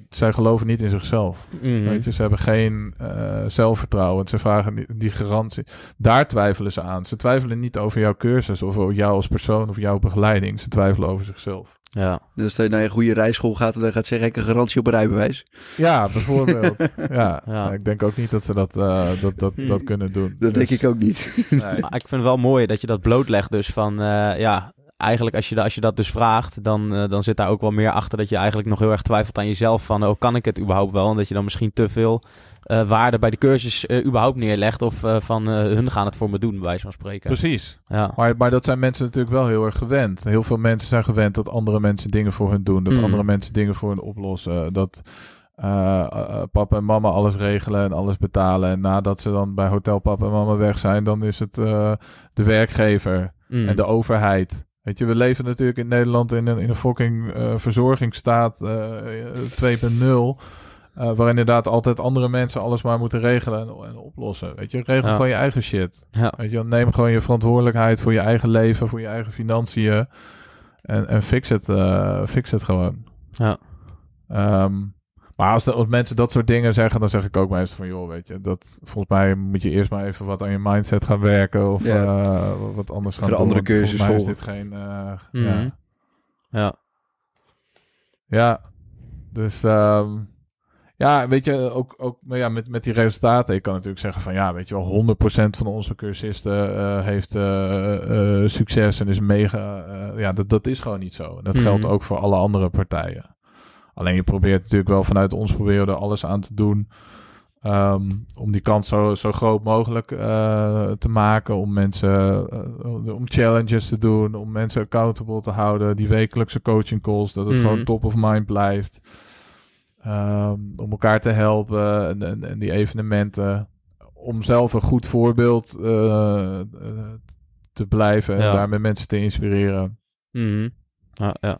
A: Zij geloven niet in zichzelf.
B: Mhm.
A: Weet je, ze hebben geen eh, zelfvertrouwen. Ze vragen die, die garantie. Daar twijfelen ze aan. Ze twijfelen niet over jouw cursus of over jou als persoon of jouw begeleiding. Ze twijfelen over zichzelf.
B: Ja.
C: Dus als je naar een goede rijschool gaat en dan gaat zeggen, ik een garantie op een rijbewijs.
A: Ja, bijvoorbeeld. ja.
B: Ja.
A: ik denk ook niet dat ze dat, eh, dat, dat, dat kunnen doen.
C: Dat denk
A: Dus-
C: ik ook niet.
A: Nee.
B: Maar ik vind het wel mooi dat je dat blootlegt. Dus van, eh, ja, eigenlijk als je, als je dat dus vraagt, dan, eh, dan zit daar ook wel meer achter dat je eigenlijk nog heel erg twijfelt aan jezelf. Van, oh, kan ik het überhaupt wel? En dat je dan misschien te veel eh, waarde bij de cursus eh, überhaupt neerlegt. Of van, hun gaan het voor me doen, bij wijze van spreken.
A: Precies.
B: Ja.
A: Maar, maar dat zijn mensen natuurlijk wel heel erg gewend. Heel veel mensen zijn gewend dat andere mensen dingen voor hun doen. Dat
B: Mm.
A: andere mensen dingen voor hun oplossen. Dat papa en mama alles regelen en alles betalen. En nadat ze dan bij hotel papa en mama weg zijn, dan is het de werkgever
B: Mm.
A: en de overheid. Weet je, we leven natuurlijk in Nederland in een, in een fucking eh, verzorgingsstaat eh 2.0. eh, waar inderdaad altijd andere mensen alles maar moeten regelen en, en oplossen. Weet je, regel
B: Ja.
A: gewoon je eigen shit.
B: Ja.
A: Weet je, neem gewoon je verantwoordelijkheid voor je eigen leven, voor je eigen financiën. En, en fix, het, eh, fix het gewoon.
B: Ja.
A: Ehm, maar als, de, als mensen dat soort dingen zeggen, dan zeg ik ook meestal van... joh, weet je, dat, volgens mij moet je eerst maar even wat aan je mindset gaan werken... of
C: Ja.
A: eh, wat anders gaan
C: Even de
A: doen.
C: andere
A: Volgens mij is dit geen... eh,
B: Mhm.
A: ja.
B: Ja.
A: Ja, dus ehm, ja, weet je, ook, ook maar ja, met, met die resultaten. Ik kan natuurlijk zeggen van ja, weet je wel, 100% van onze cursisten eh, heeft succes en is mega. eh, ja, dat, dat is gewoon niet zo. En dat
B: Mhm.
A: geldt ook voor alle andere partijen. Alleen je probeert natuurlijk wel vanuit ons proberen er alles aan te doen. ehm, om die kans zo, zo groot mogelijk eh, te maken. Om mensen, eh, om challenges te doen. Om mensen accountable te houden. Die wekelijkse coaching calls. Dat het
B: Mhm.
A: gewoon top of mind blijft. Ehm, om elkaar te helpen. En, en, en die evenementen. Om zelf een goed voorbeeld eh, te blijven. En
B: Ja.
A: daarmee mensen te inspireren.
B: Ja, ja.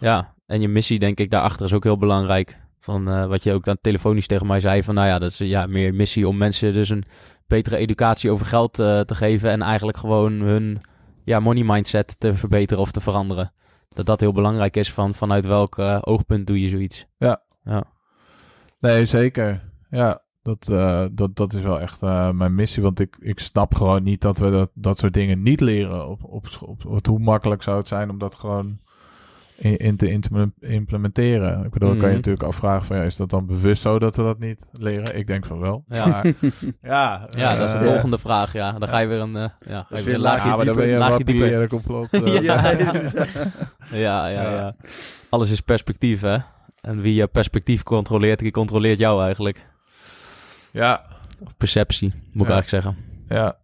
B: Ja, en je missie denk ik daarachter is ook heel belangrijk. Van eh, wat je ook dan telefonisch tegen mij zei. Van nou ja, dat is ja, meer missie om mensen dus een betere educatie over geld eh, te geven. En eigenlijk gewoon hun ja, money mindset te verbeteren of te veranderen. Dat dat heel belangrijk is van vanuit welk eh, oogpunt doe je zoiets.
A: Nee, zeker. Ja, dat, dat, dat is wel echt mijn missie. Want ik, ik snap gewoon niet dat we dat, dat soort dingen niet leren op, op school. Op, op- hoe makkelijk zou het zijn om dat gewoon in, te implement- implementeren? Ik bedoel, dan kan je
B: Mhm.
A: natuurlijk afvragen van ja, is dat dan bewust zo dat we dat niet leren? Ik denk van wel.
B: Ja.
A: Maar, ja,
B: Ja, dat is de
A: eh,
B: volgende vraag. Ja, dan ga je weer een, eh, ja, ga je
C: is
B: weer een laagje
A: Ja, maar dan
B: dieper.
A: ben je
B: laagje dieper.
A: complot. eh,
B: Ja.
C: Ja.
B: Ja, ja,
A: Ja.
B: ja. Alles is perspectief, hè? En wie je perspectief controleert, die controleert jou eigenlijk.
A: ja,
B: Of perceptie, moet ik eigenlijk zeggen.
A: ja.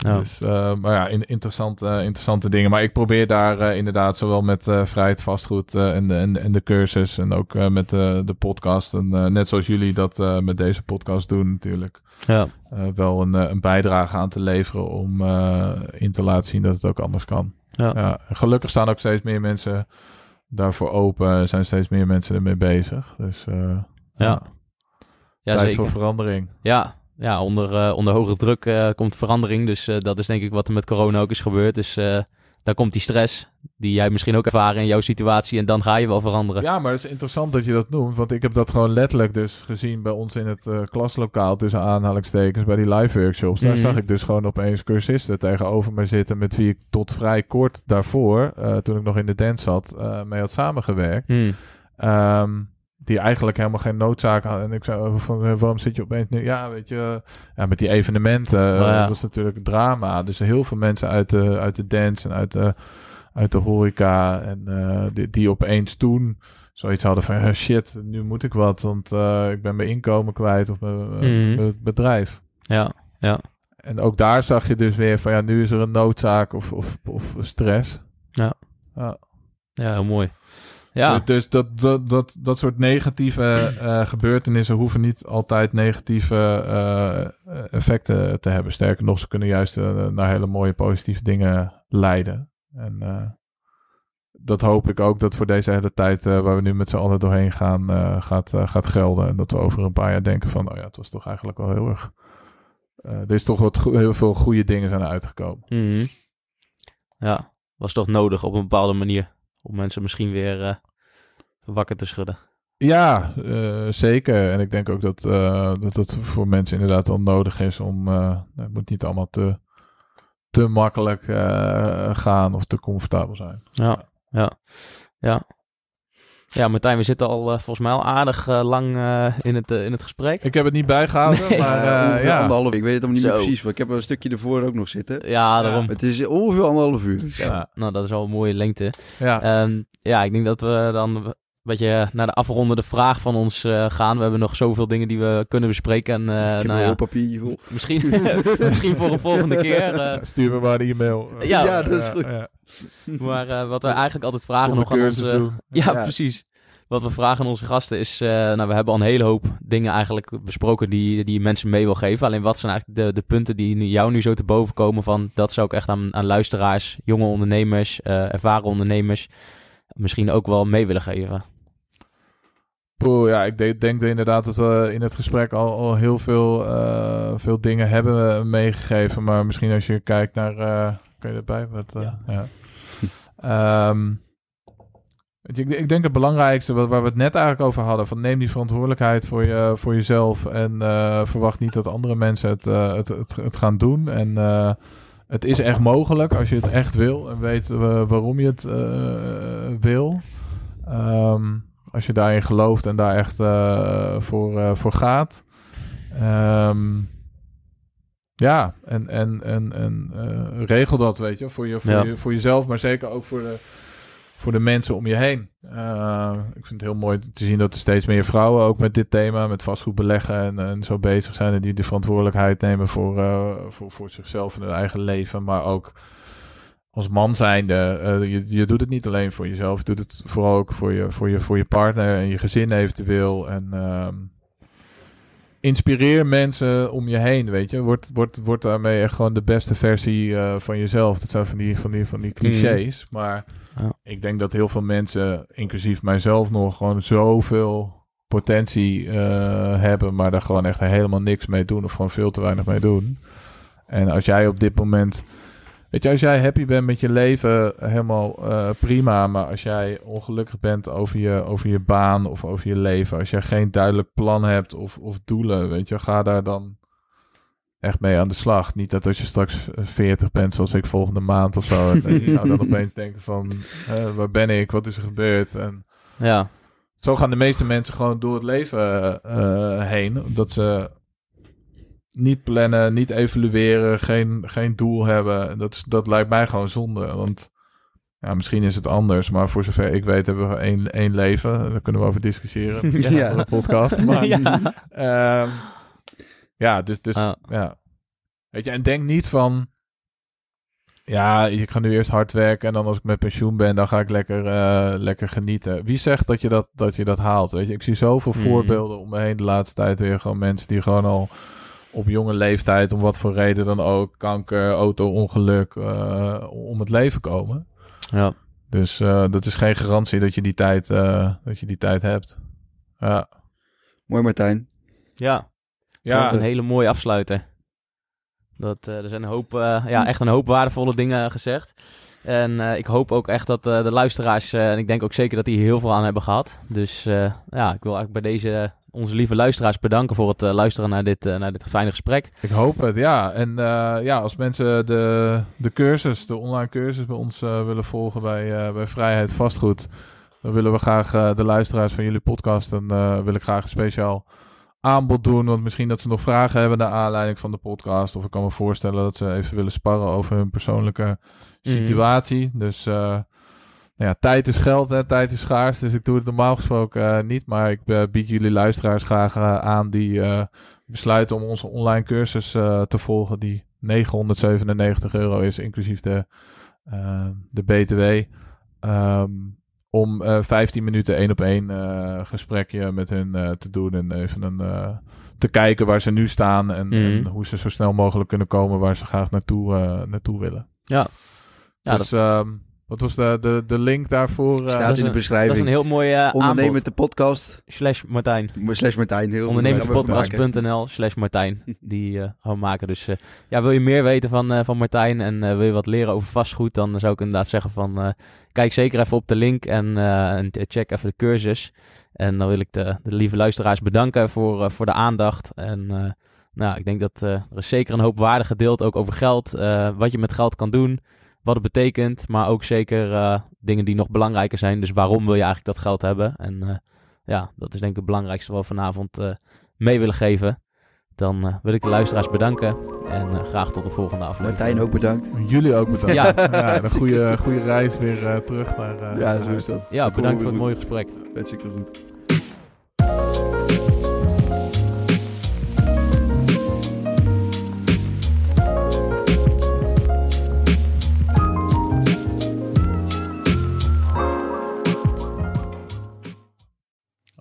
A: Dus, eh, maar ja, in, eh, interessante dingen. Maar ik probeer daar eh, inderdaad zowel met vrijheid vastgoed en, de, en, en de cursus en ook met de, de podcast. En net zoals jullie dat met deze podcast doen natuurlijk.
B: ja.
A: wel een, een bijdrage aan te leveren om in te laten zien dat het ook anders kan.
B: Ja.
A: Ja, gelukkig staan ook steeds meer mensen daarvoor open. Er zijn steeds meer mensen ermee bezig. Dus
B: Ja. Ja,
A: tijd
B: zeker.
A: voor verandering.
B: Ja, ja onder, eh, onder hoge druk eh, komt verandering. Dus eh, dat is denk ik wat er met corona ook is gebeurd. Dus daar komt die stress, die jij misschien ook ervaren in jouw situatie. En dan ga je wel veranderen.
A: Ja, maar het is interessant dat je dat noemt. Want ik heb dat gewoon letterlijk dus gezien bij ons in het eh, klaslokaal tussen aanhalingstekens bij die live workshops. Daar
B: Mhm.
A: zag ik dus gewoon opeens cursisten tegenover me zitten met wie ik tot vrij kort daarvoor, toen ik nog in de dance zat, eh, mee had samengewerkt.
B: Hmm.
A: Ehm, die eigenlijk helemaal geen noodzaak hadden. En ik zei over van, eh, waarom zit je opeens nu? Ja, weet je, ja, met die evenementen eh,
B: Oh ja.
A: was natuurlijk drama. Dus heel veel mensen uit de, uit de dance en uit de, uit de horeca en eh, die, die opeens toen zoiets hadden van, shit, nu moet ik wat, want ik ben mijn inkomen kwijt of mijn,
B: Mhm.
A: mijn bedrijf.
B: Ja,
A: En ook daar zag je dus weer van, ja, nu is er een noodzaak of, of, of stress.
B: Ja.
A: Ja.
B: ja, heel mooi. Ja,
A: Dus, dus dat, dat, dat, dat soort negatieve eh, gebeurtenissen hoeven niet altijd negatieve eh, effecten te hebben. Sterker nog, ze kunnen juist eh, naar hele mooie positieve dingen leiden. En eh, dat hoop ik ook dat voor deze hele tijd eh, waar we nu met z'n allen doorheen gaan, eh, gaat, eh, gaat gelden. En dat we over een paar jaar denken van, oh ja, het was toch eigenlijk wel heel erg... eh, er is toch wat heel veel goede dingen zijn uitgekomen.
B: Mhm. ja, was toch nodig op een bepaalde manier. Om mensen misschien weer eh, wakker te schudden.
A: Ja, eh, zeker. En ik denk ook dat, eh, dat het voor mensen inderdaad wel nodig is om. het moet niet allemaal te, te makkelijk gaan of te comfortabel zijn.
B: Ja, ja. Ja. Ja, Martijn, we zitten al eh, volgens mij al aardig eh, lang eh, in, het, in het gesprek.
A: Ik heb het niet bijgehouden,
B: Nee.
A: maar
C: ongeveer
A: ja.
C: anderhalf. Ik weet het allemaal niet precies. Want ik heb een stukje ervoor ook nog zitten.
B: Ja, daarom.
C: Het is ongeveer anderhalf uur.
A: Ja,
B: Nou, dat is al een mooie lengte.
A: ja.
B: Ehm, ja, ik denk dat we dan een beetje naar de afrondende vraag van ons eh, gaan. We hebben nog zoveel dingen die we kunnen bespreken. En, eh,
C: ik heb
B: nou
C: een
B: ja,
C: vol.
B: misschien, misschien voor een volgende keer. eh,
A: Stuur me maar een e-mail.
B: Ja.
C: Ja, dat is goed.
A: ja.
B: maar eh, wat we eigenlijk altijd vragen nog aan onze...
A: doen.
B: Ja,
C: Ja.
B: precies. Wat we vragen aan onze gasten is... eh, nou, we hebben al een hele hoop dingen eigenlijk besproken die, die je mensen mee wil geven. Alleen wat zijn eigenlijk de, de punten die nu- jou nu zo te boven komen van... Dat zou ik echt aan, aan luisteraars, jonge ondernemers, eh, ervaren ondernemers... misschien ook wel mee willen geven.
A: Poeh, ja, ik de- denk inderdaad dat we in het gesprek al, al heel veel, eh, veel dingen hebben meegegeven. Maar misschien als je kijkt naar... eh kun je erbij? Wat, eh, ja. Ehm, ik, ik denk het belangrijkste, wat, waar we het net eigenlijk over hadden... van neem die verantwoordelijkheid voor, je, voor jezelf... en eh, verwacht niet dat andere mensen het, eh, het, het, het gaan doen. En eh, het is echt mogelijk als je het echt wil... en weet eh, waarom je het eh, wil... Ehm, als je daarin gelooft en daar echt eh, voor, voor gaat. Ehm, ja, en, en, en, en regel dat, weet je, voor, je, voor,
B: Ja.
A: je, voor jezelf, maar zeker ook voor de, voor de mensen om je heen. Eh, ik vind het heel mooi te zien dat er steeds meer vrouwen ook met dit thema, met vastgoed beleggen en, en zo bezig zijn. En die de verantwoordelijkheid nemen voor, eh, voor, voor zichzelf en hun eigen leven, maar ook als man zijnde, eh, je, je doet het niet alleen voor jezelf, je doet het vooral ook voor je, voor je, voor je partner en je gezin eventueel. En ehm, inspireer mensen om je heen, weet je. Word, word, word daarmee echt gewoon de beste versie eh, van jezelf. Dat zijn van die, van die, van die clichés. Maar
B: Ja.
A: ik denk dat heel veel mensen, inclusief mijzelf nog, gewoon zoveel potentie eh, hebben, maar daar gewoon echt helemaal niks mee doen of gewoon veel te weinig mee doen. En als jij op dit moment Weet je, als jij happy bent met je leven, helemaal eh, prima. Maar als jij ongelukkig bent over je, over je baan of over je leven. Als jij geen duidelijk plan hebt of, of doelen, weet je, ga daar dan echt mee aan de slag. Niet dat als je straks 40 bent, zoals ik volgende maand of zo. En je zou dan opeens denken van, waar ben ik? Wat is er gebeurd? En
B: Ja,
A: zo gaan de meeste mensen gewoon door het leven eh, heen. Dat ze niet plannen, niet evalueren, geen, geen doel hebben. Dat, is, dat lijkt mij gewoon zonde. Want ja, misschien is het anders. Maar voor zover ik weet hebben we één, één leven. Daar kunnen we over discussiëren.
B: Ja.
A: ja. de podcast. Maar,
B: ja.
A: Ehm, ja, dus, dus
B: Ah.
A: ja. Weet je, en denk niet van... Ja, ik ga nu eerst hard werken en dan als ik met pensioen ben, dan ga ik lekker, eh, lekker genieten. Wie zegt dat je dat, dat je dat haalt? Weet je, ik zie zoveel
B: Mhm.
A: voorbeelden om me heen de laatste tijd weer. Gewoon mensen die gewoon al op jonge leeftijd, om wat voor reden dan ook, kanker, auto-ongeluk, eh, om het leven komen.
B: ja.
A: Dus eh, dat is geen garantie dat je die tijd, eh, dat je die tijd hebt. Ja.
C: Mooi Martijn.
B: ja.
A: Ja,
B: Een hele mooie afsluiter. Dat, eh, er zijn een hoop, eh, ja, echt een hoop waardevolle dingen gezegd. En eh, ik hoop ook echt dat eh, de luisteraars, eh, en ik denk ook zeker dat die hier heel veel aan hebben gehad. Dus eh, ja, ik wil eigenlijk bij deze onze lieve luisteraars bedanken voor het eh, luisteren naar dit, eh, naar dit fijne gesprek.
A: Ik hoop het, ja. En eh, ja, als mensen de, de cursus, de online cursus bij ons willen volgen bij, bij Vrijheid Vastgoed, dan willen we graag de luisteraars van jullie podcast, eh, wil ik graag een speciaal aanbod doen. Want misschien dat ze nog vragen hebben naar aanleiding van de podcast. Of ik kan me voorstellen dat ze even willen sparren over hun persoonlijke situatie. Dus eh, nou ja, tijd is geld, hè? tijd is schaars. Dus ik doe het normaal gesproken eh, niet. Maar ik eh, bied jullie luisteraars graag eh, aan die besluiten om onze online cursus te volgen. Die 997 euro is, inclusief de, de BTW. Ehm, om eh 15 minuten één op één gesprekje met hun te doen. En even een, te kijken waar ze nu staan. En,
B: Mhm.
A: en hoe ze zo snel mogelijk kunnen komen waar ze graag naartoe, naartoe willen.
B: Ja,
A: dus ehm, wat was de, de, de link daarvoor? eh?
C: Staat
B: dat is
C: in de
B: een-
C: beschrijving.
B: dat is een heel mooi eh
C: Ondernemen
B: aanbod.
C: de podcast.
B: Slash Martijn.
C: Slash Martijn. Heel
B: Ondernemerspodcast.nl slash Martijn. Die eh, gaan we maken. Dus eh, ja, wil je meer weten van, eh, van Martijn en eh, wil je wat leren over vastgoed, dan zou ik inderdaad zeggen van eh, kijk zeker even op de link en, eh, en check even de cursus. En dan wil ik de, de lieve luisteraars bedanken voor, eh, voor de aandacht. En eh, nou, ik denk dat eh, er is zeker een hoop waarde gedeeld, ook over geld. eh, wat je met geld kan doen, wat het betekent. Maar ook zeker, eh, dingen die nog belangrijker zijn. Dus waarom wil je eigenlijk dat geld hebben? En eh, ja, dat is denk ik het belangrijkste wat we vanavond eh, mee willen geven. Dan eh, wil ik de luisteraars bedanken en graag tot de volgende aflevering.
C: Martijn ook bedankt.
A: Jullie ook bedankt.
B: Ja.
A: ja een goede, goede reis weer eh, terug naar... eh,
C: Ja, zo is dat.
B: Ja, bedankt voor het mooie gesprek.
C: Hartstikke goed.